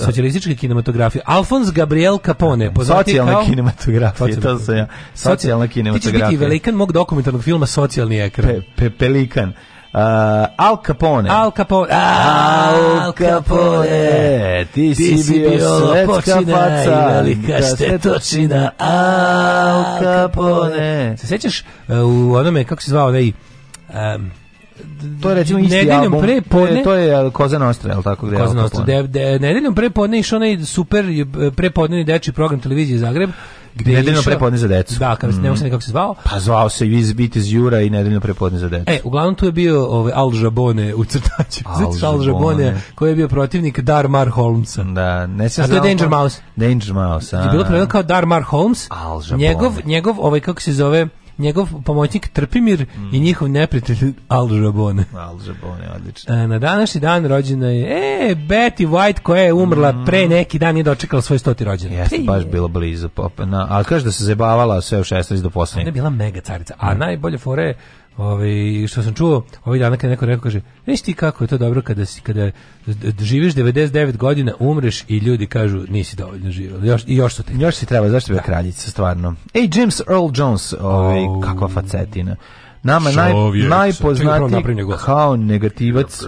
H: Socijalistička kinematografija. Alfons Gabriel Capone. Socijalna
I: kao... kinematografija, to sam ja. Socijalna kinematografija. Ti ćeš biti velikan
H: mog dokumentarnog filma Socijalni ekran. Pe,
I: pe, pelikan. Uh, Al Capone.
H: Al Capone.
I: Al Capone. Ti, ti si bio, svetska faca. Velika štetočina. Da Al Capone. Se
H: sjećaš uh, u onome, kako se zvao ovaj... Um,
I: to je
H: recimo isti album.
I: Pre podne, to je Koza Nostra, je tako? Gde
H: Koza Nostra. De, de, nedeljom pre podne išao onaj super prepodnevni dečji program televizije Zagreb
I: gde nedeljno prepodne za decu.
H: Da,
I: kada
H: mm.
I: ne znam mm. kako
H: se zvao.
I: Pa
H: zvao
I: se iz bit Jura i nedeljno prepodne za decu. E, uglavnom
H: tu je bio ovaj Al Jabone u crtaću. Al, Al Jabone koji je bio protivnik Darmar Holmesa. Da, ne se zvao. A to je Danger Mouse.
I: Danger Mouse, a.
H: Je bilo kao Darmar Holmes. Al Jabone. Njegov njegov ovaj kako se zove njegov pomoćnik Trpimir mm. i njihov neprijatelj
I: Al
H: Jabone. Al Jabone, odlično. E, na današnji dan rođena je e, Betty White koja je umrla mm. pre neki dan i dočekala svoj stoti rođendan. Jeste Ej.
I: baš
H: bilo
I: blizu pop. Na, kaže da se zabavala sve u 16 do poslednjeg. Ona je
H: bila mega carica. A mm. najbolje fore Ove, ovaj, što sam čuo, ovih ovaj dana kad neko rekao, kaže, nisi ti kako je to dobro kada, si, kada živiš 99 godina, umreš i ljudi kažu nisi dovoljno živio. Još, I još su te.
I: Još si treba, zašto bi da. kraljica, stvarno. Ej, James Earl Jones, ovaj, oh. kakva facetina. Nama naj, najpoznatiji kao negativac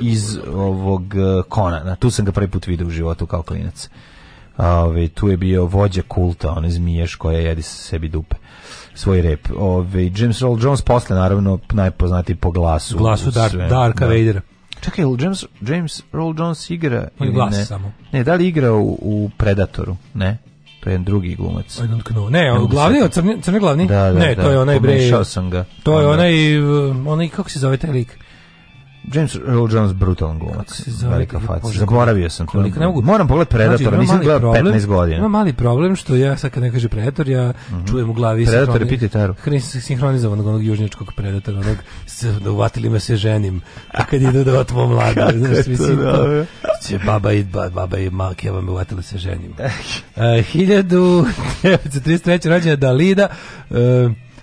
I: iz ovog kona. Eh, Konana. Tu sam ga prvi put video u životu kao klinac. Ove, ovaj, tu je bio vođa kulta, one zmiješ koja jedi sebi dupe svoj rep. Ovaj James Earl Jones posle, naravno, najpoznati po glasu.
H: Glasu Dark, Darka da. Vadera. Čekaj,
I: James, James Earl Jones igra... On ili glas ne?
H: samo.
I: Ne, da li
H: igra
I: u, u Predatoru? Ne. To je jedan drugi glumac. I don't
H: know. Ne, on glavni, on crni, crni glavni. Da, da, ne, da, to je onaj bre. sam ga. To je onaj onaj kako se zove taj lik?
I: James Earl Jones brutalan glumac. Velika faca. Zaboravio sam to. Ne mogu... Moram pogled znači, Predatora, znači, nisam gledao 15 godina. Ima
H: mali problem što ja sad kad ne kaže Predator, ja mm -hmm. čujem u glavi
I: Predator
H: piti
I: taru.
H: Sinhronizovanog onog južnjačkog Predatora, onog da uvatili me se ženim, a kad idu da otmo mlada, znaš,
I: mislim to.
H: Će baba i ba, baba i mak, ja vam uvatili se ženim. 1933. E, rođena Dalida, uh,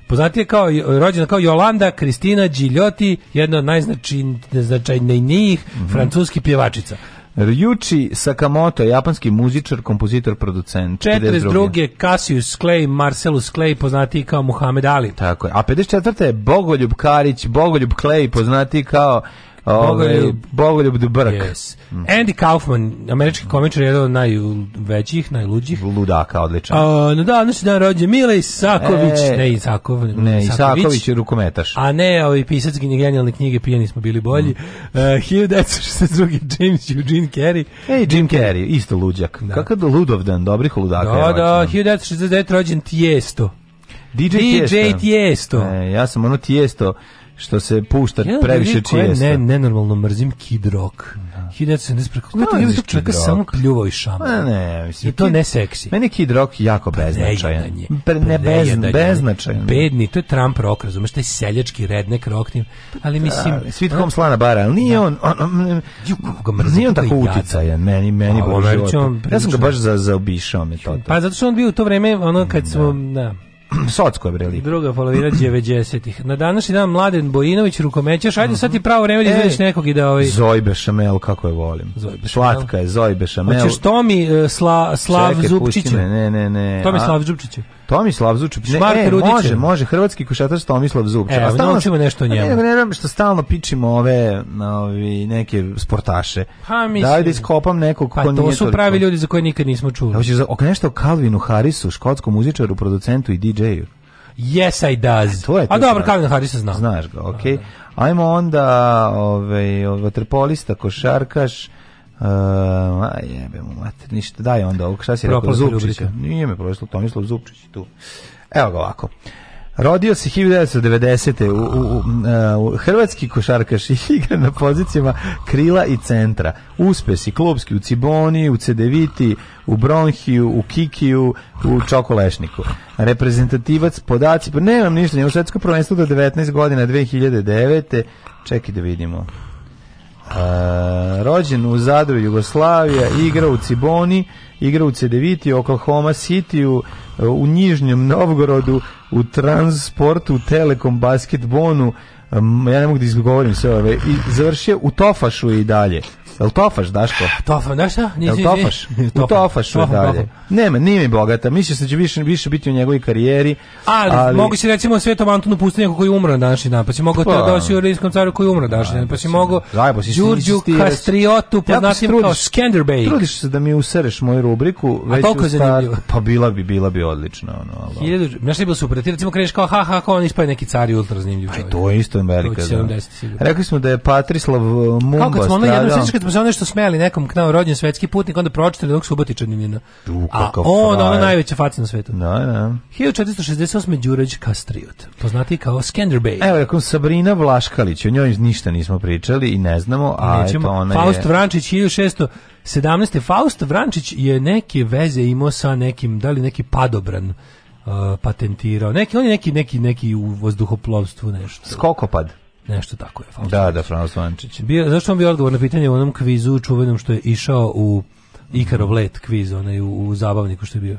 H: Poznatija kao rođena kao Jolanda Kristina Gigliotti, jedna od najznačajnijih mm -hmm. francuski pjevačica.
I: Ryuichi Sakamoto, japanski muzičar, kompozitor, producent.
H: 42. Cassius Clay, Marcellus Clay, poznati kao Muhammed Ali. Tako je.
I: A 54. je Bogoljub Karić, Bogoljub Clay, poznati kao Bogoljub, Bogoljub Dubrk. Yes.
H: Mm. Andy Kaufman, američki komičar, jedan od najvećih, najluđih.
I: Ludaka,
H: odličan.
I: A,
H: no
I: da, znači
H: da rođe Mile Isaković, e, ne Isakov, ne,
I: Isaković, Isaković je
H: rukometaš. A ne,
I: ovi
H: pisac genijalne knjige, pijani smo bili bolji. Mm. Uh, drugi, James Eugene Carey.
I: Ej, Jim
H: Carrey,
I: isto luđak. Da. Kakav ludov dan, dobrih ludaka.
H: Da, da, 1969. rođen
I: Tijesto. DJ, DJ Tijesto. Tijesto. E, ja sam ono Tijesto što se pušta Jedan previše često.
H: Ne, ne, normalno mrzim Kid Rock. Da. Kid Rock se
I: ne
H: spreko. Kako
I: je
H: to čovjeka samo pljuvao i šama?
I: Ne, ne, mislim. I
H: to
I: kid,
H: ne seksi.
I: Meni Kid Rock jako pa beznačajan. Pa Pre, ne, bez, beznačajan.
H: Bedni, to je
I: Trump rock,
H: razumeš, taj seljački rednek rock. Tim, Ali da, mislim... Da, Home
I: slana bara, ali nije da. on... on, on ga mrzim, nije on tako uticajan, meni, meni pa, bolje. Ja sam ga baš zaobišao to.
H: Pa zato što on bio u to vreme, ono kad da. smo... Da,
I: Socko je breli.
H: Druga polovina 90-ih. Na današnji dan Mladen Bojinović rukomećaš, ajde sad ti pravo vreme da e. izvedeš nekog i da ovaj
I: Zojbe Šamel kako je volim. Zojbe Slatka je Zojbe Šamel. Hoćeš Tomi uh,
H: sla, Slav Čekaj, Zubčić.
I: Ne, ne, ne. Tomi
H: Slav
I: Zubčić.
H: Tomislav Zubčić,
I: Ne, e, može, može, hrvatski košarkaš Tomislav Zubčić. E, a
H: stalno ćemo nešto o pa njemu. Ne,
I: ne, ne, što stalno pičimo ove, ovi neke sportaše. Ha, pa, mislim. Da, da iskopam nekog
H: pa, ko pa, to su pravi ljudi za koje nikad nismo čuli. Hoćeš za nešto o
I: Calvinu Harrisu, škotskom muzičaru, producentu i DJ-u.
H: Yes, I does. A,
I: to je
H: A dobro,
I: Calvin Harris
H: znaš. Znaš ga, okej. Okay. Da. Ajmo onda, ovaj, vaterpolista, košarkaš, Uh, a jebe mu mater, ništa, daj onda ovog, šta si Propal rekao?
I: Zupčića.
H: Nije
I: me prošlo, Tomislav Zupčić tu. Evo ga ovako.
H: Rodio se 1990. U, u, u, u hrvatski košarkaš igra na pozicijama krila i centra. Uspesi klubski u Ciboni, u Cedeviti, u Bronhiju, u Kikiju, u Čokolešniku. Reprezentativac, podaci, pa nemam ništa, njemu svetsko prvenstvo do 19 godina 2009. Čekaj da vidimo rođen u Zadru Jugoslavija, igra u Ciboni, igra u Cedeviti, Oklahoma City, u Nižnjem Novgorodu, u Transportu, u Telekom Basketbonu, ja ne mogu da izgovorim sve ove, i završio u Tofašu i dalje. Jel tofaš, Daško?
I: Ah, Tofa,
H: znaš šta? Jel tofaš? U tofaš je dalje. Nema, nije mi bogata. Misliš da će više, više biti u njegovoj karijeri. Ali, ali... mogu si recimo Svetom Antonu Pustinjaku koji je umro na današnji dan, pa si doći u Rijskom caru koji je umro na današnji dan, pa si mogao pa- Đurđu Kastriotu pa poznatim kao Skanderbej.
I: Trudiš se da mi usereš moju rubriku. Već A toliko je zanimljivo. Pa bila bi, bila bi odlična. Ono, ali... Znaš što je
H: bilo super? Ti recimo kreneš kao ha, ha, kao on ispaje neki car i ultra zanimljiv
I: pa čovjek. to je isto Amerika. velika. Da. Rekli smo da je Patrislav eh, Mumba stradao. Kao kad
H: smo ono jednom, kad smo se ono nešto smeli nekom knao rođen svetski putnik, onda pročitali dok subotičanina. A on, ono najveća faca na svetu. Da, da. 1468. Đurđ Kastriot, poznati kao Skanderbej.
I: Evo, rekom Sabrina Vlaškalić, o njoj ništa nismo pričali i ne znamo, a Nećemo. eto ona
H: Faust je...
I: Vrančić,
H: 1600 17. Faust Vrančić je neke veze imao sa nekim, da li neki padobran uh, patentirao. Neki, on je neki, neki, neki u vazduhoplovstvu nešto.
I: Skokopad.
H: Nešto tako je. Faust
I: da, da, Franz Vančić.
H: Bio, zašto on bio odgovor na pitanje u onom kvizu čuvenom što je išao u Ikarov let kviz, onaj u, u zabavniku što je bio?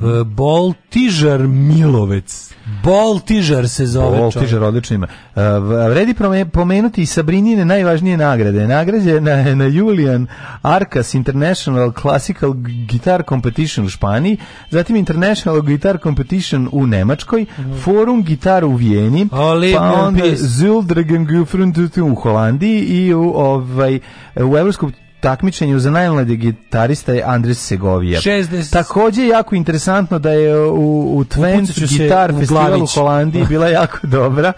H: Uh, Boltižar Milovec. Boltižar se zove Boltižar, odlično ime.
I: vredi pomenuti i Sabrinine najvažnije nagrade. Nagrađe na, na Julian Arcas International Classical Guitar Competition u Španiji, zatim International Guitar Competition u Nemačkoj, Forum Gitar u Vijeni, Olive pa onda Zuldragen u Holandiji i u, ovaj, u Evropskom takmičenju za najmlađi gitarista je Andres Segovija. 60... Takođe je jako interesantno da je u, u Twent Gitar festivalu u Holandiji bila jako dobra.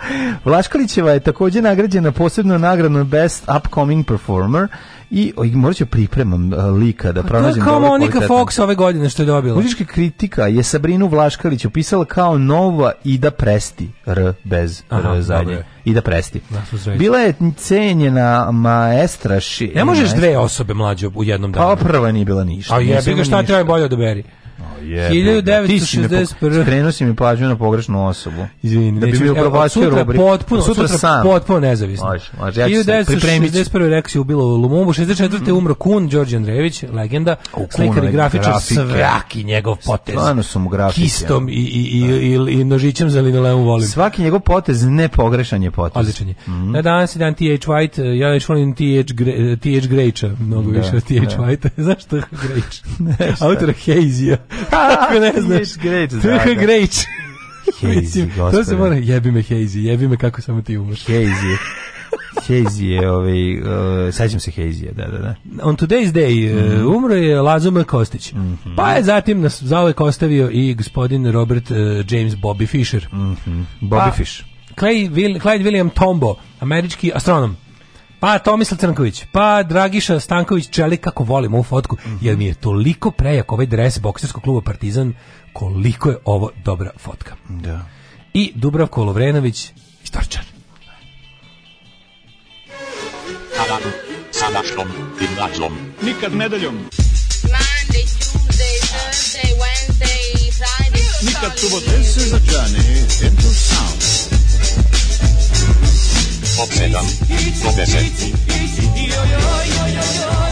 I: Vlaškalićeva je takođe nagrađena posebno nagradom Best Upcoming Performer i, i morat da pripremam uh, lika da pronađem dobro kvalitetno. To je Fox
H: ove godine što je dobila. Muzička
I: kritika je Sabrinu Vlaškalić opisala kao nova Ida Presti, R bez Aha, R zadnje. Dobro. Ida Presti. Da, bila je cenjena maestra ši...
H: Ne možeš dve osobe mlađe u jednom
I: pa,
H: danu. Pa prva
I: nije bila ništa.
H: A
I: jebi ga
H: šta treba bolje da beri. Yeah,
I: 1961. Skrenuo si mi pažnju na pogrešnu osobu. Izvini, da bi mi
H: upropastio rubrik. Potpuno, sutra, sutra sam. potpuno nezavisno. Može, može, ja 1961. Reksi ubilo Lumumbu, 64. Mm. umro Kun, Đorđe Andrejević, legenda, o, slikar i grafičar, svaki
I: njegov potez. Stvarno su mu grafici.
H: Kistom i, i, i, da. i, i nožićem za linolemu volim.
I: Svaki njegov potez ne pogrešan je potez. Odličan je.
H: Mm. Na da, danas je dan T.H. White, eh, ja još volim T.H. Gre, eh, Grejča, mnogo da, više od T.H. Da. White. Zašto što Grejč? Autora Hejzija. Kako ne znaš? TH Grejč. Hazy, gospodine. To se mora, jebi me Hazy, jebi me kako samo ti umreš.
I: Hazy. Hazy je, ovaj, uh, sećam se Hazy, da, da, da.
H: On today's day mm -hmm. umro je Lazo Kostić. Mm -hmm. Pa je zatim nas zauvek ostavio i gospodin Robert uh, James Bobby Fisher. Mm
I: -hmm. Bobby pa, Fish. Clay Will,
H: Clyde William Tombo, američki astronom. Pa Tomislav Crnković, pa Dragiša Stanković Čeli, kako volim ovu fotku, mm -hmm. jer mi je toliko prejak ovaj dres bokserskog kluba Partizan, koliko je ovo dobra fotka. Da. I Dubravko Lovrenović, istoričar. Alarm sa našom gimnazom. Nikad nedeljom. Monday, Tuesday, Thursday, Wednesday, Friday. Nikad subote se začane, enter sound po 7, po 10.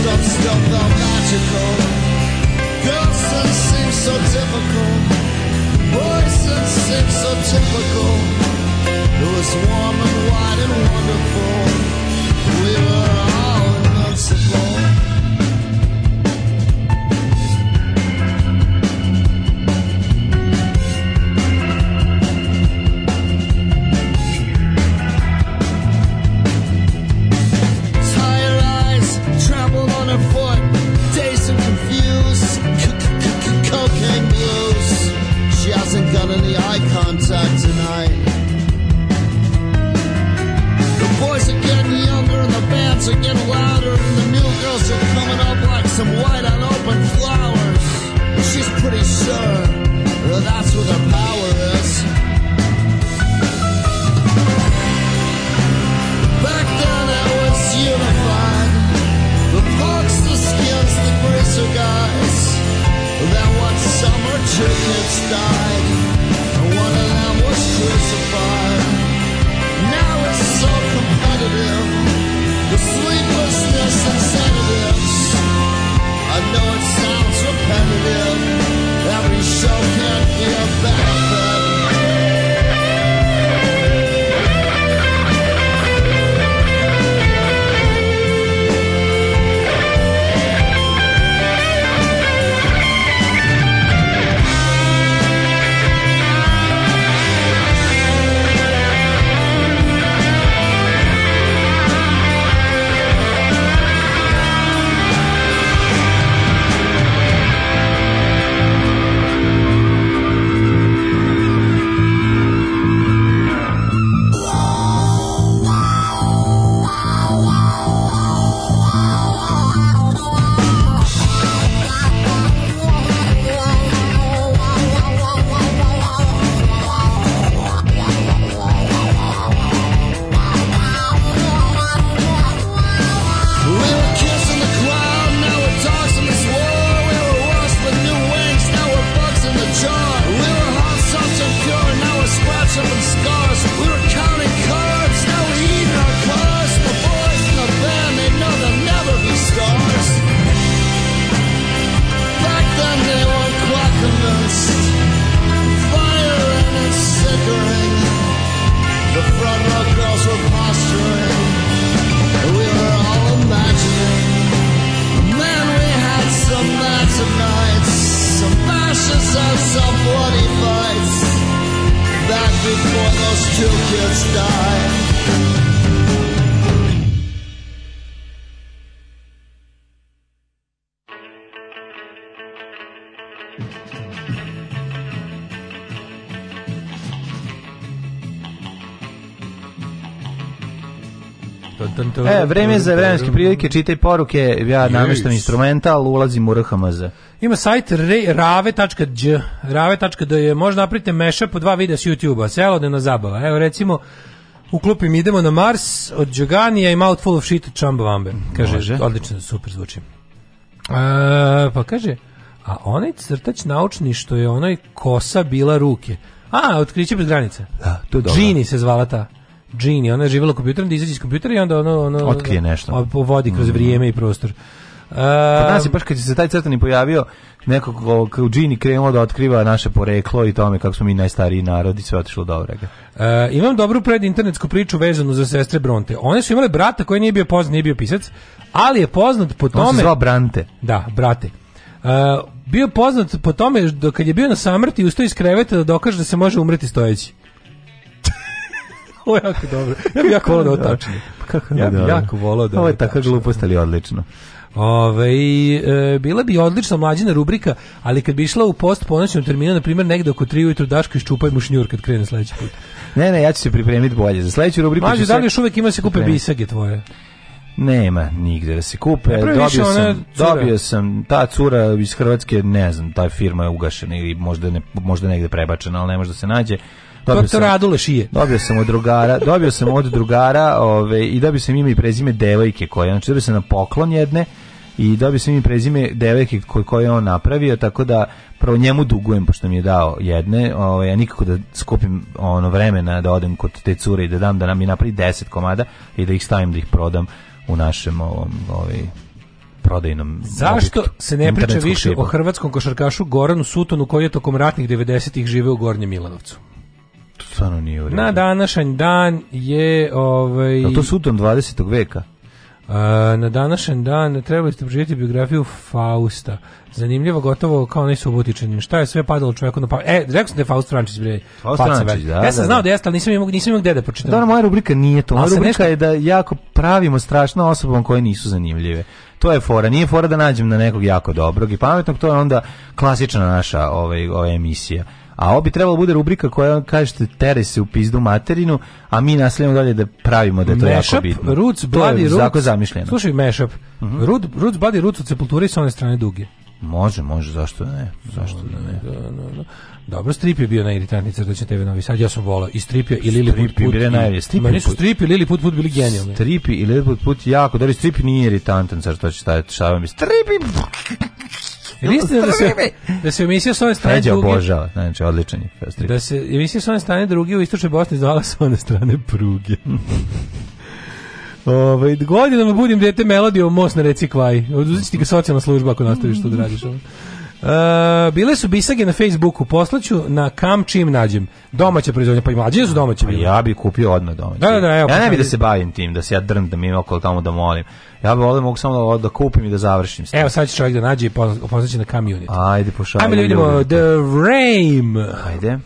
H: stop, stop, not magical. Girls seem so typical. Boys seem so typical. It was warm and white and wonderful. We were.
I: pretty sure that's where their power is. Back then I was unified. The the the guys. Then summer died. one of them was crucified. vreme za vremenske prilike, čitaj poruke, ja namještam instrumental, ulazim u RHMZ. Ima
H: sajt rave.dj, rave.dj, možda napravite meša po dva videa s YouTube-a, selodena zabava. Evo recimo, u klupim idemo na Mars od Džoganija i Mouthful of Shit od Čambavambe. Kaže, Može. odlično, super zvuči. E, pa kaže, a onaj crtač naučni što je onaj kosa bila ruke. A, otkriće bez granica.
I: Da, to je dobro.
H: Gini se zvala ta džini, ona je živjela kompjuterom, da izađe iz kompjutera i onda ono... ono Otkrije
I: nešto.
H: Vodi
I: kroz mm.
H: vrijeme i prostor. Kod
I: nas je um, baš kad se taj crtani pojavio nekog kao džini krenuo da otkriva naše poreklo i tome kako smo mi najstariji narod i sve otišlo do ovrega. E, uh,
H: imam dobru predinternetsku priču vezanu za sestre Bronte. One su imale brata koji nije bio poznat, nije bio pisac, ali je poznat po tome... On se zvao
I: Brante.
H: Da, brate.
I: E,
H: bio poznat po tome da kad je bio na samrti ustao iz kreveta da dokaže da se može umreti stojeći. Ovo je jako dobro. Ja bih jako volao da ovo tačnije. Pa kako ja bih da, da. jako volao da ovo je tako glupost, ali
I: odlično.
H: Ove, e, bila bi odlična mlađina rubrika, ali kad bi išla u post ponoćnom terminu, na primjer negde oko 3 ujutru Daško iščupaj mu šnjur kad krene sledeći put.
I: Ne, ne, ja
H: ću
I: se pripremiti bolje. Za sledeću rubriku Mađu, da li još
H: uvek ima da se kupe bisage tvoje?
I: Nema nigde da se kupe. Ne, dobio, sam, dobio sam, ta cura iz Hrvatske, ne znam, ta firma je ugašena ili možda, ne, možda negde prebačena, ali ne može da se nađe. Dobio sam, Radule
H: šije.
I: Dobio sam od drugara, dobio sam od drugara, ove, i da bi sam ime i prezime devojke koje, znači bi se na poklon jedne i da dobio sam ime prezime devojke koje je on napravio, tako da prvo njemu dugujem pošto mi je dao jedne, ovaj ja nikako da skupim ono vremena da odem kod te cure i da dam da nam je napravi 10 komada i da ih stavim da ih prodam u našem ovom ovaj prodajnom
H: Zašto objektu, se ne priča više tipa. o hrvatskom košarkašu Goranu Sutonu koji je tokom ratnih 90-ih živeo u Gornjem Milanovcu?
I: To stvarno nije
H: u redu. Na
I: današnji
H: dan je... Ovaj,
I: A to
H: sutom
I: 20. veka?
H: Uh, na današnji dan trebali ste pročitati biografiju Fausta. Zanimljivo, gotovo kao onaj subotičanin. Šta je sve padalo čovjeku na pamet? E, rekao sam
I: da
H: je Faust Frančić, bre. Faust
I: Frančić, da.
H: Ja sam da, znao da,
I: da
H: jeste, ali nisam imao, nisam imao gde da pročitam. Da,
I: moja rubrika nije to. Moja rubrika nešto... je da jako pravimo strašno osobom koje nisu zanimljive. To je fora. Nije fora da nađem na nekog jako dobrog i pametnog, to je onda klasična naša ovaj, ova emisija. A ovo bi trebalo bude rubrika koja kažete tere se u pizdu materinu, a mi nastavljamo dalje da pravimo da je to mashup, jako bitno. Roots,
H: bloody roots. Tako
I: zamišljeno. Slušaj, mashup. Mm
H: -hmm. Root, roots, bloody roots od sepulture sa one strane duge.
I: Može, može, zašto ne? Zašto da ne? Da, da, da.
H: Dobro, strip je bio najiritantniji crtač na TV Novi Sad, ja sam volao i stripio i Lili Put Put. Bile najbolje. Strip Meni su strip i Lili Put Put bili genijalni.
I: Stripi i Lili Put Put jako, da li strip nije iritantan crtač, šta, šta vam je? Stripi!
H: Vi ste da se da se emisija sa one strane Feđa druge. obožava, znači odličan je Festrip.
I: Da
H: se
I: emisija
H: sa one strane druge u istočnoj Bosni zvala sa one strane pruge. Ovaj godinama budim dete melodijom most na reci Kvaj. Oduzeći ti ga socijalna služba ako nastaviš što da radiš. Uh, bile su bisage na Facebooku, poslaću na kam čim nađem. Domaća proizvodnja, pa i mlađe su domaće. Pa
I: ja bih kupio odmah domaće. Da, da, da evo, ja ne bih da se bavim tim, da se ja drn, da mi ima okolo tamo da molim. Ja bih ovdje mogu samo da, da kupim i da završim. Stan.
H: Evo sad će čovjek da nađe i poslaće na kam unit.
I: Ajde, pošalje. Ajmo da vidimo
H: The Rame. Ajde.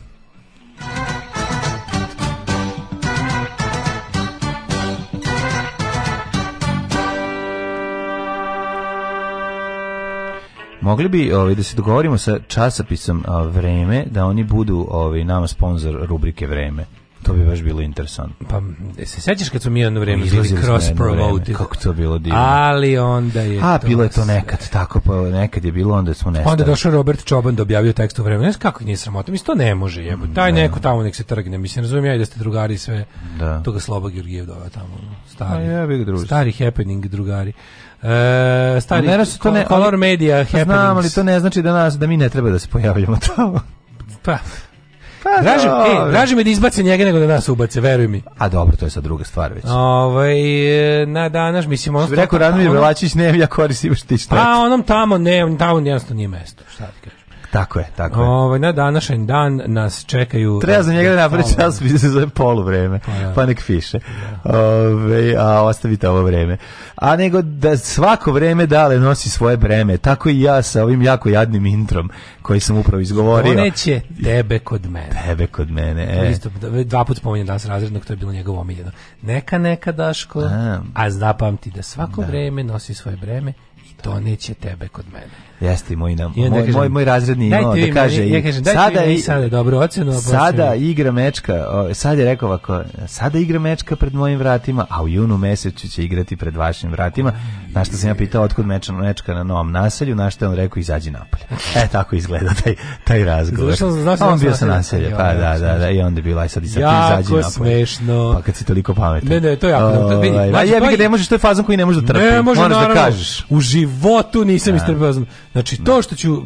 I: Mogli bi ovaj, da se dogovorimo sa časopisom a, Vreme, da oni budu ovaj, nama sponsor rubrike Vreme. To bi baš bilo interesantno.
H: Pa,
I: e, se
H: sećaš kad su mi jedno vreme bili cross promoted? Kako to
I: bilo divno.
H: Ali onda je
I: A, bilo je to nekad, tako, pa nekad je bilo, onda smo nestali.
H: Onda je došao Robert Čoban da objavio tekst u vremenu. Ne znam kako nije sramota, mislim, to ne može jebo. Taj ne. neko tamo nek se trgne, mislim, razumijem ja i da ste drugari sve, da. toga Sloba Georgijev tamo, stari, A
I: pa ja bih
H: druži. stari happening drugari. E, stari, ne, to ne, color media pa happenings.
I: Znam, ali to ne znači da, nas, da mi ne treba da se pojavljamo tamo. pa,
H: pa, draže, e, draže mi da izbace njega nego da nas ubace, veruj mi.
I: A dobro, to je sad druga stvar već.
H: Ovaj e, na danas mislim on što rekao Radomir
I: Velačić, ne, ja koristim što
H: ti A onom tamo ne, tamo jednostavno nije mesto. Šta ti
I: Tako je, tako je. Ovaj
H: na današnji dan nas čekaju
I: Treba za njega da, da napravi čas za zove poluvreme. Pa, da. pa nek piše. Ove, ovaj, a ostavite ovo vreme. A nego da svako vreme dale nosi svoje breme. Tako i ja sa ovim jako jadnim introm koji sam upravo izgovorio.
H: Poneće tebe kod mene.
I: Tebe kod mene. E. Isto,
H: dva put spominjem danas razrednog, to je bilo njegovo omiljeno. Neka, neka, Daško, a, a zapamti da svako da. vreme nosi svoje breme i to neće tebe kod mene. Jeste
I: moj nam. Moj, kažem, moj, moj razredni imao da kaže ja kažem,
H: sada i sada dobro ocenu,
I: Sada igra mečka, o, sad je rekao ovako, sada igra mečka pred mojim vratima, a u junu mesecu će igrati pred vašim vratima. Na šta sam ja pitao otkud mečana mečka na novom naselju, na šta on rekao izađi napolje. E tako izgleda taj taj razgovor. Zašto znaš, on bio sa naselja, pa da, da, da, i onda je bilo aj sad i sad izađi napolje. Jako
H: smešno.
I: Pa kad
H: si
I: toliko pametan.
H: Ne, ne, to
I: je
H: jako.
I: Vidi, ovaj, znači, gde pa možeš to je fazom koji ne možeš da trpi. Možeš da kažeš.
H: U životu nisam da. istrpeo Znači, to što ću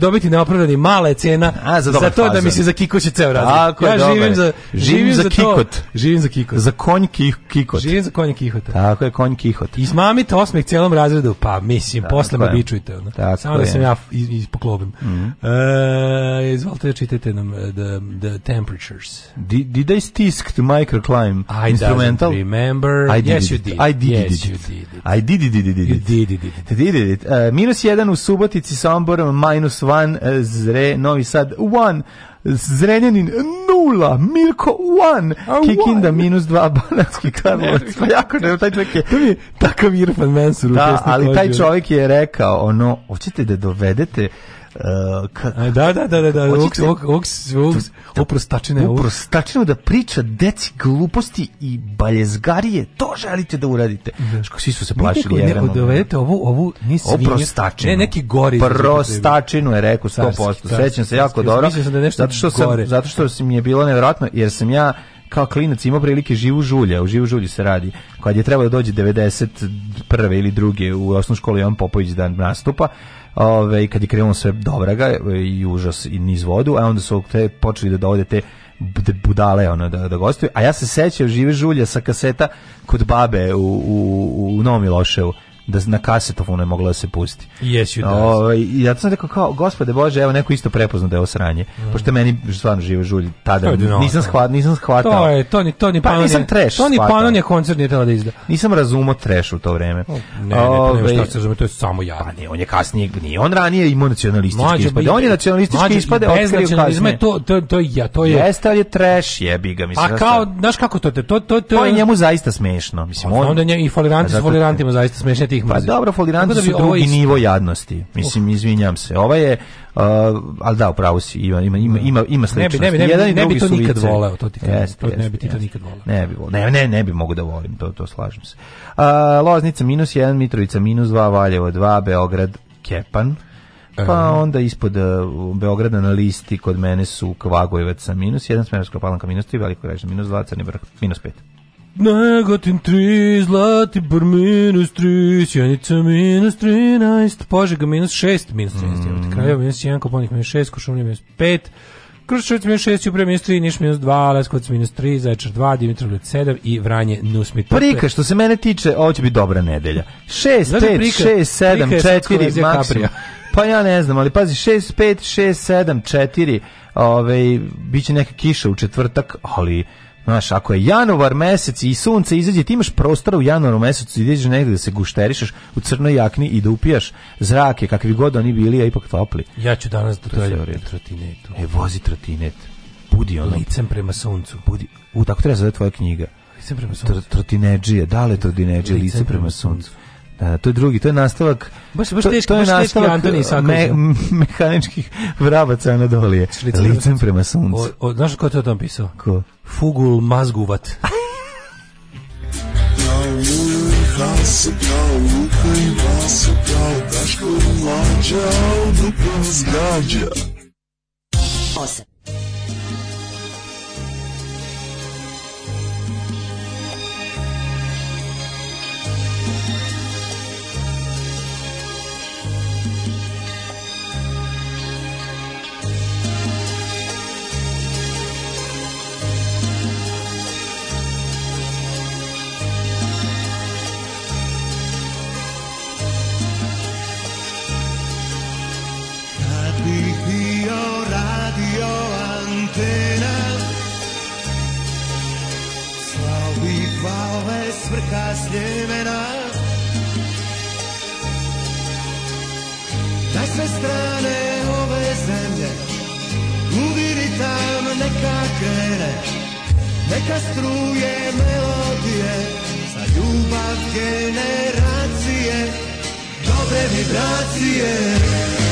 H: dobiti neopravdani mala je cena A,
I: za, za to da mi se za kikoće ceo radi.
H: ja živim za, živim, živim za, za kikot. To, živim za
I: kikot. Za konj kih, kikot.
H: Živim za konj kihota.
I: Tako je, konj kihot.
H: Izmamite smamite osmeh celom razredu, pa mislim, Tako posle me bičujte. Ono. Samo da sam ja ispoklobim. Mm -hmm. e, izvolite da čitajte nam e, The, the Temperatures.
I: Did, did I stisk to microclimb I instrumental?
H: I remember. I did yes, it. you did.
I: I did yes, it. did it. I did it. I
H: did it. You did
I: it. Did it. Uh, minus jedan u Subotici, Sombor, minus one, e, Zre, Novi Sad, one, Zrenjanin, nula, Mirko, one, A Kikinda, one. minus dva, Banatski Karlovac. Pa jako ne, taj čovjek je...
H: to mi je takav Irfan Mansur.
I: Da, ali taj čovjek je rekao, ono, hoćete da dovedete Uh,
H: da, da, da, da, da,
I: oprostačine. Oprostačinu da priča deci gluposti i baljezgarije, to želite da uradite.
H: Da. Svi su se plašili Jevrema.
I: Ne, dovedete da, da. ovu, ovu, nisi Oprostačinu. Ne, neki gori. Prostačinu je rekao 100%. Sećam se jako dobro. Mislim
H: da nešto Zato što sam, zato što mi je bilo nevjerojatno, jer sam ja kao klinac imao prilike živu žulja, u živu žulju se radi,
I: kad je trebalo da dođe 91. ili druge u osnovnu školu Jovan Popović da nastupa, Ove, kad je krenulo sve dovraga i užas i niz vodu, a onda su te počeli da dovode te budale ono da da gostuju a ja se sećam žive žulje sa kaseta kod babe u u u Novom Miloševu da na kasetofonu je mogla da se pusti.
H: Yes, you
I: da. Ove, ovaj, I ja sam rekao kao, gospode bože, evo neko isto prepozna da je ovo sranje. Mm. Pošto meni stvarno živo žulj tada. no, nisam, shvat, nisam shvatao.
H: To je, to ni, to ni
I: pa, panon nisam trash
H: To ni panon je koncert nije tela da izda.
I: Nisam razumo trash u to vreme.
H: Oh, ne, ne, Ove, ne,
I: šta ovaj- da se razume, to je samo ja. Pa ne, on je kasnije, nije on ranije imao nacionalistički mlađe, ispade. On je nacionalistički mlađe, ispade, bez nacionalizma je to, to, to, ja, to je... Jeste, ali je trash, jebi ga,
H: mislim. A kao, znaš kako to te, to, to, to, to je njemu zaista smešno. Mislim, pa, on, onda nje, i foliranti s folirantima zaista smešno, te da
I: ih pa mrzim. Pa dobro, foliranti da su drugi isti... nivo jadnosti. Mislim, izvinjam se. Ova je, uh, ali da, upravo si, ima, ima, ima, ima, ima sličnost. Ne bi, ne bi,
H: ne bi, ne bi to nikad voleo, to ti kažem. Jest, to, jest, ne bi ti to nikad voleo. Ne bi voleo.
I: Ne, ne, ne bi mogu da volim, to, to slažem se. Uh, Loznica minus 1, Mitrovica minus 2, Valjevo 2, Beograd Kepan. Pa onda ispod uh, Beograda na listi kod mene su Kvagojevac sa minus 1, Smerovska palanka minus 3, Veliko Gradište minus 2, Crni vrh minus 5.
H: Negotin 3, Zlatibor minus 3, Sjenica minus 13, Požega minus 6, minus 13, mm. Kraljevo minus 1, Koponik minus 6, Košumlje minus 5, Krušovac minus 6, Uprije minus 3, Niš minus 2, Leskovac minus 3, Zaječar 2, Dimitrovljud 7 i Vranje Nusmit.
I: Prika, dakle, što se mene tiče, ovo će biti dobra nedelja. 6, Zatim 5, prika, 6, 7, 4, maksimum. Pa ja ne znam, ali pazi, 6, 5, 6, 7, 4, ove, bit će neka kiša u četvrtak, ali Znaš, ako je januar mesec i sunce izađe, ti imaš prostora u januaru mesecu, da ideš negde da se gušterišeš u crnoj jakni i da upijaš zrake, kakvi god oni bili, a ipak topli.
H: Ja ću danas da dođem trotinetu.
I: E, vozi trotinet. Budi ono.
H: Licem prema suncu.
I: Budi. U, tako treba zove tvoja knjiga.
H: Licem prema suncu. Tr
I: trotineđije, dale trotineđije, lice, lice prema suncu. Da, to je drugi, to je nastavak.
H: Baš baš teški, to, je baš teški Antoni me,
I: mehaničkih vrabaca na dolije. Licem prema suncu.
H: O, o, znaš ko je to tamo pisao?
I: Ko?
H: Fugul Mazguvat. Osam. sljemena Na sve strane ove zemlje Uvidi tam neka krene Neka struje melodije Za ljubav generacije Dobre vibracije Dobre vibracije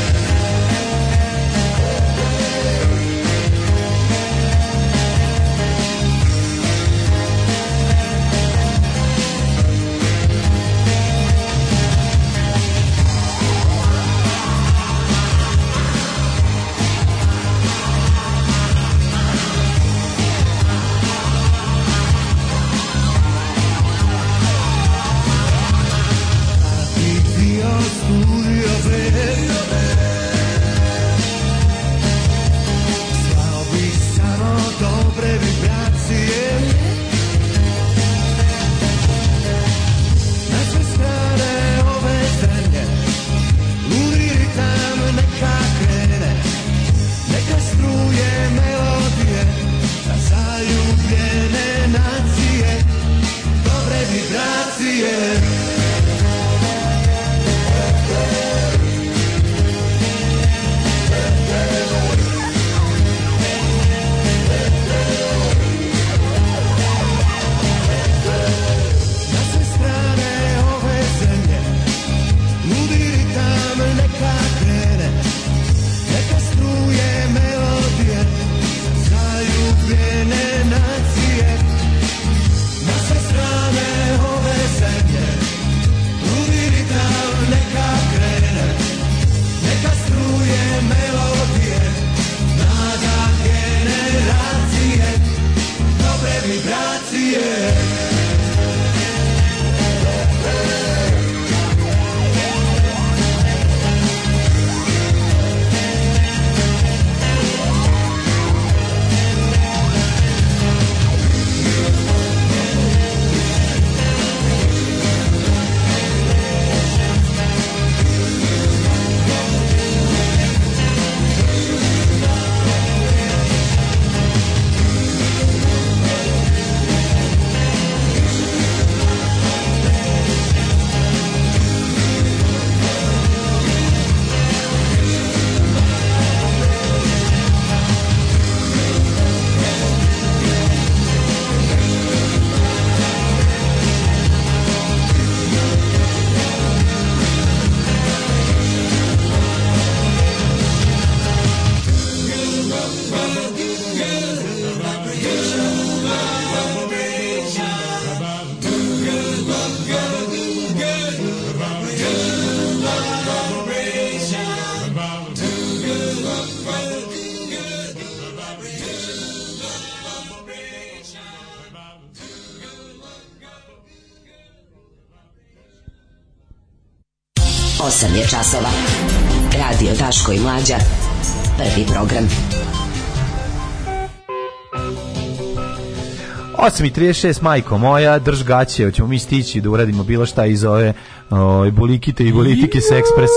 H: 8.36, majko moja, drž gaće, hoćemo mi stići da uradimo bilo šta iz ove o, ovaj, bulikite i bolitike s ekspres.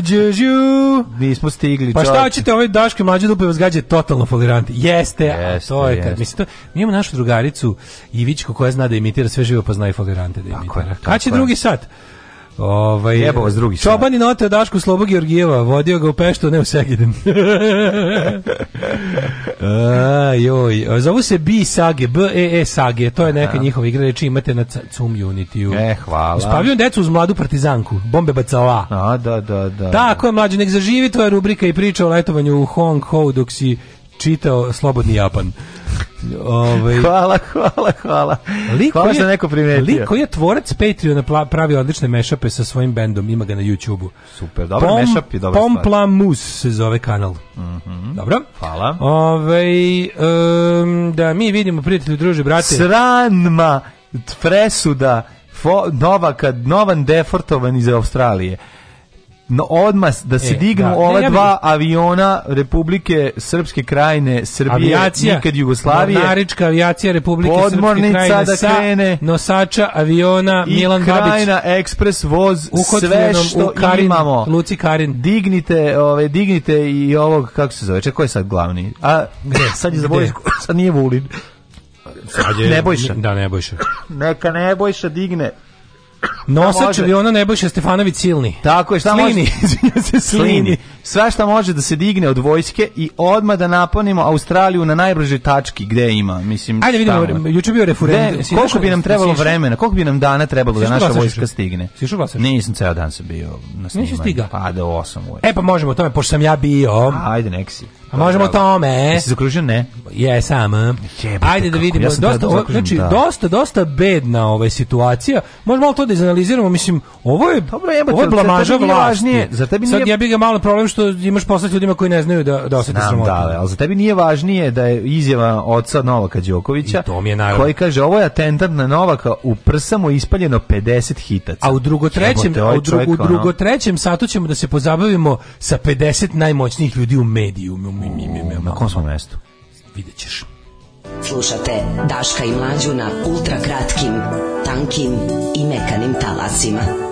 H: Džužu. Nismo stigli. Pa šta hoćete, ovaj Daško i mlađe dupe vas gađe totalno folirant. Jeste, jeste to je kad. Mislim, to, mi imamo našu drugaricu Ivićku koja zna da imitira sve živo, pa zna i folirante da imitira. Kada će drugi sat? Ovaj Jebo vas drugi. Čobani note Dašku Slobo Georgijeva, vodio ga u Peštu, ne u Segedin. Ajoj, joj, zovu se B Sage, B E E Sage, to je neka da. njihova igra, reči imate na Cum Unity. E, hvala. Uspavljam decu uz mladu partizanku, bombe bacala. A, da, da, da. Tako je, mlađi, nek zaživi tvoja rubrika i priča o letovanju u Hong Kong dok si čitao Slobodni Japan. Ovaj Hvala, hvala, hvala. Liko hvala što je, neko primetio. Liko je tvorac Patreona pravi odlične mešape sa svojim bendom, ima ga na YouTubeu. Super, dobar Pom, mešap i dobra Pompla Mus se zove kanal. Mhm. Dobro? Hvala. Ovaj um, da mi vidimo prijatelju, druže, brate. Sranma presuda Fo, Novaka, Novan defortovan iz Australije no odmas da se e, dignu da. ova ne, ja bi... dva aviona Republike Srpske krajine Srbije avijacija, nikad Jugoslavije mornarička avijacija Republike Srpske krajine da sa nosača aviona Milan Babić i krajina ekspres voz sve što u Karin, imamo Luci Karin dignite ove dignite i ovog kako se zove čekaj sad glavni a Gde? sad je zaboravio sad nije Vulin sad je Nebojša da Nebojša neka Nebojša digne Nosač aviona Nebojša Stefanović Silni. Tako je, šta slini. može? se, slini. Sva šta može da se digne od vojske i odmah da naponimo Australiju na najbrže tački gde ima. Mislim, Ajde vidimo, juče bio referendum. koliko bi nam trebalo vremena, koliko bi nam dana trebalo da naša vojska stigne? Sišu glasaš? Nisam ceo dan se bio na snimanju. Nisi stiga? Pa do da osam ujutro. E pa možemo o tome, pošto sam ja bio. Ajde, nek si. A možemo o tome. E? Jesi zaokružio ne? Jesam. E. Ajde da vidimo. Ja dosta, o, znači, da. dosta, dosta bedna ova situacija. Možemo malo to da izanaliziramo. Mislim, ovo je, Dobro, jebate, ovo je blamaža vlasti. Za tebi nije... Sad ja bih ga malo problem što imaš posla s ljudima koji ne znaju da, da osjeti sramotu. Da, ali za tebi nije važnije da je izjava oca Novaka Đokovića, koji kaže, ovo je atentat na Novaka, u prsamo ispaljeno 50 hitaca. A u drugotrećem, ovaj a u, drugo, u drugotrećem satu ćemo da se pozabavimo sa 50 najmoćnijih ljudi u mediju, mi, mi, mi, mi, na kom smo mestu? Vidjet ćeš. Slušate Daška i Mlađu na ultrakratkim, tankim i mekanim talasima.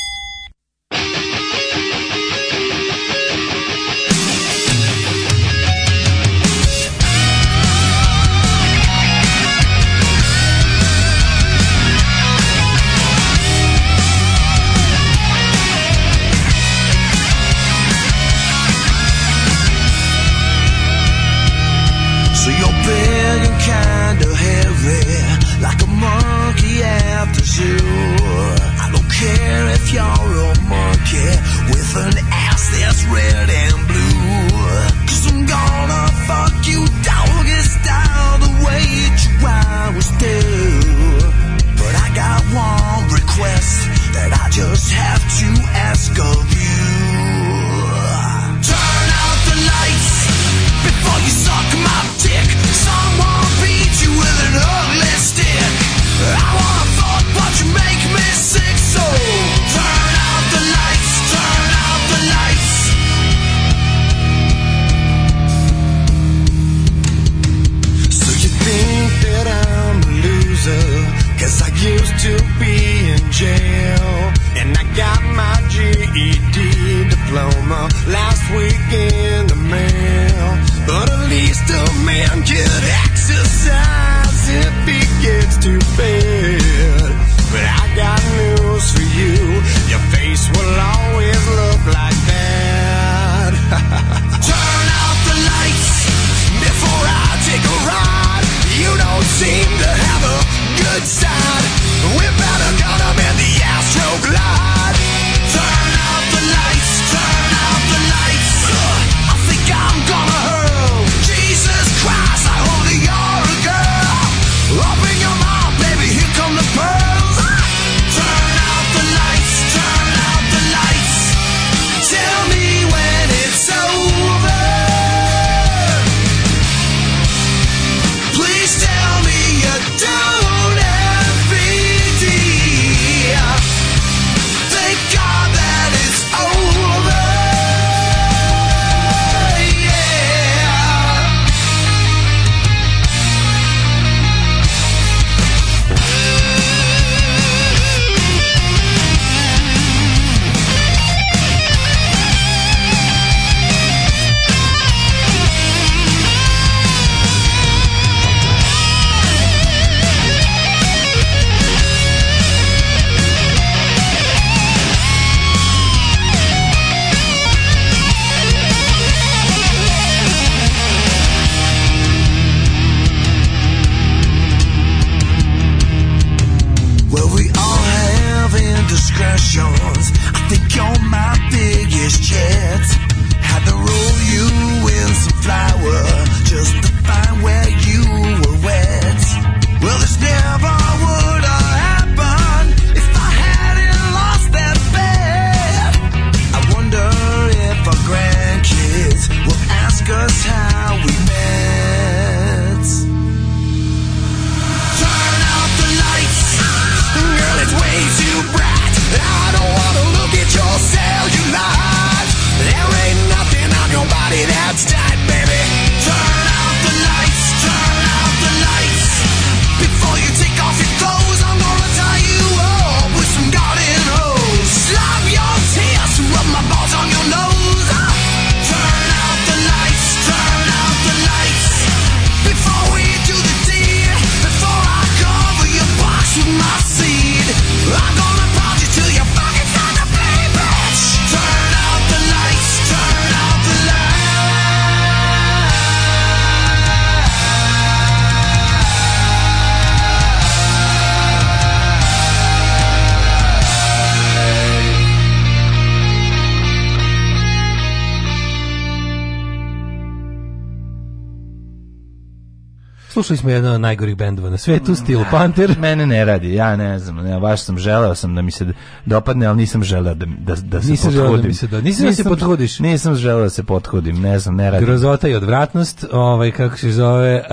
H: slušali smo jedan od najgorih bendova na svetu, Steel da. Panther.
I: Mene ne radi, ja ne znam, ja baš sam želeo sam da mi se dopadne, ali nisam želeo da, da, da se nisam pothodim. Da se do...
H: Nisam, nisam da se pothudiš.
I: Nisam želeo da se pothodim, ne znam, ne radi.
H: Grozota i odvratnost, ovaj, kako se zove, uh,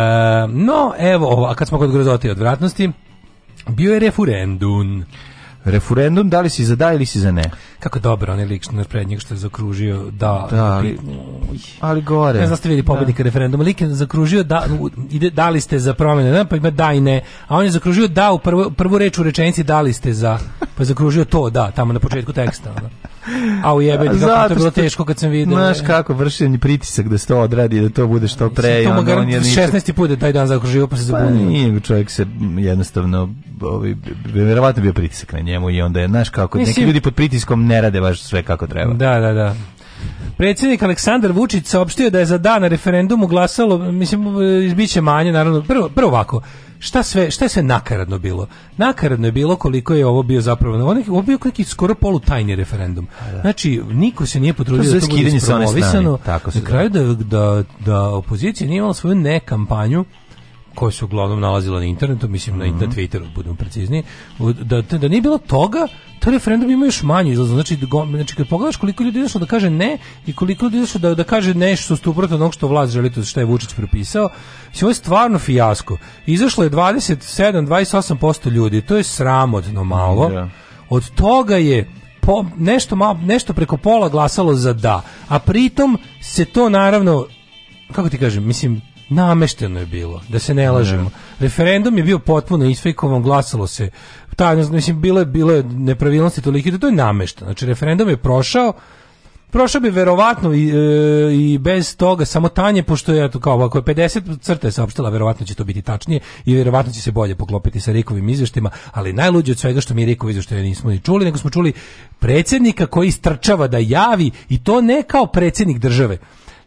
H: no, evo, a kad smo kod grozota i odvratnosti, bio je referendum
I: referendum, da li si za da ili si za ne.
H: Kako dobro on je lik na prednjeg što je zakružio da, da
I: ali, ali gore. Ne
H: znam da ste vidi pobednika da. referenduma, lik je zakružio da ide da li ste za promjene, ne, pa ima da i ne, a on je zakružio da u prvu, prvu reč u rečenici da li ste za, pa je zakružio to da tamo na početku teksta. Da. A u jebe, kako Zato to je bilo teško kad sam vidio.
I: Znaš kako, vršen pritisak da se to odradi, da to bude što pre. To mu garant
H: 16. put je taj dan zakružio, pa se pa zabunio. Pa nije,
I: čovjek se jednostavno, ovaj, verovatno bio pritisak na njemu i onda je, znaš kako, Mislim, neki ljudi pod pritiskom ne rade baš sve kako treba.
H: Da, da, da. Predsjednik Aleksandar Vučić saopštio da je za dan referendumu glasalo, mislim, izbiće manje, naravno, prvo, prvo ovako, šta sve, šta se nakaradno bilo? Nakaradno je bilo koliko je ovo bio zapravo, onih je, ovo bio neki skoro polutajni referendum. Da. Znači, niko se nije potrudio da to bude ispromovisano. Na kraju da, da, da opozicija nije imala svoju ne kampanju, koje se uglavnom nalazilo na internetu, mislim mm -hmm. na, Twitteru, budemo precizniji, da, da, da nije bilo toga, taj referendum ima još manje izlaz. Znači, go, znači kad pogledaš koliko ljudi izašlo da kaže ne i koliko ljudi izašlo da, da kaže nešto suprotno onog što vlast želi, to što je Vučić propisao, znači, ovo je stvarno fijasko. Izašlo je 27-28% ljudi, to je sramotno malo. Yeah. Da. Od toga je po, nešto, malo, nešto preko pola glasalo za da, a pritom se to naravno, kako ti kažem, mislim, namešteno je bilo, da se ne lažemo. Ne. Referendum je bio potpuno isfejkovan, glasalo se ta, mislim, bilo je, bile, je nepravilnosti tolike da to je namešteno. Znači, referendum je prošao, prošao bi verovatno i, e, i bez toga samo tanje, pošto je, kao, ako je 50 crta je saopštila, verovatno će to biti tačnije i verovatno će se bolje poklopiti sa Rikovim izveštima, ali najluđe od svega što mi Rikovi izveštaje nismo ni čuli, nego smo čuli predsednika koji strčava da javi i to ne kao predsednik države,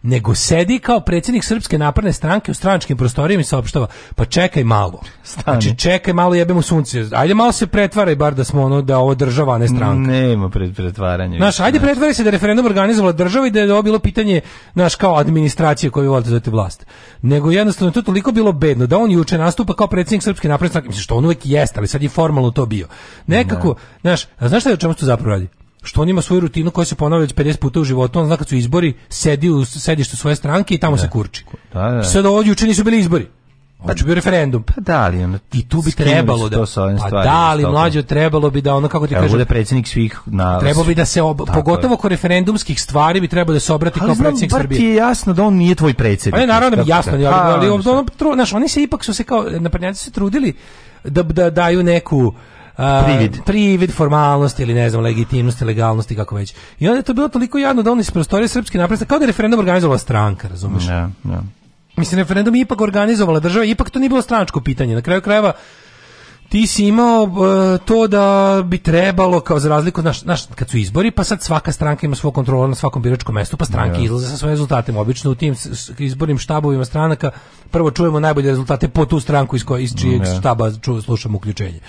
H: nego sedi kao predsjednik Srpske napredne stranke u stranačkim prostorijama i saopštava, pa čekaj malo. Stani. Znači čekaj malo jebemo mu sunce. Ajde malo se pretvaraj bar da smo ono da ovo država ne stranka.
I: Nema pred pretvaranja.
H: Naš ajde ne. Da. pretvaraj se da referendum organizovala država i da je ovo bilo pitanje naš kao administracije koju volite da vlast. Nego jednostavno to toliko bilo bedno da on juče nastupa kao predsjednik Srpske napredne stranke, mislim što on uvek jeste, ali sad je formalno to bio. Nekako, da. znaš, a znaš šta je o čemu se to zapravo radi? što on ima svoju rutinu koja se ponavlja već 50 puta u životu, on zna kad su izbori, sedi u sedištu svoje stranke i tamo da. se kurči. Da, da. Sad ovo juče nisu bili izbori. Pa znači, će bio referendum. Pa
I: da li ono,
H: I tu bi trebalo da pa da, da li mlađe trebalo bi da ono kako ti
I: kažeš bude predsjednik svih na
H: Trebalo bi da se ob, pogotovo oko referendumskih stvari bi trebalo da se obrati ali kao znam, predsjednik Srbije.
I: Ali je jasno da on nije tvoj predsjednik. Pa da
H: je naravno jasno, da. ali, ali, ali, pa, ali, oni se ipak su se kao naprednjaci se trudili da da daju neku
I: a, privid.
H: privid formalnosti ili ne znam legitimnosti, legalnosti kako već. I onda je to bilo toliko jadno da oni iz prostorije srpske napredne kao da je referendum organizovala stranka, razumeš? Da, da. Mislim referendum je ipak organizovala država, ipak to nije bilo stranačko pitanje. Na kraju krajeva ti si imao uh, to da bi trebalo kao za razliku naš, naš kad su izbori pa sad svaka stranka ima svog kontrola na svakom biračkom mestu pa stranke yeah. izlaze sa svojim rezultatima obično u tim izbornim štabovima stranaka prvo čujemo najbolje rezultate po tu stranku iz koje iz čijeg yeah. štaba ču, slušamo uključenje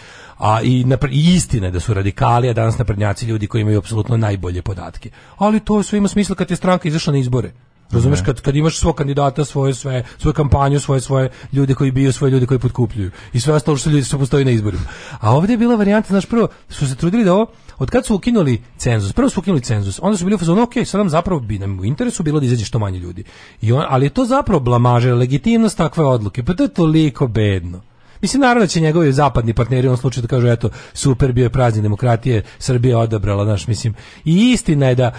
H: a i, napred, i istina je da su radikali, a danas naprednjaci ljudi koji imaju apsolutno najbolje podatke. Ali to sve ima smisla kad je stranka izašla na izbore. Razumeš kad kad imaš svog kandidata, svoje sve, svoju kampanju, svoje svoje ljude koji biju, svoje ljude koji potkupljuju i sve ostalo što ljudi se postoji na izborima. A ovdje je bila varijanta, znaš, prvo su se trudili da ovo od kad su ukinuli cenzus, prvo su ukinuli cenzus, onda su bili u fazonu, ok, sad nam zapravo bi nam u interesu bilo da izađe što manje ljudi. I on, ali je to zapravo blamaže, legitimnost takve odluke, pa to je toliko bedno. Mislim, naravno da će njegovi zapadni partneri u ovom slučaju da kažu, eto, super bio je prazni demokratije, Srbija odabrala, naš, mislim. I istina je da,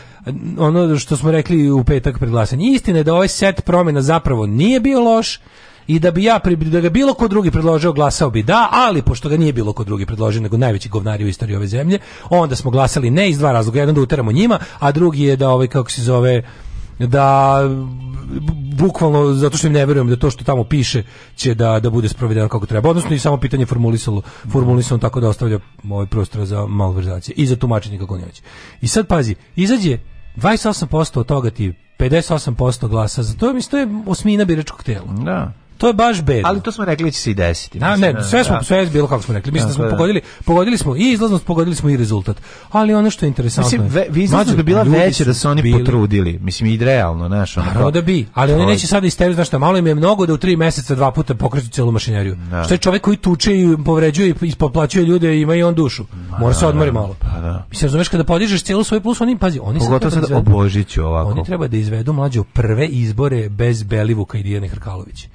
H: ono što smo rekli u petak pred glasanje, istina je da ovaj set promjena zapravo nije bio loš, i da bi ja da ga bilo ko drugi predložio glasao bi da, ali pošto ga nije bilo ko drugi predložio nego najveći govnari u istoriji ove zemlje, onda smo glasali ne iz dva razloga, jedan da uteramo njima, a drugi je da ovaj kako se zove da bukvalno zato što im ne verujem da to što tamo piše će da da bude sprovedeno kako treba. Odnosno i samo pitanje formulisalo, formulisano tako da ostavlja moj ovaj prostor za malverzacije i za tumačenje kako oni hoće. I sad pazi, izađe 28% od toga ti 58% glasa. Za to je mislim je osmina biračkog tela.
I: Da.
H: To je baš bedno.
I: Ali to smo rekli da će se i desiti. Da,
H: ne, da, sve smo da. sve je bilo kako smo rekli. Mislim da smo da, pogodili, pogodili smo i izlaznost, pogodili smo i rezultat. Ali ono što je interesantno, mislim
I: ve, vi znači da bila veće da su oni bili. potrudili. Mislim i realno, znaš, ono. Naravno da
H: bi, ali oni neće sada isteriju, znaš, šta, malo im je mnogo da u tri meseca dva puta pokreću celu mašineriju. Da. Što je čovjek koji tuče i povređuje i ispoplaćuje ljude, ima i on dušu. Mora se odmori malo. Pa da. Mislim, razumeš kada podižeš celu svoj plus, oni pazi, oni
I: Pogotovo sad, sad
H: da ovako. Oni treba da izvedu mlađe prve izbore bez Belivuka i Dijane Hrkalović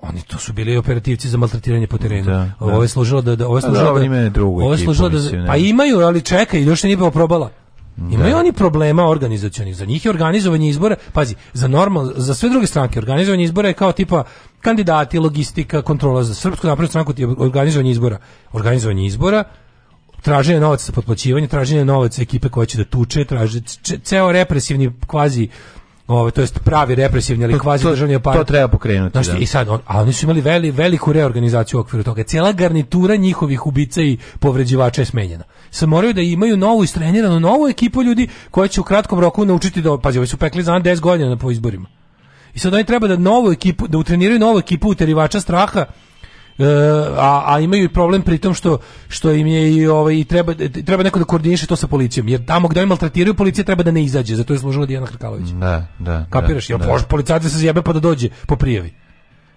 H: oni to su bili operativci za maltretiranje po terenu. Da, ovo da. je služilo da, da ovo je da, služilo da, da, drugu ovo je služilo
I: da, pa
H: imaju, ali čekaj, još se nije probala. Da. Imaju da. oni problema organizacionih. Za njih je organizovanje izbora, pazi, za normal, za sve druge stranke organizovanje izbora je kao tipa kandidati, logistika, kontrola za srpsku naprednu stranku ti organizovanje izbora. Organizovanje izbora traženje novaca za potplaćivanje, traženje novaca ekipe koja će da tuče, traži ceo represivni kvazi Ovo, to jest pravi represivni ali kvazi državni aparat. To
I: treba pokrenuti.
H: Znaš, da. I sad, on, a oni su imali veli, veliku reorganizaciju u okviru toga. Cela garnitura njihovih ubica i povređivača je smenjena. Sad moraju da imaju novu istreniranu, novu ekipu ljudi koja će u kratkom roku naučiti da, pazi, ovi su pekli za 10 godina po izborima. I sad oni treba da novu ekipu, da utreniraju novu ekipu uterivača straha E, a, a imaju i problem pritom što što im je i ovaj i treba treba neko da koordiniše to sa policijom jer tamo gde oni maltretiraju policija treba da ne izađe zato je služila Dijana Hrkalović. Da,
I: da.
H: Kapiraš? Ja policajci se zjebe pa da dođe po prijavi.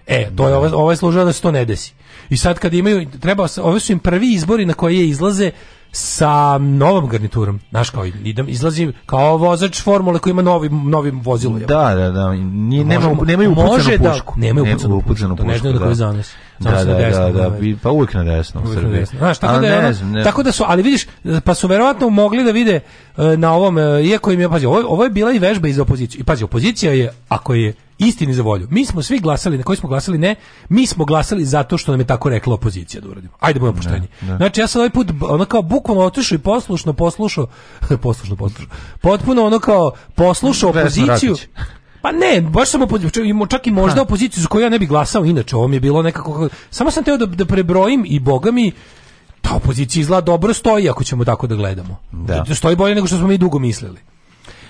H: E, to je ova, ova je služila da se to ne desi. I sad kad imaju treba ove su im prvi izbori na koje izlaze sa novom garniturom, znaš kao idem, izlazim kao vozač formule koji ima novi, novim vozilo.
I: Je. Da, da, da, Nije, nema, nemaju upucanu može Da, nemaju
H: upucanu, upucanu
I: pušku,
H: pušku, da. da. Zanes.
I: Da, da, da, da, desno, da, da, pa uvijek na desno u Srbiji.
H: Znaš, tako, da, ne, ne. tako da su, ali vidiš, pa su verovatno mogli da vide e, na ovom, e, iako im je, pazi, ovo, ovo je bila i vežba iz opozicije. I pazi, opozicija je, ako je istini za volju. Mi smo svi glasali, na koji smo glasali ne, mi smo glasali zato što nam je tako rekla opozicija da uradimo. Ajde budemo pošteni. Ne, ne. Znači ja sam ovaj put ono kao bukvalno otišao i poslušno poslušao, poslušno poslušao. Potpuno ono kao poslušao opoziciju. Pa ne, baš sam opoziciju, čak i možda ha. opoziciju za koju ja ne bi glasao, inače ovo mi je bilo nekako, samo sam teo da, da prebrojim i boga mi, ta opozicija izgleda dobro stoji ako ćemo tako da gledamo. Da. Stoji bolje nego što smo mi dugo mislili.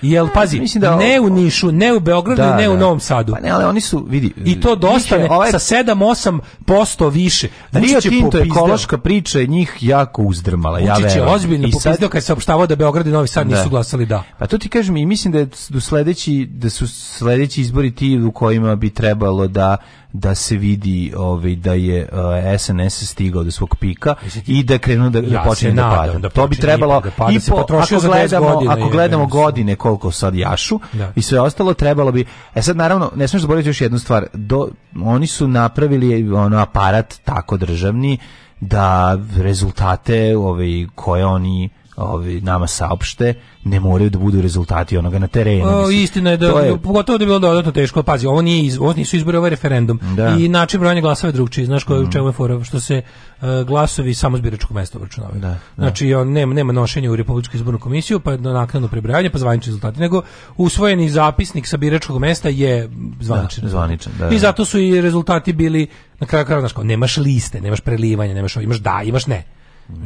H: Jel pazi, mislim da ne u Nišu, ne u Beogradu, da, ne u da. Novom Sadu.
I: Pa ne, ali oni su vidi
H: i to dosta ne, ovaj... sa 7-8% više.
I: Rio Tinto je ekološka priča njih jako uzdrmala,
H: ja verujem. Vučić ozbiljno popizdeo kad se opštavao da Beograd i Novi Sad da. nisu glasali da.
I: Pa to ti kažem i mislim da je do da sledeći da su sledeći izbori ti u kojima bi trebalo da da se vidi ovaj da je uh, eh, SNS stigao do svog pika i da krenu da, da, ja da počne da pada. Da to bi trebalo da pada, i po, ako gledamo, godina, ako gledamo je, godine koliko sad jašu da. i sve ostalo trebalo bi E sad naravno ne smeš zaboraviti još jednu stvar. Do, oni su napravili ono aparat tako državni da rezultate ovaj koje oni ovi, nama saopšte, ne moraju da budu rezultati onoga na terenu.
H: O, istina je da, je... pogotovo da je bilo dodatno teško, pazi, ovo, nije iz, ovo nisu izbori, ovo je referendum. Da. I način brojanja glasova je drugčiji, znaš koji, mm. čemu je fora, što se uh, glasovi samo s biračkog mesta obračunavaju. Da, da. Znači, on, nema, nema nošenja u Republičku izbornu komisiju, pa naknadno prebrojanje, pa zvanični rezultati, nego usvojeni zapisnik sa biračkog mesta je zvaničan. Da, zvaničan da, da. I zato su i rezultati bili na kraju krajeva, znaš, kao, nemaš liste, nemaš prelivanja, nemaš ovo, imaš da, imaš ne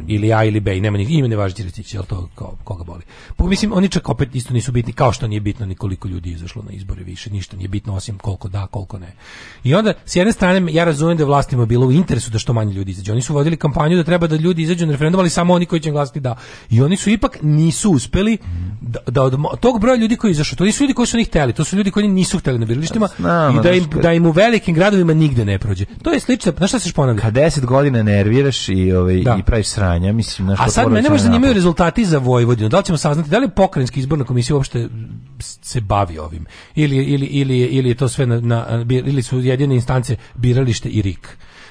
H: ili A ili B i nema ni ime ne važi Ćiretić, jel to kao, koga boli. Pa mislim oni čak opet isto nisu bitni kao što nije bitno ni koliko ljudi izašlo na izbore više, ništa nije bitno osim koliko da, koliko ne. I onda s jedne strane ja razumem da vlastima bilo u interesu da što manje ljudi izađe. Oni su vodili kampanju da treba da ljudi izađu na referendum, ali samo oni koji će glasati da. I oni su ipak nisu uspeli da, da od tog broja ljudi koji izašao, to nisu ljudi koji su njih hteli, to su ljudi koji nisu hteli na biralištima pa, i da im, da im u velikim gradovima nigde ne prođe. To je slično, na šta se ponavlja? Kad
I: 10 godina nerviraš i ovaj
H: da. i praviš
I: sranja, mislim,
H: naš A sad mene baš zanimaju rezultati za Vojvodinu. Da li ćemo saznati da li pokrajinski izborna komisija uopšte se bavi ovim ili ili ili ili je to sve na, na ili su jedine instance biralište i RIK.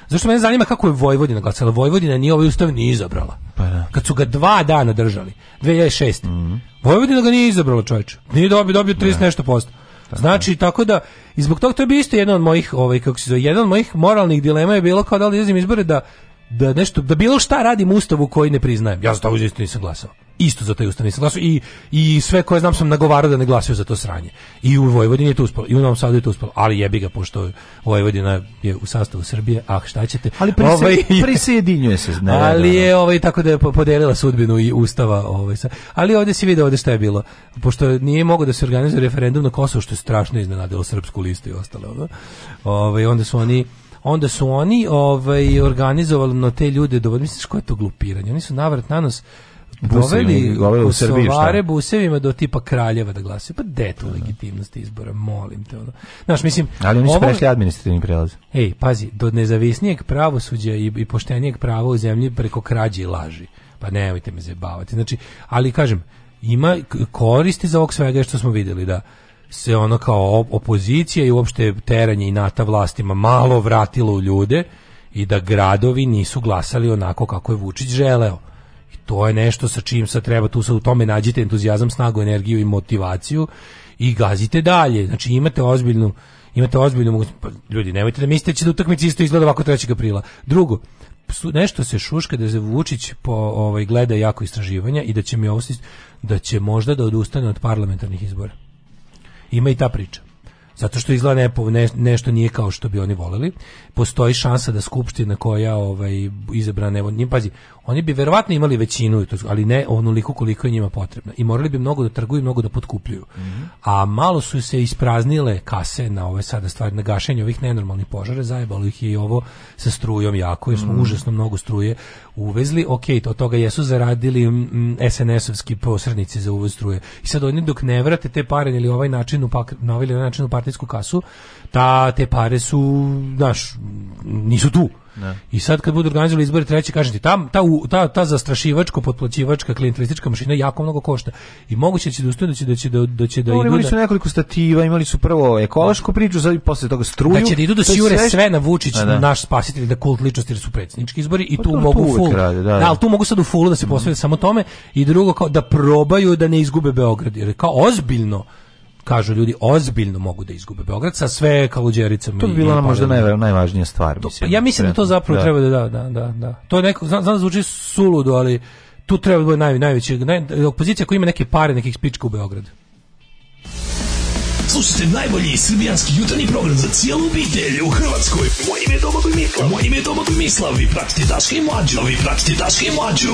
H: Zašto mene zanima kako je Vojvodina glasala? Vojvodina nije ovaj ustav ni izabrala. Pa da. Kad su ga dva dana držali, 2006. Mm -hmm. Vojvodina ga nije izabrala, čovječe. Nije dobio, dobio 30 da. nešto posto. Znači, tako da, i zbog toga to je bio isto jedan od mojih, ovaj, kako se zove, jedan od mojih moralnih dilema je bilo kao da li izbore da da nešto da bilo šta radim ustavu koji ne priznajem. Ja za to isto nisam glasao. Isto za taj ustav nisam glasao i i sve koje znam sam nagovarao da ne glasaju za to sranje. I u Vojvodini je to uspelo, i u Novom Sadu je to uspelo, ali jebi ga pošto Vojvodina je u sastavu Srbije, ah šta ćete.
I: Ali ovaj- prisjedinjuje se,
H: ne, Ali je ovaj tako da je podelila sudbinu i ustava, ovaj sa. Ali ovde se vidi ovde šta je bilo. Pošto nije mogao da se organizuje referendum na Kosovo što je strašno iznenadilo srpsku listu i ostalo, Ovaj onda su oni onda su oni ovaj, organizovali na te ljude, dovod, da misliš koje je to glupiranje, oni su navrat na nos doveli u Kosovare busevima do tipa kraljeva da glasaju. Pa de to da, da. legitimnost izbora, molim te. Ono. Znaš, mislim...
I: Ali oni su ovo... prešli administrativni prelaz.
H: Ej, pazi, do nezavisnijeg pravosuđa i, i poštenijeg prava u zemlji preko krađe i laži. Pa nemojte me zebavati Znači, ali kažem, ima koristi za ovog svega što smo videli da se ono kao opozicija i uopšte teranje i nata vlastima malo vratilo u ljude i da gradovi nisu glasali onako kako je Vučić želeo. I to je nešto sa čim sad treba, tu se u tome nađite entuzijazam, snagu, energiju i motivaciju i gazite dalje. Znači imate ozbiljnu imate ozbiljnu mogućnost. Pa, ljudi, nemojte da mislite da će da utakmica isto izgleda ovako 3. aprila. Drugo, nešto se šuška da se Vučić po ovaj gleda jako istraživanja i da će mi ovo da će možda da odustane od parlamentarnih izbora. Ima i ta priča. Zato što izgleda nepo, ne, nešto nije kao što bi oni voleli. Postoji šansa da skupština koja ovaj, izabrana, evo, njim, pazi, oni bi verovatno imali većinu, ali ne onoliko koliko je njima potrebno. I morali bi mnogo da trguju, mnogo da potkupljuju. Mm -hmm. A malo su se ispraznile kase na ove sada stvari, na gašenje ovih nenormalnih požara, zajebalo ih je i ovo sa strujom jako, jer smo mm -hmm. užasno mnogo struje uvezli. Ok, to od toga jesu zaradili mm, SNS-ovski posrednici za uvoz struje. I sad oni dok ne vrate te pare ili ovaj način u, pak, na ovaj način u partijsku kasu, ta, te pare su, znaš, nisu tu. Ne. Da. I sad kad budu organizovali izbore treći, kažete, tam, ta, ta, ta, zastrašivačko, potplaćivačka, klientelistička mašina jako mnogo košta. I moguće da će da ustoje da će da će da, da će da
I: Oni imali su nekoliko stativa, imali su prvo ekološku priču, za posle toga struju.
H: Da će da idu da sjure sve, sve na Vučić, da, da. naš spasitelj, da kult ličnosti jer su predsjednički izbori i pa, tu, tu mogu tu full. Krade, da, da, ali tu mogu sad u fullu da se mhm. posvete mm. samo tome i drugo kao da probaju da ne izgube Beograd. Jer kao ozbiljno kažu ljudi ozbiljno mogu da izgube Beograd sa sve kaluđericama.
I: To bi bila možda naj, najvažnija stvar. To,
H: mislim, ja mislim da to zapravo da. treba da da, da, da, da. To je neko, znam, znam da zvuči suludo, ali tu treba da bude naj, najveći, naj, opozicija koja ima neke pare, nekih spička u Beogradu.
N: Slušajte najbolji srbijanski jutarnji program za cijelu obitelj u Hrvatskoj. Moje ime je Domagoj Mislav. Moje ime je Domagoj Mislav. Vi pratite Daška i Mlađu. Vi pratite Daška i Mlađu.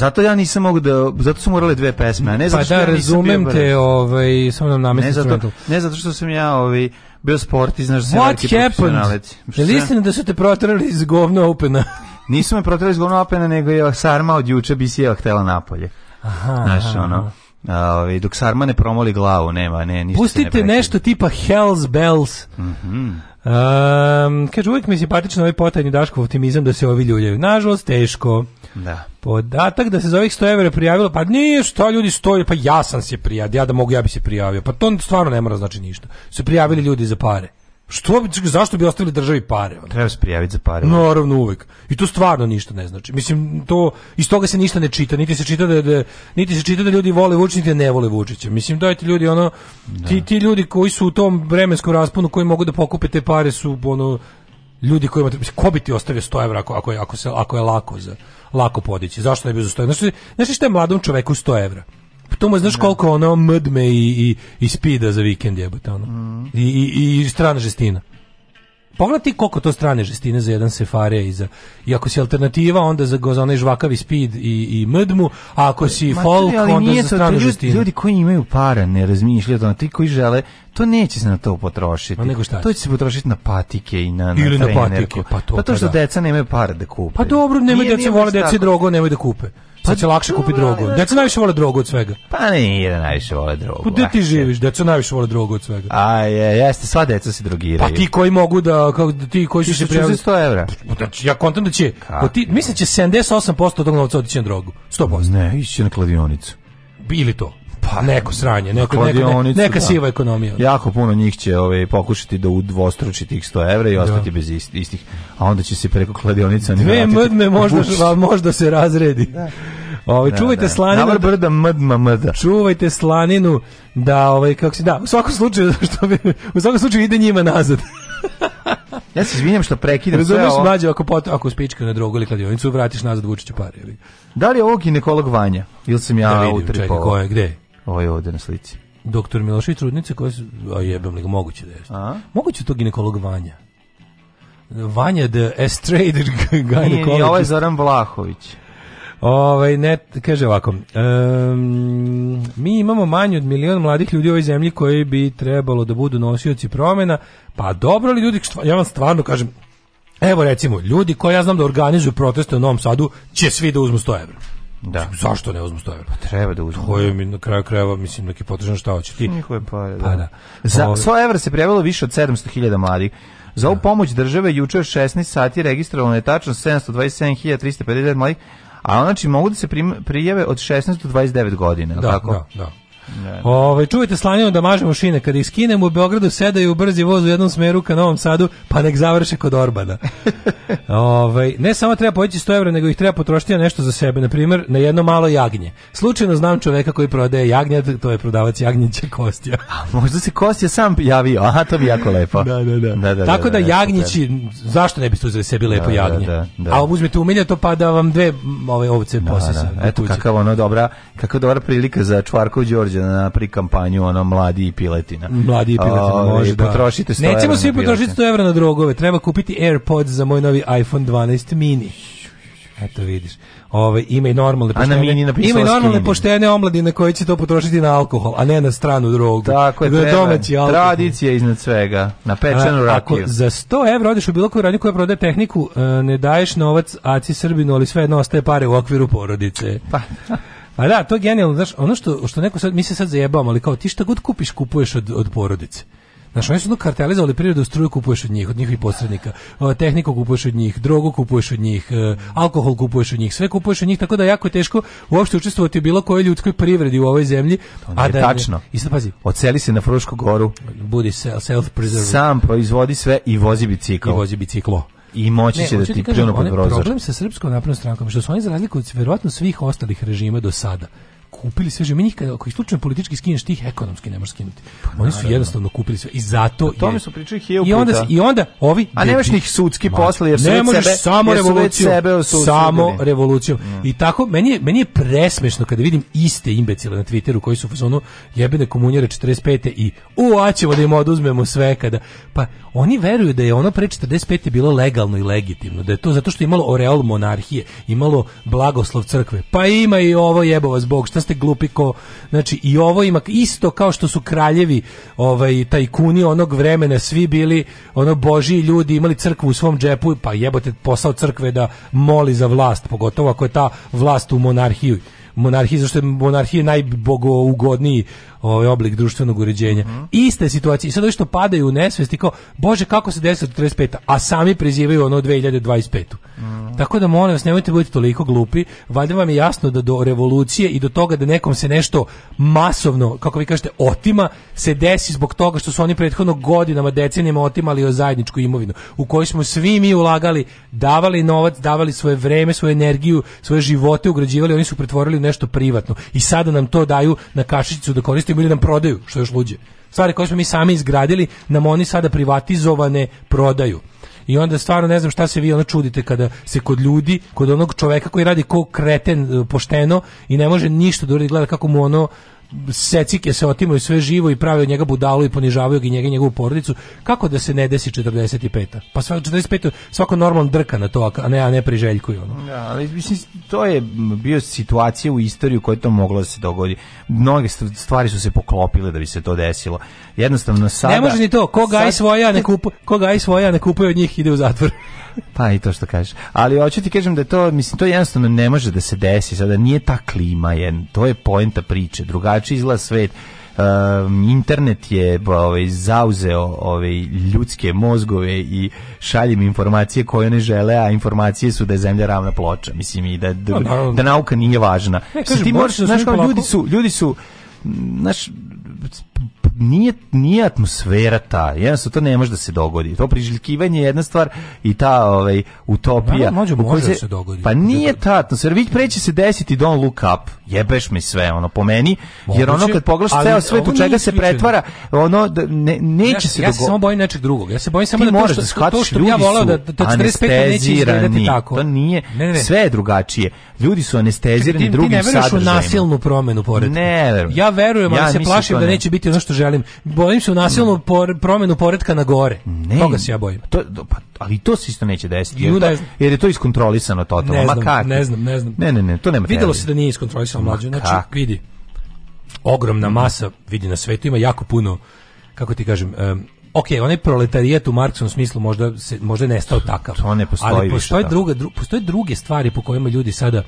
H: Zato ja nisam mogu da zato su morale dve pesme, a
O: ne
H: zato pa što pa da, ja razumem te, ovaj samo nam da ne zato,
O: ne zato što sam ja ovaj bio sport znaš
H: da What se happened? Je istina da su te proterali iz govna
O: opena? Nisu me proterali iz govna opena, nego je Sarma od juče bi sjela htela napolje. Aha. Znaš, ono. Ove, ovaj, dok Sarma ne promoli glavu, nema, ne,
H: ništa Pustite
O: ne
H: nešto tipa Hells Bells.
O: Mhm.
H: Mm um, kaže, uvijek mi je simpatično ovaj potajni Daškov optimizam da se ovi ljuljaju. Nažalost, teško.
O: Da.
H: Podatak da se za ovih 100 evra prijavilo, pa nije što ljudi 100, pa ja sam se prijavio, ja da mogu ja bi se prijavio. Pa to stvarno ne mora da znači ništa. Su prijavili ljudi za pare. Što zašto bi ostavili državi pare?
O: Ono? Treba se prijaviti za pare.
H: Naravno uvek. I to stvarno ništa ne znači. Mislim to iz toga se ništa ne čita, niti se čita da, da niti se čita da ljudi vole Vučića, niti da ne vole Vučića. Mislim dajte ljudi ono da. ti, ti ljudi koji su u tom vremenskom rasponu koji mogu da pokupe te pare su ono ljudi koji imate, ko bi ti ostavio 100 evra ako, ako, je, ako, se, ako je lako za, lako podići, zašto ne bi za 100 evra? Znaš, znaš šta je mladom čoveku 100 evra? Pa to mu znaš koliko ono mdme i, i, i spida za vikend jebate ono. Mm. I, i, i strana žestina pogledaj ti koliko to strane žestine za jedan Sefare i za i ako si alternativa onda za, za onaj žvakavi speed i i mdmu, a ako si Ma, folk ali onda nije za to,
O: ljudi, Ljudi koji imaju para ne razmišljaju o tome, ti koji žele to neće se na to potrošiti.
H: Nego
O: šta to će se potrošiti na patike i na, na Ili na patike, pa to. Pa to što da. deca nemaju para da kupe.
H: Pa dobro, nemaju deca vole deca drogo, nemaju da kupe. Pa će lakše kupiti pa, drogu. Da, da, deca da. najviše vole drogu od svega.
O: Pa nije da najviše vole drogu. Pa
H: gde ti živiš? Deca najviše vole drogu od svega.
O: A je, jeste, sva deca se drogiraju.
H: Pa ti koji mogu da, kao, ti koji ti se prijavili...
O: 100 evra. Pa,
H: pa, znači, ja kontam da će, Pa ti, mislim će 78% tog novca otići na drogu. 100%.
O: Ne, ići će na kladionicu.
H: Ili to pa, neko sranje, neko, neko, ne, neka da. siva ekonomija.
O: Jako puno njih će ovaj, pokušati da udvostruči tih 100 evra i da. ostati da. bez istih, a onda će se preko kladionica...
H: Dve mrdne možda, a možda se razredi.
O: Da.
H: Ovaj da, čuvajte da, slaninu.
O: Da. brda mdma mda.
H: Čuvajte slaninu da ovaj kako se da, u svakom slučaju što bi, u svakom slučaju ide njima nazad.
O: ja se izvinjam što prekidam
H: sve ovo. mlađe, ako, pot, ako spička na drogu ili kladionicu, vratiš nazad Vučiću pare. ili.
O: Da li je ovo ginekolog Vanja? Ili sam ja da vidim, čekaj, ko je, gde Ovo ovaj je ovde na slici.
H: Doktor Milošević trudnice koje su, a jebem li moguće da je. A? Moguće to ginekolog Vanja. Vanja the estrade gynecologist. Nije, ovo je
O: Zoran Vlahović. Ovaj ne
H: kaže ovako. Um, mi imamo manje od milion mladih ljudi u ovoj zemlji koji bi trebalo da budu nosioci promjena. Pa dobro li ljudi, ja vam stvarno kažem, evo recimo, ljudi koji ja znam da organizuju proteste u Novom Sadu će svi da uzmu 100 evra. Da. Zašto ne uzmu 100 evra? Pa
O: treba da
H: uzmu. Koje da. mi na kraju krajeva, mislim, neki potrežan šta hoće ti.
O: Njihove pare,
H: da. Pa, da. da.
O: Za 100 ovaj- evra se prijavilo više od 700.000 mladih. Za ovu da. pomoć države juče 16 sati registrovano je tačno 727.359 mladih, a znači mogu da se prijave od 16 do 29 godina, da, tako?
H: Da, da. Ne. Ovaj čujete slaninu da mažemo šine kada skinemo u Beogradu sedaju u brzi voz u jednom smeru ka Novom Sadu, pa nek završe kod Orbana. ovaj ne samo treba poći 100 evra, nego ih treba potrošiti na nešto za sebe, na primjer, na jedno malo jagnje. Slučajno znam čoveka koji prodaje jagnje, to je prodavac jagnjića Kostija. A
O: možda se Kostija sam javio. Aha, to bi jako lepo.
H: da, da, da. da, da, da Tako da, da, da jagnjići, zašto ne biste uzeli sebi lepo jagnje? A uzmete umilje to pa da vam dve ove ovce posese.
O: Eto kakav ono dobra, kakva dobra prilika za Čvarkov Đorđe da napravi kampanju ono mladi i piletina. Mladi i
H: piletina, može da.
O: Potrošite
H: 100 Nećemo svi potrošiti 100 evra na drogove, treba kupiti AirPods za moj novi iPhone 12 mini. Eto vidiš. Ove, ima i normalne
O: poštene, ima
H: i normalne poštene omladine koje će to potrošiti na alkohol, a ne na stranu drogu.
O: Tako je, treba, domaći alkohol. tradicija iznad svega, na pečenu rakiju. Ako
H: za 100 evra odeš u bilo koju radnju koja prodaje tehniku, e, ne daješ novac Aci Srbinu, ali sve jedno ostaje pare u okviru porodice. Pa. Pa da, to je genijalno, znaš, ono što, što neko sad, mi se sad zajebamo, ali kao ti šta god kupiš, kupuješ od, od porodice. Znaš, oni su ono kartelizovali privredu, struju kupuješ od njih, od njihovih posrednika, tehniku kupuješ od njih, drogu kupuješ od njih, e, alkohol kupuješ od njih, sve kupuješ od njih, tako da jako je teško uopšte učestvovati u bilo kojoj ljudskoj privredi u ovoj zemlji.
O: To a
H: da
O: je tačno. I sad pazi. Oceli se na Frušku goru.
H: Budi self-preserve.
O: Sam proizvodi sve i vozi biciklo.
H: I vozi biciklo
O: i moći ne, će da ti pljunu pod
H: prozor. Problem sa srpskom naprednom strankom što su oni za razliku od verovatno svih ostalih režima do sada kupili sve živo. Mi nikad, ako ih politički skineš, ti ih ekonomski ne možeš skinuti. Pa oni su jednostavno kupili sve. I zato je...
O: tome je... su pričali I
H: onda, I onda ovi...
O: A nemaš njih sudski posle, jer su ne možeš
H: sebe, samo revoluciju, Sebe samo revolucijom. Mm. I tako, meni je, meni je presmešno kada vidim iste imbecile na Twitteru koji su u zonu jebene komunjere 45. i u, a ćemo da im oduzmemo sve kada... Pa oni veruju da je ono pre 45. bilo legalno i legitimno. Da je to zato što je imalo oreol monarhije, imalo blagoslov crkve. Pa ima i ovo jebova zbog šta zato ste glupi ko znači i ovo ima isto kao što su kraljevi ovaj tajkuni onog vremena svi bili ono božji ljudi imali crkvu u svom džepu pa jebote posao crkve da moli za vlast pogotovo ako je ta vlast u monarhiju monarhiji, zašto je monarhija najbogougodniji ovaj oblik društvenog uređenja. Mm -hmm. Ista je situacija. I sad ovi što padaju u nesvest i kao, bože, kako se desilo 45 a sami prizivaju ono 2025 mm -hmm. Tako da molim vas, nemojte budete toliko glupi. Valjda vam je jasno da do revolucije i do toga da nekom se nešto masovno, kako vi kažete, otima, se desi zbog toga što su oni prethodno godinama, decenijama otimali o zajedničku imovinu, u kojoj smo svi mi ulagali, davali novac, davali svoje vreme, svoju energiju, svoje živote ugrađivali, oni su pretvorili u nešto privatno. I sada nam to daju na kašičicu da koriste uništimo ili da nam prodaju, što je još luđe. Stvari koje smo mi sami izgradili, nam oni sada privatizovane prodaju. I onda stvarno ne znam šta se vi ono čudite kada se kod ljudi, kod onog čoveka koji radi ko kreten e, pošteno i ne može ništa da uradi, gleda kako mu ono secike se otimaju sve živo i prave od njega budalu i ponižavaju ga i njega i njegovu porodicu, kako da se ne desi 45. Pa svako 45. svako normalno drka na to, a ne, a ne priželjkuju.
O: Ono. Ja, da, ali mislim, to je bio situacija u istoriju koja to moglo da se dogodi. Mnoge stvari su se poklopile da bi se to desilo. Jednostavno sada...
H: Ne može ni to, ko gaji svoja, ne kupuje, ko gaji svoja, ne kupuje od njih, ide u zatvor.
O: Pa i to što kažeš. Ali hoću ti kažem da to, mislim, to jednostavno ne može da se desi sada, nije ta klima, je, to je poenta priče, drugačiji izgleda svet. Um, internet je ovaj, zauzeo ovaj, ljudske mozgove i šaljem informacije koje ne žele, a informacije su da je zemlja ravna ploča, mislim, i da, da, da nauka nije važna. Ne, kažem, ti možeš, da znaš, kao, ljudi su, ljudi su, znaš, nije, nije atmosfera ta, jednostavno to ne može da se dogodi. To priželjkivanje je jedna stvar i ta ovaj, utopija.
H: Da, može, može da se, da se
O: dogodi. Pa nije ta atmosfera, vidi preće se desiti don't look up, jebeš mi sve, ono, po meni, Moguće, jer ono kad pogledaš ceo svet u čega se pretvara, ono, da, ne, neće ja, se
H: Ja
O: se
H: samo bojim nečeg drugog, ja se bojim samo da to što, da to što
O: ljudi
H: ja volao da, da
O: 45 neće izgledati tako. To nije, ne, ne, ne. sve je drugačije. Ljudi su anestezirani Čekaj, ti, drugim sadržajima.
H: Ti ne veruješ u nasilnu promenu pored. Ne verujem. Ja verujem, ja, ali se plašim da neće biti ono što želim. Bojim se u nasilnu mm. por, promenu poretka na gore. Ne. Toga se ja bojim.
O: To, pa, ali to se isto neće desiti. Jer, ne to, jer je to iskontrolisano totalno. Ne
H: znam, ne znam, ne znam.
O: Ne, ne, ne, to nema
H: Videlo se da nije iskontrolisano mlađe. Znači, vidi, ogromna masa, vidi na svetu, ima jako puno, kako ti kažem, um, ok, onaj proletarijat u Marksom smislu možda, se, možda nestao takav.
O: To
H: ne
O: postoji
H: Ali postoje, više druga, dru, postoje druge stvari po kojima ljudi sada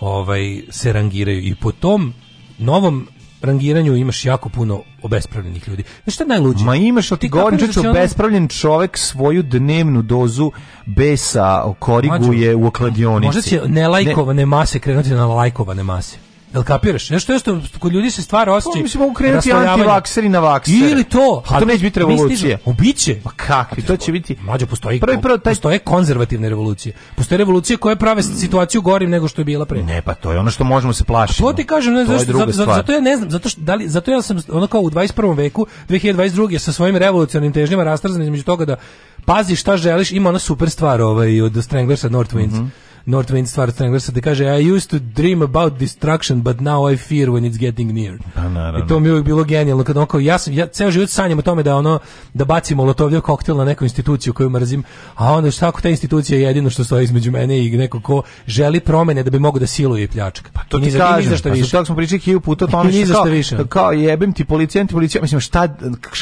H: ovaj se rangiraju i po tom novom rangiranju imaš jako puno obespravljenih ljudi. Znaš šta najluđe?
O: Ma imaš, ti govorim, da da ono... obespravljen čovek svoju dnevnu dozu besa koriguje Mađu, u okladionici.
H: Možda će nelajkovane ne. mase krenuti na lajkovane mase. Jel kapiraš? Nešto je što kod ljudi se stvar pa, osjeća.
O: Mi ćemo krenuti antivakseri na vaksere.
H: Ili to.
O: A to neće biti revolucija.
H: Ubiće.
O: Pa kakvi? To će biti.
H: Mlađe postoji. Prvi prvo taj postoje konzervativne revolucije. Postoje revolucije koje prave situaciju gorim nego što je bila pre.
O: Ne, pa to je ono što možemo se plašiti. To ti kažem, ne znam zato,
H: zato, zato ja ne znam, zato što da li, zato ja sam ono kao u 21. veku, 2022. sa svojim revolucionarnim težnjama rastrzan između toga da pazi šta želiš, ima ona super stvar ovaj od Stranglersa Northwinds. Mm -hmm Northwind Wind stvar Stranglersa, da kaže I used to dream about destruction, but now I fear when it's getting near. Pa,
O: I
H: to mi je bilo genijalno, kad on kao, ja, sam, ja ceo život sanjam o tome da ono, da bacimo lotovljev koktel na neku instituciju koju mrzim, a onda šta ako ta institucija je jedino što stoji između mene i neko ko želi promene da bi mogao da siluje i pljačka.
O: Pa to ti kažem, pa što smo pričali
H: hilju puta
O: o tome što kao, kao jebem ti policija, mislim šta,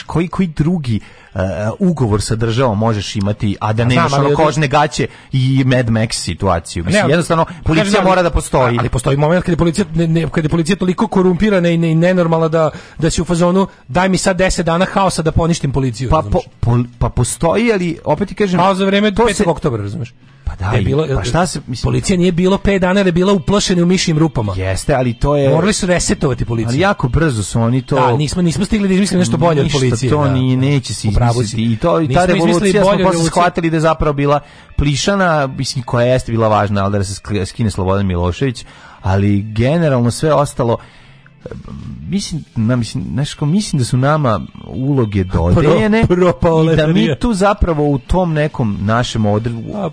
O: koji, koji drugi uh, ugovor sa državom možeš imati, a da ne imaš ono kožne gaće i Mad Max situaciju. Mislim, jednostavno, policija mora da postoji.
H: Ali postoji moment kada je policija, ne, kada je policija toliko korumpirana i, i nenormalna da, da će u fazonu daj mi sad 10 dana haosa da poništim policiju.
O: Pa,
H: po,
O: po, pa postoji, ali opet ti kažem...
H: Pa za vreme 5. oktobra, razumeš?
O: Pa da, da je
H: bilo,
O: pa
H: šta se, mislim, policija nije bilo 5 dana da je bila uplašena u mišim rupama.
O: Jeste, ali to je...
H: Morali su resetovati policiju. Ali
O: jako brzo su oni to...
H: Da, nismo, nismo stigli da izmislimo nešto bolje od policije.
O: to
H: da,
O: ni, neće se izmisliti. I, to, i ta revolucija smo posle shvatili da je zapravo bila plišana, mislim, koja jeste bila važna, al da se skine Slobodan Milošević, ali generalno sve ostalo mislim, na, mislim, znaš, kao, mislim da su nama uloge dodeljene Pro, i da mi tu zapravo u tom nekom našem odrvu, A,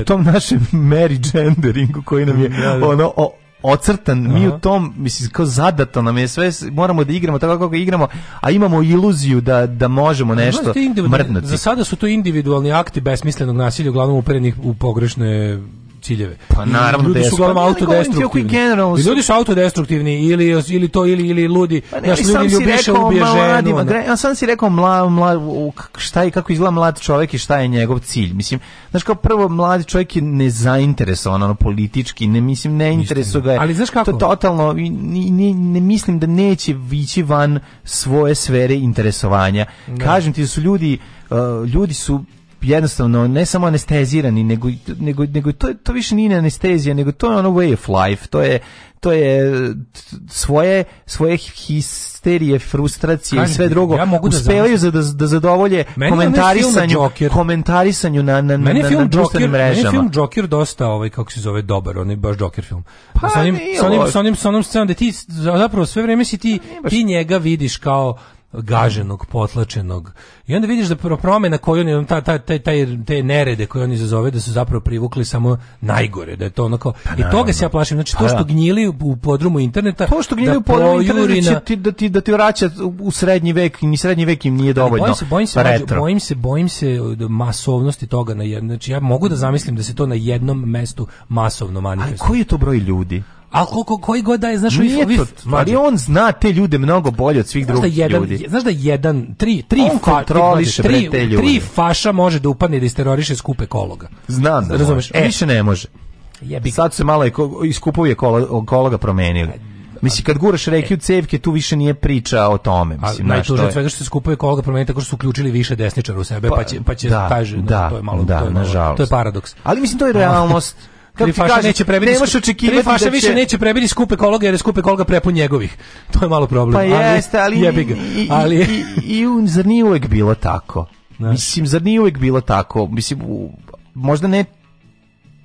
O: u tom našem marriage genderingu koji nam je mm, da, ono, o, ocrtan, Aha. mi u tom, mislim, kao zadato nam je sve, moramo da igramo tako kako igramo, a imamo iluziju da, da možemo nešto
H: mrdnuti. Za sada su to individualni akti besmislenog nasilja, uglavnom uperenih u pogrešne ciljeve.
O: Pa naravno
H: ljudi
O: su
H: uglavnom pa autodestruktivni. ljudi su autodestruktivni ili ili to ili ili ludi, pa ne, ljudi ljubiše
O: ubije ženu. Ja sam si rekao mlad mla, šta je kako izgleda mlad čovjek i šta je njegov cilj. Mislim, znači kao prvo mladi čovjek je nezainteresovan ono politički, ne mislim ne interesuje ga. Ali
H: znaš kako?
O: To totalno ne, ne mislim da neće vići van svoje sfere interesovanja. Ne. Da. Kažem ti da su ljudi uh, ljudi su jednostavno ne samo anestezirani, nego, nego, nego to, to više nije anestezija, nego to je ono way of life, to je to je svoje svoje histerije, frustracije Kaj, i sve drugo. Ja mogu da uspevaju za da, da zadovolje meni komentarisanju, na komentarisanju na na meni na, film na Joker,
H: mrežama. Meni film Joker dosta ovaj kako se zove dobar, onaj baš Joker film. Pa, sa onim sa onim sa onim, sa onim scenom da ti zapravo sve vreme si ti ti njega vidiš kao gaženog, potlačenog. I onda vidiš da promjena koju oni, ta, ta, ta, ta, te nerede koje oni izazove, da su zapravo privukli samo najgore, da je to onako, kao... Pa I toga se ja plašim, znači to pa da. što gnjili u podrumu interneta...
O: To što gnjili da u podrumu interneta da ti, da, ti, da ti vraća u srednji vek, ni srednji vek im nije dovoljno bojim se, bojim se, pa retro.
H: Bojim se, bojim se masovnosti toga. Na znači ja mogu da zamislim da se to na jednom mestu masovno manifestuje. A
O: koji je to broj ljudi?
H: Al koliko koji god da je znaš
O: Nije ovih, to, ali on zna te ljude mnogo bolje od svih znaš da drugih da jedan, ljudi.
H: Znaš da jedan, tri,
O: tri, on fa, kontroliše tri, tri
H: faša može da upadne da isteroriše skupe kologa.
O: Znam da Razumeš? E, više ne može. Jebi. Sad se malo iskupuje kolo, promenili. Mislim, kad guraš rekiju e. cevke, tu više nije priča o tome.
H: Mislim, A, najtuže od svega što se skupuje kologa promeniti tako što su uključili više desničara u sebe, pa, pa će, pa će da, kaži, da, to je malo, da, to, je malo, nažalost. to je paradoks.
O: Ali mislim, to je da. realnost.
H: kako ti kažem, neće prebiti.
O: Nemaš očekivati da
H: će... više neće prebiti skupe kologa, jer je skupe kolga prepun njegovih. To je malo problem.
O: Pa jeste, ali... Jebi Ali... I, i, i, i zar nije uvek bilo tako? Ne. Mislim, zar nije uvek bilo tako? Mislim, u, možda ne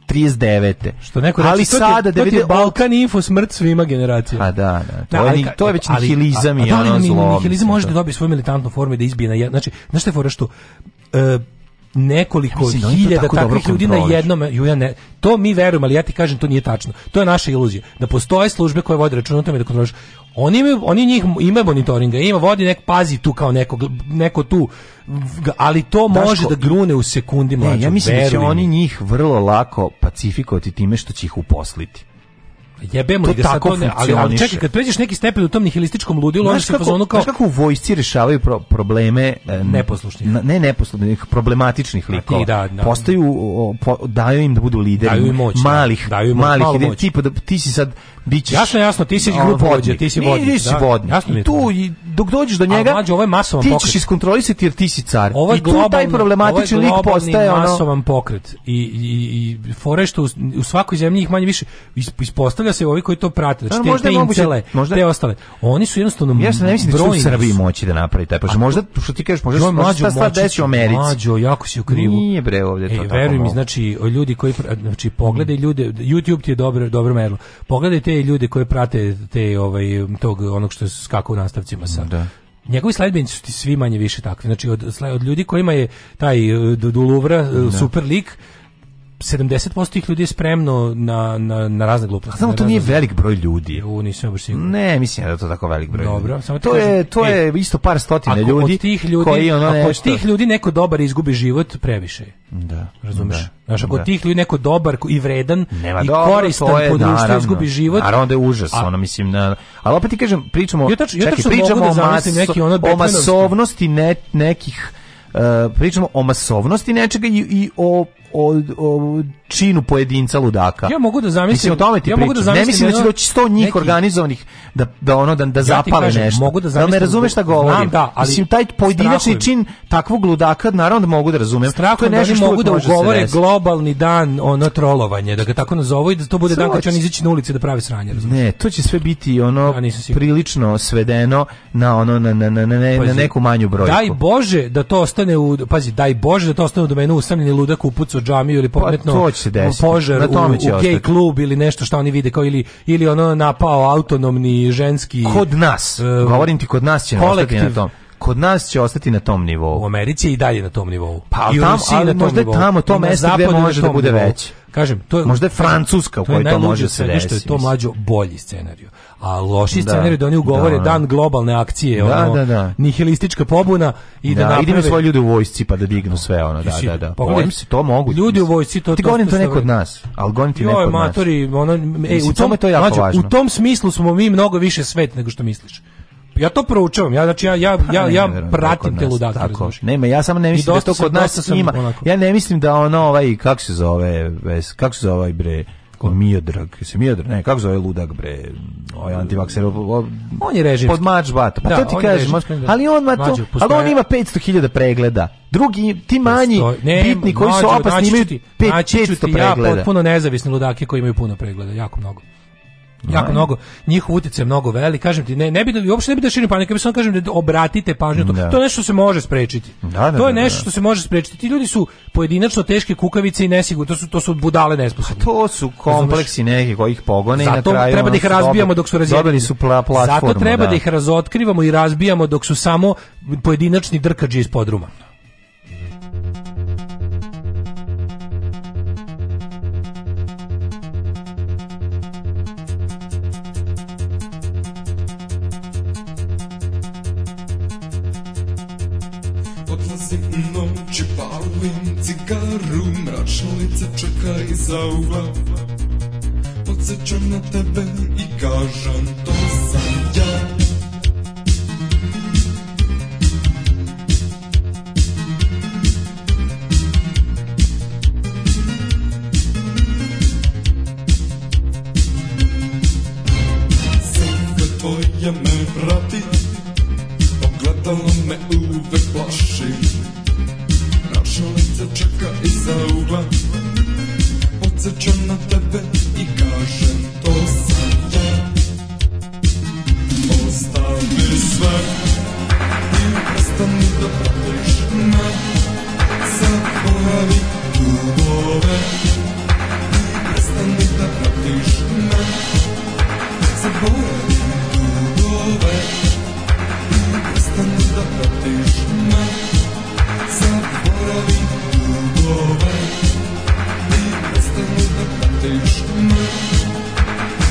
O: 39.
H: Što neko
O: reči, ali sada
H: da vidi Balkan info smrt svima generacija. A pa
O: da, da, da. To, da, ali, je, to je već nihilizam i da ono
H: zlo. Nihilizam može da, da dobije svoju militantnu formu da izbije na znači, znači, znači, što... znači, nekoliko ja hiljada takvih ljudi na jednom ju ja ne to mi verujem, ali ja ti kažem to nije tačno to je naša iluzija da postoje službe koje vode računa o tome da kontroliš oni oni njih ima monitoringa ima vodi nek pazi tu kao nekog neko tu ali to Daško, može da grune u sekundi
O: mlađe ja mislim da će oni njih vrlo lako pacifikovati time što će ih uposliti
H: Jebemo li da sad to
O: ali on
H: čekaj, kad pređeš neki stepen u tom nihilističkom ludilu,
O: onda se fazonu kao... Znaš kako u vojsci rješavaju pro, probleme... Neposlušnih. Ne neposlušnih, problematičnih likova. da, na, da. Postaju, po, daju im da budu lideri. Daju im moć. Da. Malih, daju im malih, malih
H: moć. Tipa da ti si sad bićeš jasno jasno ti si grupa vođa ti si
O: vođa ti si
H: vodnik jasno I tu i dok dođeš do njega mlađe, ovo je masovan ti ćeš pokret. iskontrolisati jer ti si car ovo i tu globalni, taj problematični lik postaje ono masovan pokret i i i fore u, u svakoj zemlji ih manje više ispostavlja se ovi koji to prate, znači da, možda te, te incele, možda... te ostale. Oni su jednostavno
O: Ja se ne mislim da u Srbiji moći da napravi taj, pa što možda što ti kažeš, možda mlađo desi
H: u
O: Americi.
H: Mlađo, jako si u krivu.
O: Nije bre ovdje to. Ej,
H: veruj mi, znači ljudi koji znači pogledaj ljude, YouTube ti je dobro dobro merilo. Pogledaj te ljude koji prate te ovaj tog onog što skaku u nastavcima sa da. njegovi sledbenici su ti svi manje više takvi. Znači, od, od ljudi kojima je taj eh, do, do Luvra eh, da. super lik, 70% tih ljudi je spremno na, na, na razne gluposti.
O: Samo to nije da- velik broj ljudi.
H: U, nisam
O: baš siguran. Ne, mislim da je to tako velik broj Dobro, ljudi. Samo to, je, to e, je isto par stotine
H: ako ljudi, od tih ljudi koji ono Ako nešto... od tih ljudi neko dobar izgubi život, previše Da. Razumeš? Da. Znaš, ako da. tih ljudi neko dobar i vredan Nema, i dobro, koristan po
O: društvu
H: izgubi život.
O: Naravno onda je užas, a, ono, mislim, na, ali opet ti kažem, pričamo, ja tačno, ja pričamo da o, neki, ono, o masovnosti ne, nekih Uh, pričamo o masovnosti nečega i, i o o, o činu pojedinca ludaka.
H: Ja mogu da zamislim. Mislim, o
O: tome
H: ti ja
O: mogu da zamislim ne mislim da će doći 100 njih neki, organizovanih da, da ono da, da ja zapale kažem, nešto. Mogu da zamislim. Da me razumeš šta da- govorim? Znam, da, ali mislim taj pojedinačni čin takvog ludaka naravno da mogu da razumem. Strahujem to je da mogu da ugovore
H: globalni dan ono trolovanje, da ga tako nazovu i da to bude Sroč. dan kad će oni izaći na ulice da pravi sranje, razumeš?
O: Ne, to će sve biti ono ja prilično svedeno na ono na na na na, na neku manju brojku.
H: Daj bože da to ostane u pazi, daj bože da to ostane u domenu usamljeni ludak u pucu džamiju ili podmetno pa, to požar u, u gay klub ili nešto što oni vide kao ili ili ono napao autonomni ženski
O: kod nas uh, govorim ti kod nas će kolektiv. na tom kod nas će ostati na tom nivou.
H: U Americi i dalje na tom nivou.
O: Pa I tam, ali na tom
H: nivou. tamo to mesto gde može da
O: bude
H: veće.
O: Kažem,
H: to je možda je Francuska u kojoj to može da se desiti. To je to mlađo bolji scenarijo a loši da. scenari da oni ugovore da. dan globalne akcije, da, ono, da, da. nihilistička pobuna i da, da naprave... idemo
O: svoje ljude u vojsci pa da dignu sve ono, da, da, da. Pogledaj, se to mogu.
H: Ljudi u vojsci to...
O: Ti govorim to neko od nas, ali govorim ti neko od nas.
H: Matori, ono, e, u tom, to jako važno. U tom smislu smo mi mnogo više svet nego što misliš ja to proučavam. Ja znači ja ja pa
O: ja,
H: ja pratim
O: te ludake. Tako. Nema, ja samo ne mislim da to kod nas njima. Ja ne mislim da ono ovaj kako se zove, kako se zove ovaj bre tako? Miodrag, se Miodrag, ne, kako zove ludak bre, oj ovaj antivakser, on je
H: režim. Pod
O: mač bata. Pa da, to ti kažeš, da. ali on ma to, ali on ima 500.000 pregleda. Drugi, ti manji, ne, bitni koji su opasni imaju 500 pregleda. Ja potpuno
H: nezavisni ludake koji imaju puno pregleda, jako mnogo jako no, mnogo njihov utjecaj je mnogo velik kažem ti ne ne bi da uopšte ne bi da širim paniku samo kažem da obratite pažnju to, da. to je nešto što se može sprečiti da, da, da to je da, nešto što se može sprečiti ti ljudi su pojedinačno teške kukavice i nesigurni to su to su budale nesposobne pa
O: to su kompleksi neki kojih pogone
H: zato i na kraju treba da ih razbijamo dok su razjedinjeni su
O: pla, zato
H: treba da.
O: da
H: ih razotkrivamo i razbijamo dok su samo pojedinačni drkađi iz podruma Šalica čeka iza ugla Podsećam na tebe i kažem to sam ja tvoja me prati Ogledalo me uvek plaši Naša lica čeka i sa ugla Podsećam na tebe i kažem to sam ja Ostavi sve i prestani da pratiš me Zaboravi dugove i prestani da pratiš me Zaboravi dugove i prestani da pratiš me слове не стало так, що ми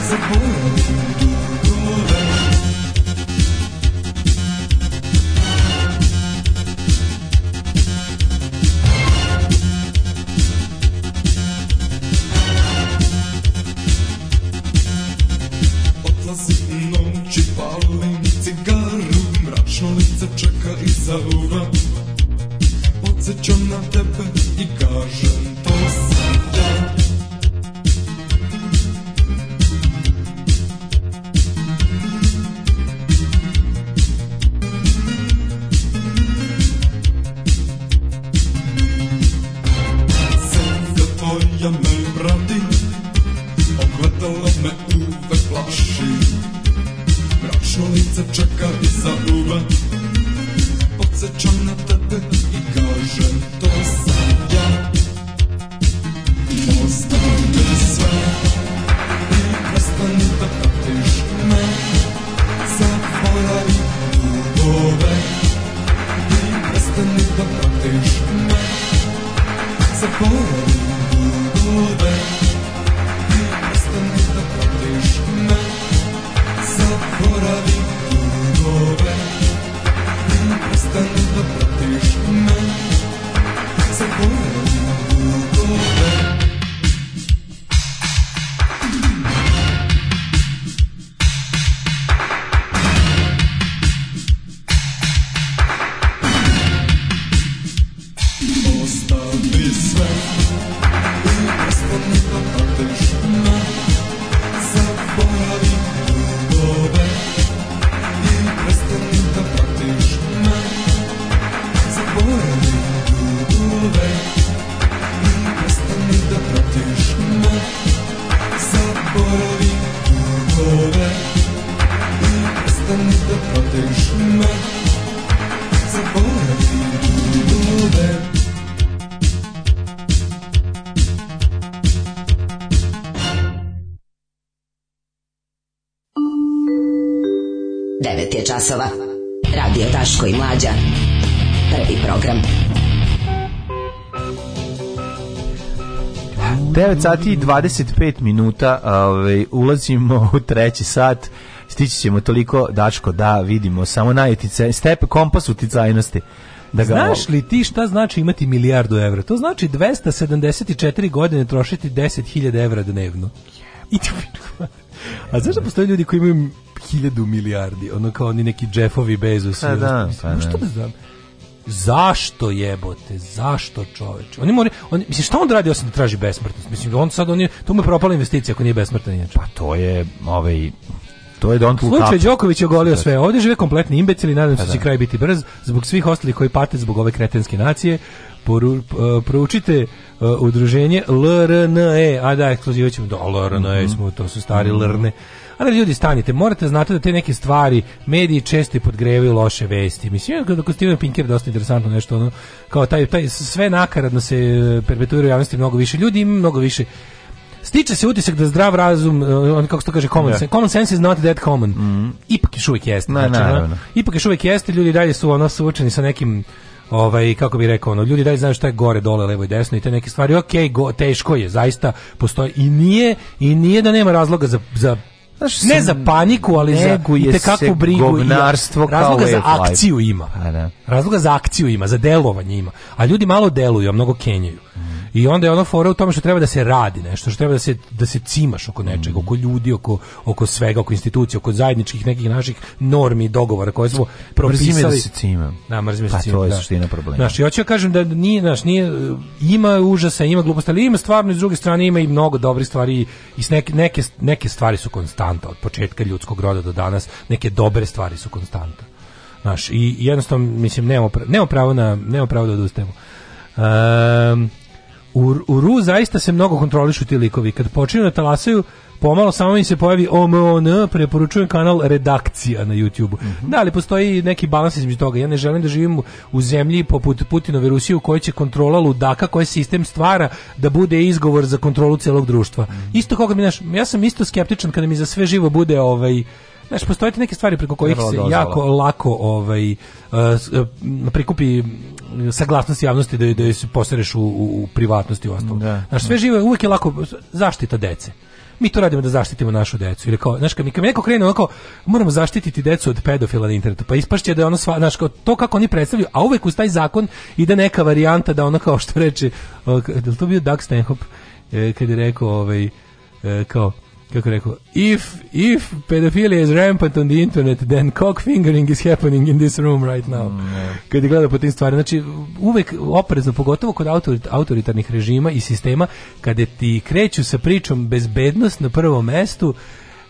H: забули.
O: sati i 25 minuta ovaj, ulazimo u treći sat. Stići ćemo toliko, Dačko, da vidimo samo najutice, step, kompas uticajnosti. Da
H: ga... Znaš li ti šta znači imati milijardu evra? To znači 274 godine trošiti 10.000 evra dnevno. A znaš da postoje ljudi koji imaju hiljadu milijardi, ono kao oni neki Jeffovi Bezosi.
O: Pa
H: da, pa da. Što da, da znam? Zašto jebote? Zašto čoveče? Oni moraju, on mislim šta on radi osim da traži besmrtnost? Mislim da on sad on je, to mu je propala investicija ako nije besmrtan inače.
O: Pa to je ovaj to je Don't Slučaj
H: Đoković je ogolio sve. Ovdje žive kompletni imbecili, nadam se da, da će da. kraj biti brz. Zbog svih ostalih koji pate zbog ove kretenske nacije, poru, proučite e, uh, e, udruženje LRNE. A da, ekskluzivaćemo do LRNE, mm -hmm. smo, to su stari mm -hmm. LRNE Ali ljudi stanite, morate znati da te neke stvari mediji često podgrevaju loše vesti. Mislim da kod Steven Pinker dosta interesantno nešto ono kao taj taj sve nakaradno se e, perpetuira u javnosti mnogo više ljudi, ima mnogo više stiče se utisak da zdrav razum, e, on kako se to kaže, common, da. sense, common sense is not that common. Mm. Ipak još uvijek jeste. Na, znači, na, na, ipak je uvijek jeste, ljudi dalje su ono suočeni sa nekim ovaj kako bi rekao ono ljudi dalje znaju šta je gore dole levo i desno i te neke stvari Okej, go, teško je zaista postoji i nije i nije da nema razloga za, za Znaš, ne za paniku, ali za i tekakvu brigu.
O: i Razloga za
H: akciju ima. A, da. Razloga za akciju ima, za delovanje ima. A ljudi malo deluju, a mnogo kenjaju. I onda je ono fora u tome što treba da se radi nešto, što treba da se, da se cimaš oko nečega, oko ljudi, oko, oko svega, oko institucija, oko zajedničkih nekih naših normi i dogovora koje smo propisali. Mrzime
O: da se cima. Da, mrzime
H: da pa, se cima. Pa to je da. suština problema.
O: Znaš,
H: i hoću kažem da nije, znaš, nije, ima užasa, ima gluposti, ali ima stvarno, s druge strane ima i mnogo dobri stvari i neke, neke, neke stvari su konstanta od početka ljudskog roda do danas, neke dobre stvari su konstanta. Znaš, i jednostavno, mislim, nemamo pravo, nemamo pravo, na, nemamo pravo da odustajemo. Um, U, u Ru zaista se mnogo kontrolišu ti likovi. Kad počinju da talasaju, pomalo samo im se pojavi OMON, preporučujem kanal Redakcija na YouTubeu. Mm -hmm. Da, ali postoji neki balans između toga. Ja ne želim da živim u zemlji poput Putinove Rusije u kojoj će kontrola ludaka koje sistem stvara da bude izgovor za kontrolu celog društva. Mm -hmm. Isto koga mi naš, ja sam isto skeptičan kada mi za sve živo bude ovaj Znaš, postoje neke stvari preko kojih se jako lako ovaj, e, e, prikupi saglasnost javnosti da, da se posreš u, u, privatnosti i ostalo. Da. Znaš, sve živo je uvijek je lako zaštita dece mi to radimo da zaštitimo našu decu. Ili kao, znaš, kad mi, kad mi neko krene onako, moramo zaštititi decu od pedofila na internetu, pa ispašće da je ono sva, znaš, kao, to kako oni predstavljaju, a uvek uz taj zakon ide neka varijanta da ono kao što reče, da li to bio Doug Stanhope, e, kad je rekao, ovaj, kao, kako rekao, if, if pedophilia is rampant on the internet, then cock fingering is happening in this room right now. Mm, Kad je gledao po tim stvari, znači uvek oprezno, pogotovo kod autorit, autoritarnih režima i sistema, kada ti kreću sa pričom bezbednost na prvom mestu,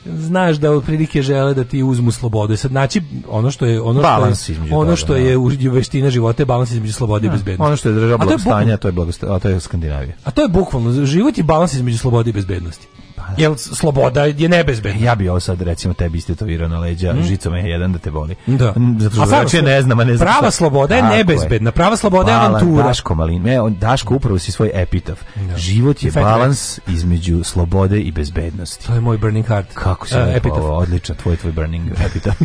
H: znaš da otprilike žele da ti uzmu slobodu. Sad znači ono što je ono balans što je, ono što je da. u veština života je balans između slobode i da. bezbednosti.
O: Ono što je država blagostanja, to je blagostanja,
H: a to je
O: Skandinavija.
H: A to je bukvalno život je balans između slobode i bezbednosti. Jel sloboda je nebezbedna?
O: Ja bih ovo sad recimo tebi istetovirao na leđa, mm. žicom je jedan da te boli.
H: Da.
O: Mm, zato što znači ne znam, a ne znam.
H: Prava šta. sloboda je nebezbedna, prava sloboda Balan, je
O: avantura. Daško Malin, ne, on Daško upravo si svoj epitaf. Da. Život je balans između slobode i bezbednosti.
H: To je moj burning heart.
O: Kako se uh, epitaf. Ovo, odličan tvoj tvoj burning
H: epitaf.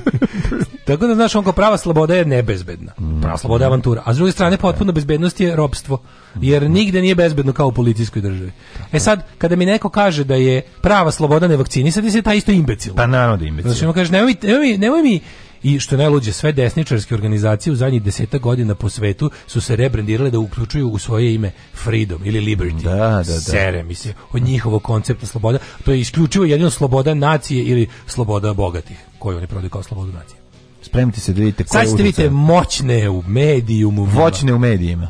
H: Tako da znaš, onko prava sloboda je nebezbedna. Mm. Prava sloboda je avantura. A s druge strane, potpuno bezbednost je robstvo jer nigde nije bezbedno kao u policijskoj državi. E sad, kada mi neko kaže da je prava sloboda nevakcinisati se, taj isto imbecil.
O: Pa naravno
H: da
O: imbecil. Znači, kaže, nemoj,
H: nemoj, nemoj mi, i što je najluđe, sve desničarske organizacije u zadnjih deseta godina po svetu su se rebrandirale da uključuju u svoje ime Freedom ili Liberty.
O: Da, da, da. Sere, mislim,
H: od njihovog koncepta sloboda. To je isključivo jedino sloboda nacije ili sloboda bogatih, koju oni prodaju kao slobodu nacije.
O: Spremite se da vidite koje
H: Sad ste vidite moćne u medijumu. Voćne
O: u medijima.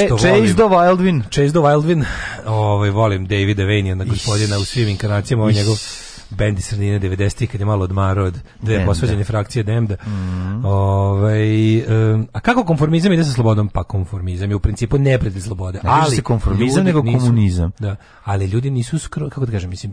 H: Če, Chase the Wildwin. Chase the Wildwin. Ovaj, volim Davida Vanija, gospodina u svim inkarnacijama. Ovo ovaj njegov bend iz sredine 90-ih kad je malo odmarao od dve posveđene frakcije Demda. Mm -hmm. Ove, ovaj, um, a kako konformizam ide sa slobodom? Pa konformizam je u principu ne slobode. Ne ali
O: se konformizam nego nisu, komunizam.
H: Da, ali ljudi nisu skroz, kako da kažem, mislim,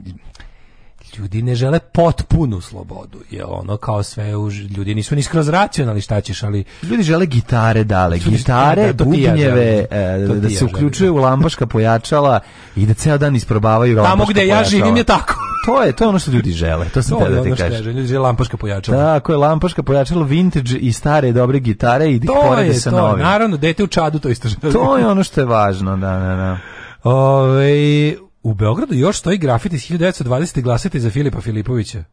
H: ljudi ne žele potpunu slobodu. Je ono kao sve u, ljudi nisu ni skroz racionalni šta ćeš, ali
O: ljudi žele gitare dale, ljudi, gitare, da, bubnjeve, e, da ja da, da se ja uključuje u lambaška pojačala i da ceo dan isprobavaju Tamo gde pojačala. ja
H: živim je tako.
O: to je to je ono što ljudi žele. To se no, da ti kažeš.
H: Ljudi žele lampaška pojačala.
O: Tako je lampaška pojačala vintage i stare dobre gitare i da porede sa to, je
H: Naravno, dete u čadu to isto
O: želi. To je ono što je važno, da, da, da. Ove,
H: U Beogradu još stoji grafit iz 1920. glasite za Filipa Filipovića.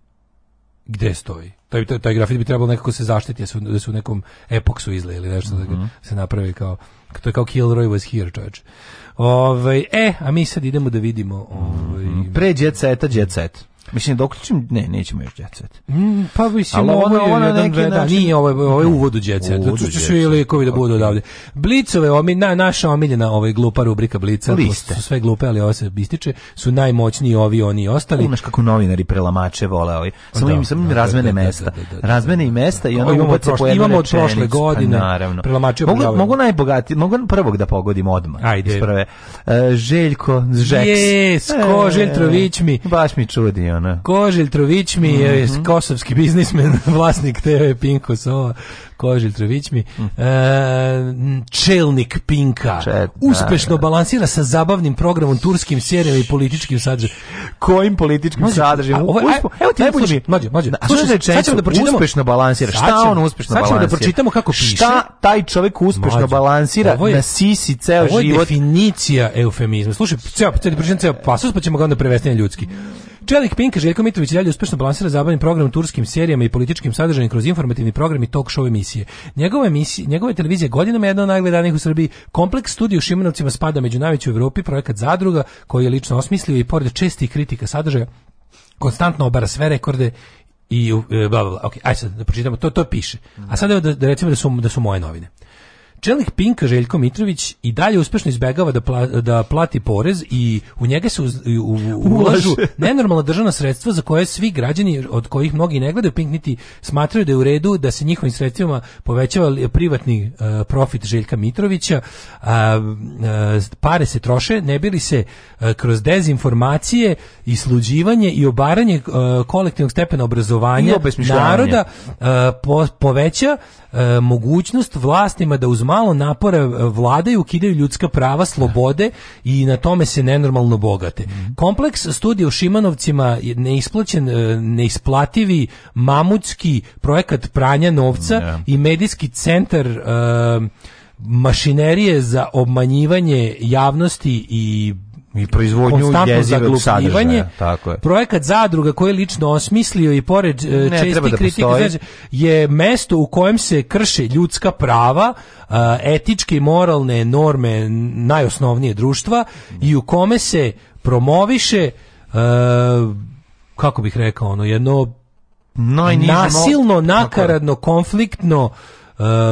H: Gde stoji? Taj, taj, taj grafit bi trebalo nekako se zaštiti, da su, da su u nekom epoksu izle ili nešto mm -hmm. da mhm. se napravi kao, to je kao Kilroy was here, čovječ. Ove, ovaj, e, a mi sad idemo da vidimo... Ove, ovaj,
O: mm -hmm. Pre Jet Seta, Jet Set. Mislim, dok da ćemo, ne, nećemo još Jet Set. Mm,
H: pa mislim, ovo, ovo je ono jedan neki da, način... nije, ovo je, ovo je uvod u Jet Set. Tu ću svi likovi da budu odavde. Blicove, omi, na, naša omiljena ovaj, glupa rubrika Blica, Liste. su sve glupe, ali ovo se ističe, su najmoćniji ovi, oni i ostali.
O: Umeš kako novinari prelamače vole ovi. Samo da, im, samo im razmene mesta. Razmene i mesta i onda imamo, prošle,
H: imamo od prošle pa godine. Naravno.
O: Prelamače mogu, mogu najbogatiji, mogu prvog da pogodim odmah. Ajde. Isprave. E, Željko, Žeks.
H: Jes, ko, e, Željtrović mi.
O: Baš mi čudi,
H: ona. Koželj Trovićmi mm -hmm. je mhm. kosovski biznismen, vlasnik TV Pink Kosova. Koželj Trovićmi. Mm. E, čelnik Pinka. Čet, da, uspešno da, balansira sa zabavnim programom, turskim serijama i političkim sadržajem.
O: Kojim političkim sadržajem?
H: Ovo, a, evo ti najbolji.
O: Mlađe, mlađe. A slušaj,
H: sad ćemo da pročitamo.
O: Uspešno balansira. Šta ćemo, on uspešno balansira? Sad ćemo da pročitamo
H: kako
O: piše. Šta taj čovek uspešno mlađe, balansira je, na sisi
H: ceo život? Ovo
O: je
H: definicija eufemizma. Slušaj, ceo, ceo, ceo pasus, pa ćemo ga onda prevesti na ljudski. Čelik Pinka Željko Mitrović dalje uspešno balansira zabavni program turskim serijama i političkim sadržajem kroz informativni program i talk show emisije. Njegove emisije, njegove televizije godinama je jedna od najgledanijih u Srbiji. Kompleks studija u Šimanovcima spada među najveću u Evropi, projekat Zadruga koji je lično osmislio i pored čestih kritika sadržaja konstantno obara sve rekorde i e, bla bla bla. okay, aj sad da pročitamo to to piše. A sad da, da recimo da su da su moje novine. Čelnik Pinka Željko Mitrović i dalje uspešno izbegava da, pla, da plati porez i u njega se uz, u, u, ulažu nenormalna državna sredstva za koje svi građani od kojih mnogi ne gledaju Pink niti smatraju da je u redu da se njihovim sredstvima povećava privatni uh, profit Željka Mitrovića. Uh, uh, pare se troše, ne bili se e, kroz dezinformacije isluđivanje i obaranje kolektivnog stepena obrazovanja naroda po, poveća E, mogućnost vlastima da uz malo napora e, vladaju, ukidaju ljudska prava, slobode i na tome se nenormalno bogate. Mhm. Kompleks studija u Šimanovcima je neisplaćen, e, neisplativi mamutski projekat pranja novca yeah. i medijski centar e, mašinerije za obmanjivanje javnosti i i proizvodnju jezivog sadržaja. Tako je. Projekat zadruga koji je lično osmislio i pored e, ne, česti da kritike je mesto u kojem se krše ljudska prava, e, etičke i moralne norme najosnovnije društva i u kome se promoviše e, kako bih rekao ono jedno Najnižno, nasilno, nakaradno, konfliktno,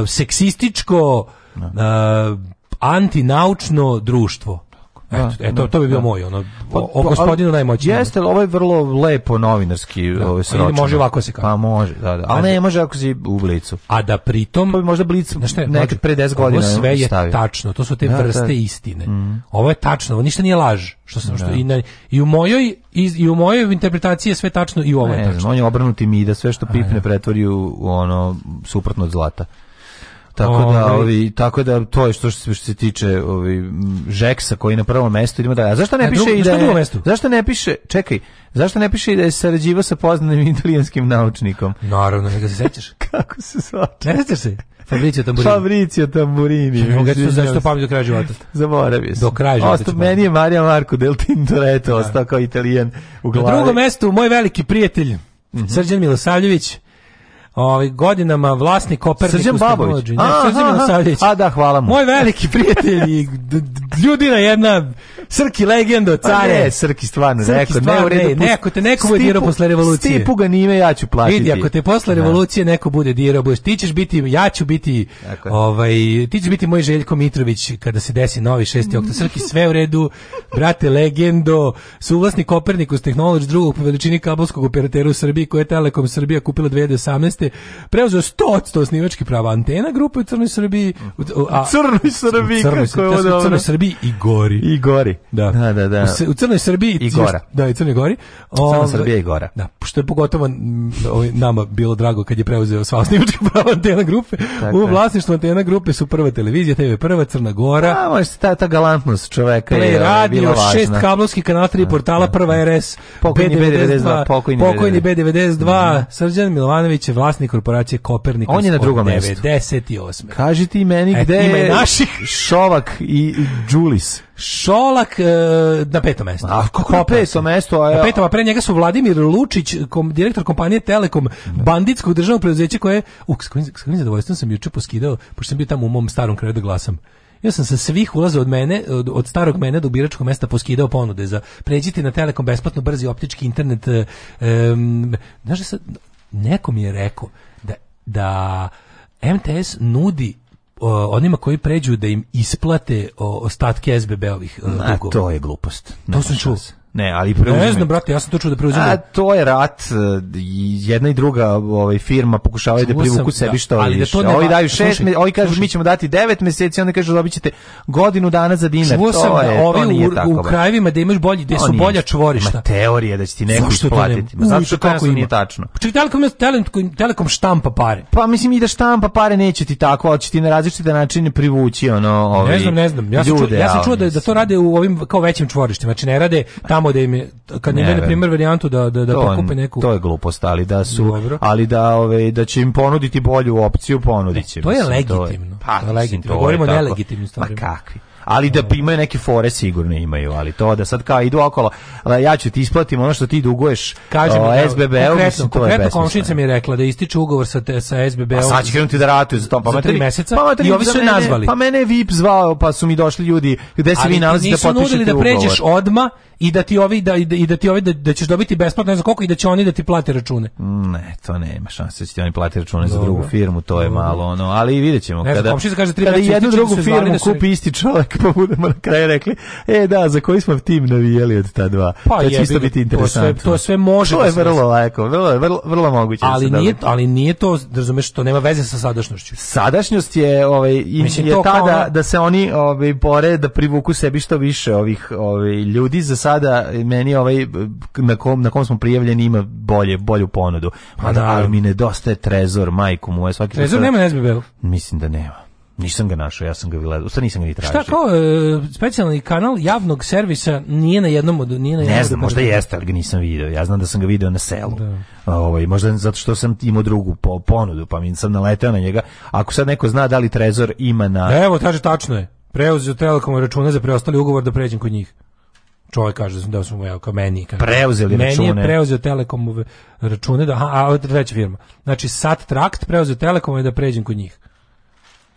H: seksističko, da. antinaučno društvo. Da, eto, eto, da, to bi bio da. moj, ono, pa, o, pa, o gospodinu najmoći.
O: Jeste, ovo je vrlo lepo novinarski da. ovo se Ili
H: može ovako se kao. Pa
O: može, da, da. Ali ne, može ako si u blicu.
H: A da pritom...
O: Pa bi možda blic nekad može, pre 10 godina Ovo sve
H: je stavio. tačno, to su te da, vrste da. istine. Mm. Ovo je tačno, ovo ništa nije laž. Što sam, što, i, na, i, u mojoj, i, i u mojoj interpretaciji je sve tačno i ovo je ne, tačno. Ne,
O: on je obrnuti mi da sve što pipne pretvori u ono, suprotno od zlata. Tako da, ovaj. ovi, tako da to je što, što se tiče ovi, Žeksa koji na prvom mestu. Idemo da, a zašto ne, ne piše drugo, i da je, Zašto ne piše, čekaj, zašto ne piše i da je sarađivao sa poznatim italijanskim naučnikom?
H: Naravno, ne ga se sećaš.
O: Kako se zvače?
H: Ne sećaš se?
O: Fabrizio Tamburini.
H: Fabrizio Tamburini. Mogu ti
O: zašto pamti do kraja života?
H: Zaboravio sam. Do
O: kraja života. Ostao
H: meni je Mario Marko del Tintoretto, da. ostao kao Italijan u glavi. Na drugom mestu moj veliki prijatelj mm -hmm. Srđan Milosavljević ovaj godinama vlasnik
O: Kopernikus Srđan
H: Babović. Ne, aha, aha,
O: a da, hvala mu.
H: Moj veliki prijatelj i ljudina jedna Srki legendo, pa care. Pa ne,
O: Srki stvarno, Srki neko, stvarno, ne, u redu, ne, neko te neko bude dirao posle revolucije.
H: Stipu ga nime, ja ću platiti. Vidi, ako te posle da. revolucije neko bude dirao, budeš, ti ćeš biti, ja ću biti, Tako. ovaj, ti ćeš biti moj Željko Mitrović kada se desi novi 6. oktobar. Srki, sve u redu, brate, legendo, suvlasnik Kopernikus Technology drugog po veličini kabelskog operatera u Srbiji, koje je Telekom Srbija kupila 2018. Preuzeo 100% osnivački prava antena grupe u Crnoj Srbiji. U,
O: a, Crnoj Srbiji,
H: Crnoj, kako je ovo dobro. Crnoj Srbiji i gori.
O: I gori. Da, da, da. da.
H: U, u Crnoj Srbiji
O: i Gora.
H: Da, i Crnoj Gori. Crna ovaj,
O: Srbija i Gora.
H: Da, što je pogotovo ovaj, nama bilo drago kad je preuzeo sva osnivačka prava Antena Grupe. Tako. U vlasništvu Antena Grupe su prva televizija, TV Prva, Crna Gora. Da,
O: možda ta, ta galantnost čoveka Play je ovaj, radio, bila važna.
H: šest kablovskih kanala, tri portala, prva RS, pokojni B92, pokojni, pokojni B92, B92 mhm. Srđan Milovanović je vlasnik korporacije Kopernik. On
O: je
H: na drugom mestu.
O: 98. Kaži ti meni
H: e,
O: gde e, ima je naših. Šovak i Đulis.
H: Šolak e, na petom
O: mestu. A kako
H: na petom
O: mestu?
H: A
O: ja... Na
H: petom, a pre njega su Vladimir Lučić, kom, direktor kompanije Telekom, banditskog državnog preduzeća koje, u, s kojim, zadovoljstvom sam juče poskidao, pošto sam bio tamo u mom starom kraju da glasam. Ja sam sa svih ulaza od mene, od, od starog mene do biračkog mesta poskidao ponude za pređite na Telekom besplatno brzi optički internet. E, um, znaš sad, neko mi je rekao da, da MTS nudi onima koji pređu da im isplate ostatke SBB-ovih e, dugova.
O: to je glupost.
H: To sam čuo.
O: Ne, ali preuzme.
H: Ne znam, brate, ja sam to čuo da preuzimaju.
O: A to je rat, e, jedna i druga ovaj, firma pokušavaju da privuku sam, sebi da, što da, ali da to ne Ovi daju šest, slušaj, ovi kažu slušaj. mi ćemo dati devet meseci, onda kažu dobit ćete godinu dana za dinar. Čuo to sam da je, da ovi
H: u, tako, u krajevima da imaš bolji, gde su bolja čvorišta. Ma
O: teorije da će ti neko Zašto isplatiti. Ma, zato što to nije tačno.
H: Pa čekaj, telekom, telekom, telekom štampa pare.
O: Pa mislim i da štampa pare neće ti tako, ali će ti na različite načine privući ono, ovi, ne
H: ovaj, znam, ne znam. Ja sam, čuo, ja sam čuo da, da to rade u ovim kao većim čvorištima, znači ne rade tamo tamo da im je, kad ne, ne na primjer varijantu da da da pokupe neku
O: to je glupost ali da su Dobro. ali da ove da će im ponuditi bolju opciju ponudiće to
H: je legitimno to je pa, legitimno govorimo o nelegitimnim
O: stvarima ma kakvi ali da mm. imaju neke fore sigurno imaju, ali to da sad kao idu okolo, ja ću ti isplatim ono što ti duguješ Kažem, SBB-u, to
H: je komšinica mi je rekla da ističe ugovor sa, te, sa SBB-om. A
O: sad će krenuti da ratuju za to, pa za tri meseca pa i ovi su mene, nazvali. Pa mene je VIP zvao, pa su mi došli ljudi, gde se vi nalazite da potpišete da pređeš
H: odma i da ti ovi da i da ti ovi da, da ćeš dobiti besplatno ne znam koliko i da će oni da ti plate račune.
O: Mm, ne, to nema šanse da će oni plate račune Dobre. za drugu firmu, to je Dobre. malo ono, ali videćemo kada. Komšinica kaže tri kada jednu drugu firmu da kupi isti čovjek pa da budemo na kraju rekli, e da, za koji smo tim navijali od ta dva. Pa
H: to
O: će isto biti interesantno. To sve, to
H: sve može.
O: To da je vrlo lako, vrlo, vrlo, vrlo moguće. Da ali
H: nije, dobro. ali nije to, razumeš, to nema veze sa sadašnjošću.
O: Sadašnjost je, ovaj, Mislim, je tada da, ono... da se oni ovaj, bore da privuku sebi što više ovih ovaj, ljudi. Za sada e, meni ovaj, na, kom, na kom smo prijavljeni ima bolje, bolju ponudu. Pa da, ali mi nedostaje trezor, majku moje. Svaki
H: trezor nema na sbb
O: Mislim da nema. Nisam ga našao, ja sam ga gledao. Usta nisam ga ni tražio.
H: Šta kao e, specijalni kanal javnog servisa nije na jednom od nije na jednom
O: Ne znam, možda jeste, ali ga nisam video. Ja znam da sam ga video na selu. Da. Ovaj možda zato što sam imao drugu po, ponudu, pa mi sam naleteo na njega. Ako sad neko zna da li Trezor ima na da,
H: Evo, kaže tačno je. Preuzeo Telekom račune za preostali ugovor da pređem kod njih čovjek kaže da su mu ja kao meni
O: kako preuzeli
H: meni račune. Meni je preuzeo Telekom račune da aha, a ovo treća firma. Znači Sat Trakt preuzeo Telekom da pređem kod njih.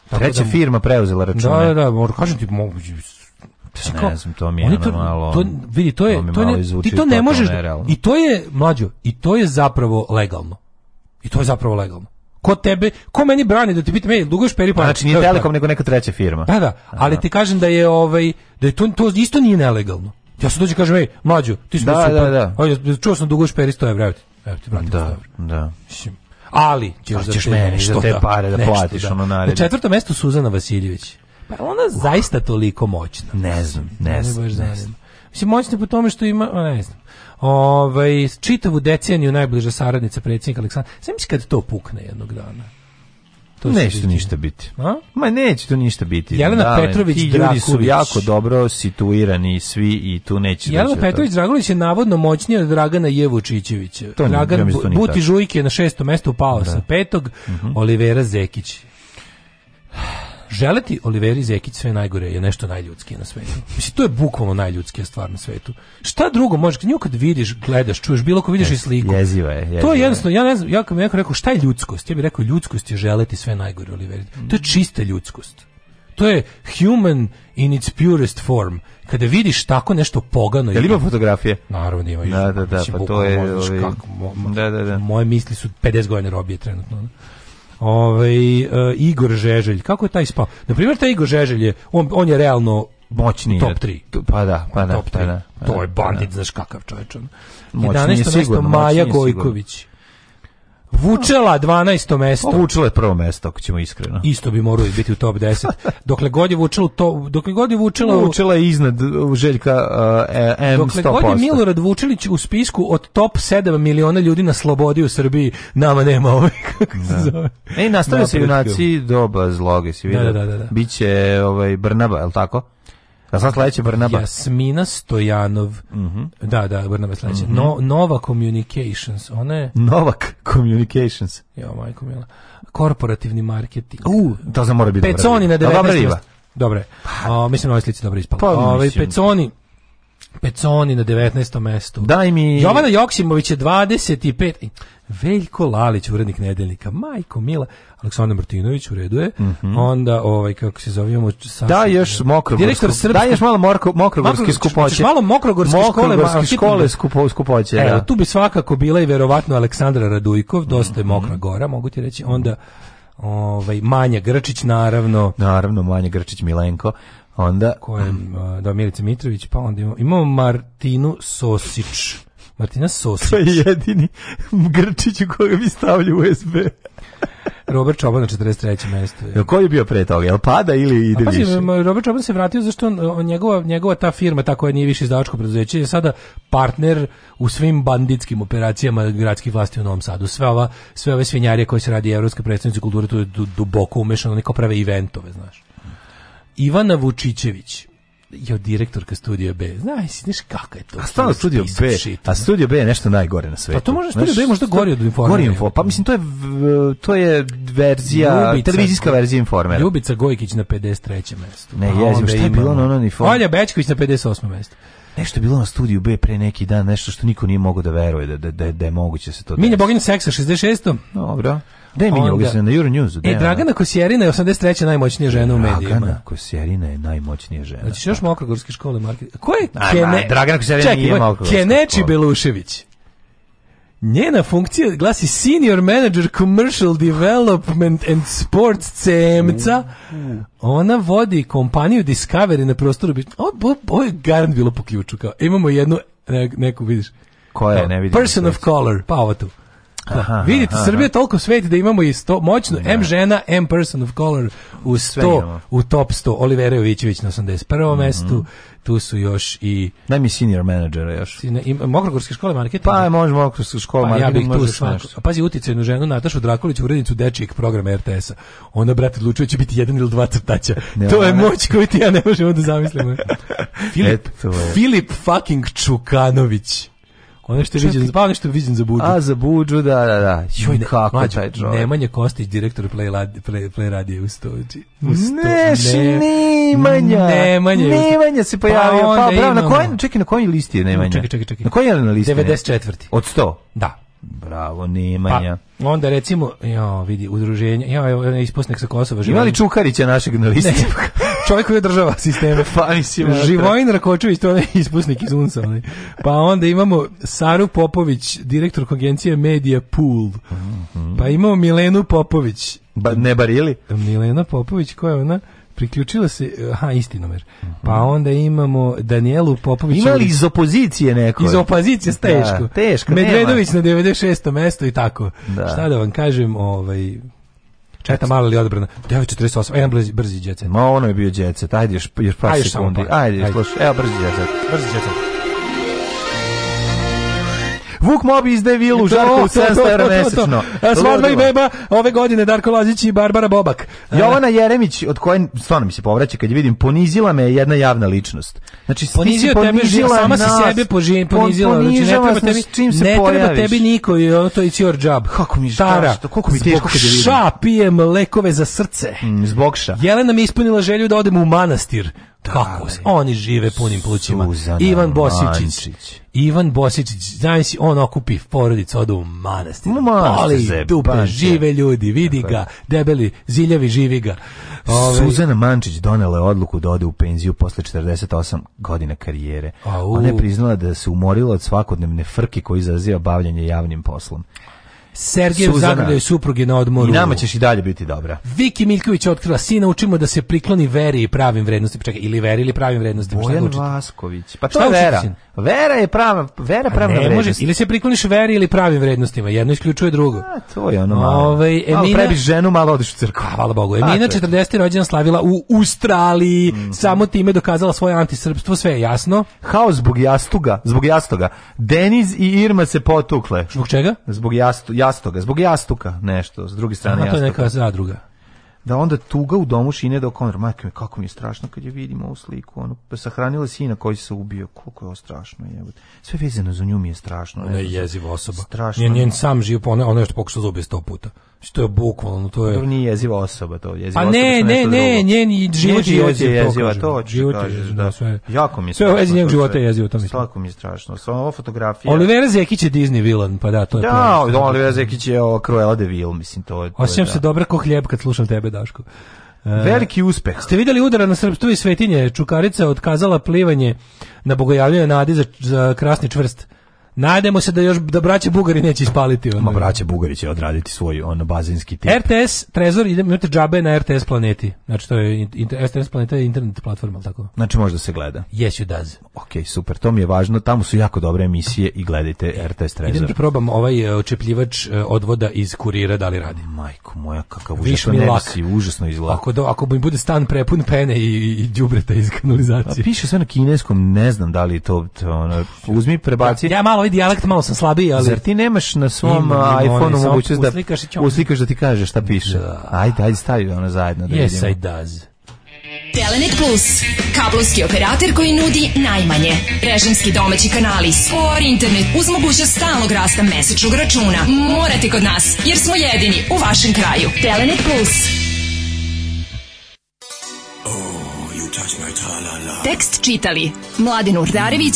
O: Treća da, firma preuzela račune.
H: Da, da, da, kažem ti, mogući,
O: Čekao, ne znam, to mi je ono malo...
H: To, vidi, to je,
O: to,
H: to ne, ti to ne možeš... Nerealno. I to je, mlađo, i to je zapravo legalno. I to je zapravo legalno. Ko tebe, ko meni brani da ti pitam, ej, dugo peri pa...
O: Znači, nije Telekom, nego neka treća firma.
H: Da, da, ali ti kažem da je, ovaj, da je to, to isto nije nelegalno. Ja se dođe kažem, ej, mlađo, ti smo da, da,
O: super. Da, da.
H: Ajde, čuo sam da dugo peri, 100 evra, evo ti, evo ti, brate,
O: da, da. Mislim,
H: Ali
O: ćeš, da ćeš meni za te da. pare da nešto, platiš da. ono naredno. Na
H: četvrtom mestu Suzana Vasiljević. Pa ona wow. zaista toliko moćna.
O: Ne znam, ne znam. Ne,
H: znam, ne znam.
O: Mislim,
H: moćna po tome što ima, ne znam. Ovaj, čitavu deceniju najbliža saradnica predsjednika Aleksandra. Sam mislim kad to pukne jednog dana
O: to neće ništa biti. A? Ma neće tu ništa biti. Jelena da, Petrović ti ljudi su jako dobro situirani svi i tu neće Jelena
H: Petrović Dragulić je navodno moćnija od Dragana Jevučićevića. Dragan da Buti Žujke na 6. mestu pao da. sa petog, uh mhm. -huh. Olivera Zekić. Želeti Oliveri Zekić sve najgore je nešto najljudskije na svetu. Mislim, to je bukvalno najljudskija stvar na svetu. Šta drugo možeš, nju kad vidiš, gledaš, čuješ, bilo ko vidiš yes, i sliku.
O: Jezivo je. Jezivo
H: to je jednostavno, ja ne znam, ja kad mi neko rekao šta je ljudskost, ja bih rekao ljudskost je želeti sve najgore Oliveri. To je čista ljudskost. To je human in its purest form. Kada vidiš tako nešto pogano... Jel
O: ima fotografije?
H: Naravno da ima.
O: Da, da, da, pa to je... Kako,
H: mo, da, da, da. Moje misli su 50 godina robije trenutno ovaj uh, Igor Žeželj. Kako je taj spao? Na primjer taj Igor Žeželj je on, on je realno moćni top 3.
O: Pa da, pa da, top 3. Pa da, pa
H: da, pa to je da, bandit, pa da. znaš kakav čovjek on. 11. Sigurno, maja Gojković. Vučela 12. mesto.
O: Pa Vučela je prvo mesto, ako ćemo iskreno.
H: Isto bi morao biti u top 10. Dokle god je Vučela to, dokle god je Vučela
O: Vučela je iznad Željka uh, e, M100%. Dokle
H: god
O: je Milorad
H: Vučelić u spisku od top 7 miliona ljudi na slobodi u Srbiji, nama nema ove kako se da. zove.
O: Ej, nastavlja se junaci doba zloge, si da, da, vidio. Da, da, da, da. Biće ovaj Brnaba, je li tako? A sad sledeće Brnaba.
H: Jasmina Stojanov. Mm -hmm. Da, da, Brnaba sledeće. Mm -hmm. no, Nova Communications, ona je...
O: Novak Communications.
H: Jo, majko mila. Korporativni marketing.
O: U, to za mora biti dobro.
H: Peconi dobra na 19. Dobra riba. Dobre. Pa- o, mislim na da ovoj slici dobro ispala. Pa, Ove, ovaj, Peconi, Peconi na 19. mestu.
O: Daj mi...
H: Jovana Joksimović je 25. Veljko Lalić, urednik nedeljnika. Majko Mila. Aleksandar Martinović u redu je. Mm -hmm. Onda ovaj kako se zove imamo
O: Da još Mokrogorski. Direktor Srpske. Da još malo morko, Mokrogorski skupoće. Malo
H: Mokrogorske škole, malo škole skupo, skupoće. Evo, da. tu bi svakako bila i verovatno Aleksandra Radujkov, dosta je mhm. Mokra Gora, mogu ti reći. Onda ovaj Manja Grčić naravno.
O: Naravno Manja Grčić Milenko. Onda...
H: Ko je, um, da, Milica Mitrović, pa onda imamo, imamo Martinu Sosić. Martina Sosić.
O: To je jedini Grčić u koga bi stavlja USB.
H: Robert Čoban na 43. mesto. Je.
O: Ko je bio pre toga? Jel pada ili ide pa, više?
H: Robert Čoban se vratio zašto on, njegova, njegova ta firma, ta koja nije više izdavačko preduzeće, je sada partner u svim banditskim operacijama gradskih vlasti u Novom Sadu. Sve, ova, sve ove svinjarije koje se radi Evropske predstavnice kulture tu je duboko umešano, oni kao prave eventove, znaš. Ivana Vučićević jo direktorka Studio B. Znaš, znaš kako je to.
O: A stvarno Studio B, šita, a Studio B je nešto najgore na svetu. Pa
H: to može Studio B je možda gori od Informera. Gori info,
O: pa mislim to je to je verzija Ljubica, televizijska verzija Informera.
H: Ljubica Gojkić na 53. mestu.
O: Ne, jezim, šta je bilo na onom Informeru?
H: Olja Bečković na 58. mestu.
O: Nešto je bilo na studiju B pre neki dan, nešto što niko nije mogao da veruje da, da, da, da je moguće da se to...
H: Minja Boginja seksa, 66.
O: Dobro. Da
H: je
O: Minja Boginja, na Euronewsu.
H: E, Dragana Kosjerina je 83. najmoćnija žena u medijima. Dragana
O: Kosjerina je najmoćnija žena.
H: Znači, još da. Mokrogorske škole market... Ko je Kene...
O: Dragana Kosjerina nije Mokrogorske
H: škole. Keneči Belušević. Njena funkcija glasi Senior Manager Commercial Development and Sports CMC-a. Ona vodi kompaniju Discovery na prostoru. Ovo je garant bilo po ključu. Kao, imamo jednu, neku vidiš.
O: Koja je,
H: ne vidim. Person of color, pa ovo tu. Aha, Vidite, aha, Srbija je toliko svet da imamo i sto, moćno M žena, M person of color u, sto, u top 100. Olivera Jovićević na 81. Mm -hmm. mestu, tu su još i...
O: Daj mi senior menadžera još.
H: Mokrogorske škole marketinga?
O: Pa, može Mokrogorske škole pa,
H: marketinga, ja bih tu svako. A pazi, uticajnu ženu Natašu Drakulić, urednicu dečijeg programa RTS-a. Ona, brate, odlučuje da će biti jedan ili dva crtaća. to je moć koju ti ja ne možemo da zamislimo. Filip, Filip fucking Čukanović. Pa ono što je viđen, pa nešto viđen za Budžu. A
O: za Budžu, da, da, da. Joj, ne, kako mađu, taj čovjek.
H: Nemanja Kostić, direktor Play, play, play Radio u stođi.
O: Znači, Neš, ne, Nemanja. Nemanja. Nemanja se pa pojavio. Pa, pa bravo, na kojoj, čekaj, na kojoj listi
H: je
O: Nemanja? Čekaj, čekaj, čekaj.
H: Na kojoj je na listi? 94.
O: Od 100?
H: Da.
O: Bravo, Nemanja. Pa,
H: onda recimo, jo, vidi, udruženje, jo, ispusnik sa Kosova.
O: Ima li Čukarića našeg na listi?
H: čovjek koji održava sisteme.
O: pa mislim.
H: Živojin Rakočević, to je ispusnik iz UNSA. Ne? Pa onda imamo Saru Popović, direktor agencije Media Pool. Mhm. Pa imamo Milenu Popović.
O: Ba, ne barili?
H: Milena Popović, koja je ona? Priključila se, e, aha, isti Uh mhm. Pa onda imamo Danielu Popović. Ima
O: li iz opozicije neko?
H: Iz opozicije teško. Da, teško. Medvedović nema. na 96. mesto i tako. Da. Šta da vam kažem, ovaj, Četa mala li odbrana. 948. Ajde e, brzi brzi đecet.
O: Ma ono je bio đecet. Ajde još još par sekundi. Ajde, ajde, ajde. evo brzi đecet. Brzi đecet.
H: Vuk Mobi izdaje vilu u Žarku u 700 evra mesečno. Svadba i beba ove godine Darko Lazić i Barbara Bobak.
O: E. Jovana Jeremić, od koje stvarno mi se povraća kad vidim, ponizila me jedna javna ličnost.
H: Znači, ponizio tebe, ponizila sama nas, si sebe požin, ponizila. Ponižava znači, ne treba tebi, čim se ne pojaviš. treba tebi niko, to it's your job.
O: Kako mi Tara, što, koliko mi teško kad je
H: vidim. Ša pijem lekove za srce.
O: Mm, zbog ša.
H: Jelena mi ispunila želju da odem u manastir. Da, kako oni žive punim plućima. Suzana Ivan Bosičić. Ivan Bosičić, znaš si, on okupi porodicu, odu u
O: manastir. Ali
H: dupe, žive ljudi, vidi Tako. ga, debeli, ziljavi, živi ga.
O: Ove... Ovaj- Suzana Mančić donela je odluku da ode u penziju posle 48 godina karijere. Au. Ona je priznala da se umorila od svakodnevne frke koji izaziva bavljanje javnim poslom.
H: Sergej Zagrebu supruge na odmoru.
O: I nama ćeš i dalje biti dobra.
H: Viki Miljković otkrila sina, učimo da se prikloni veri i pravim vrednostima. Čekaj, ili veri ili pravim vrednostima. Bojan
O: Vasković. Pa to je vera. Sin? Vera je prava, vera pravna ne, vrednost. Može,
H: ili se prikloniš veri ili pravim vrednostima, jedno isključuje drugo.
O: A, to je ono
H: malo. Ove, ovaj, Emina, malo
O: prebiš ženu, malo odiš u crkvu.
H: Hvala Bogu. Emina 40. rođena slavila u Australiji, mm -hmm. samo time dokazala svoje antisrpstvo, sve je jasno.
O: Haos zbog jastuga, zbog jastoga. Deniz i Irma se potukle.
H: Zbog čega?
O: Zbog jastu, jastoga, zbog jastuka, nešto, s druge strane Aha, jastuka.
H: to je neka zadruga
O: da onda tuga u domu šine dok on majke mi kako mi je strašno kad je vidim ovu sliku ono pa sahranila sina koji se ubio koliko je ovo strašno je. sve vezano za nju mi je strašno ona
H: je jeziva osoba strašno njen, njen sam živ ona ona je što pokušao da ubije 100 puta što je bukvalno to je to
O: nije jeziva osoba to jeziva pa
H: ne osoba, ne ne njen život
O: je
H: jeziva,
O: jeziva
H: da.
O: to život je jeziva
H: da sve jako mi je sve vezi njegov života je jezivo to
O: mi svako mi je strašno sva ova fotografija
H: Olivera Zekić je Disney villain pa da to je da
O: plan, Olivera Zekić je ova Cruella de Vil mislim to je
H: Osećam da. se dobro ko hljeb kad slušam tebe Daško
O: e, Veliki uspeh.
H: Ste videli udara na srpstvo i svetinje? Čukarica otkazala plivanje na bogojavljanje nadi za, za krasni čvrst. Nademo se da još da braće Bugari neće ispaliti ono.
O: Ma braće Bugari će odraditi svoj on bazinski
H: tip. RTS Trezor ide minute džabe na RTS planeti. Znači to je inter, RTS planeta je internet platforma, tako.
O: Znači može da se gleda.
H: Yes you does.
O: Ok, super. To mi je važno. Tamo su jako dobre emisije i gledajte RTS Trezor.
H: Idem da probam ovaj e, očepljivač e, odvoda iz kurira da li radi.
O: Majko moja, kakav užas. Više užasno nemici, užasno izgleda. Ako do,
H: ako mi bude stan prepun pene i, i đubreta iz kanalizacije. A pa
O: piše sve na kineskom, ne znam da li to, to ono, uzmi prebaci.
H: Ja, ja malo ovaj dijalekt malo sam slabiji, ali... Zar
O: ti nemaš na svom iPhone-u mogućnost da uslikaš, da ti kaže šta piše? Da. Ajde, ajde, stavi ono zajedno da yes, vidimo. Yes,
H: I does. Telenet Plus, kablovski operator koji nudi najmanje. Režimski domaći kanali, spor internet uz mogućnost stalnog rasta mesečnog računa. Morate kod nas, jer smo jedini u vašem kraju. Telenet Plus. Oh, Tekst čitali Mladin Urdarević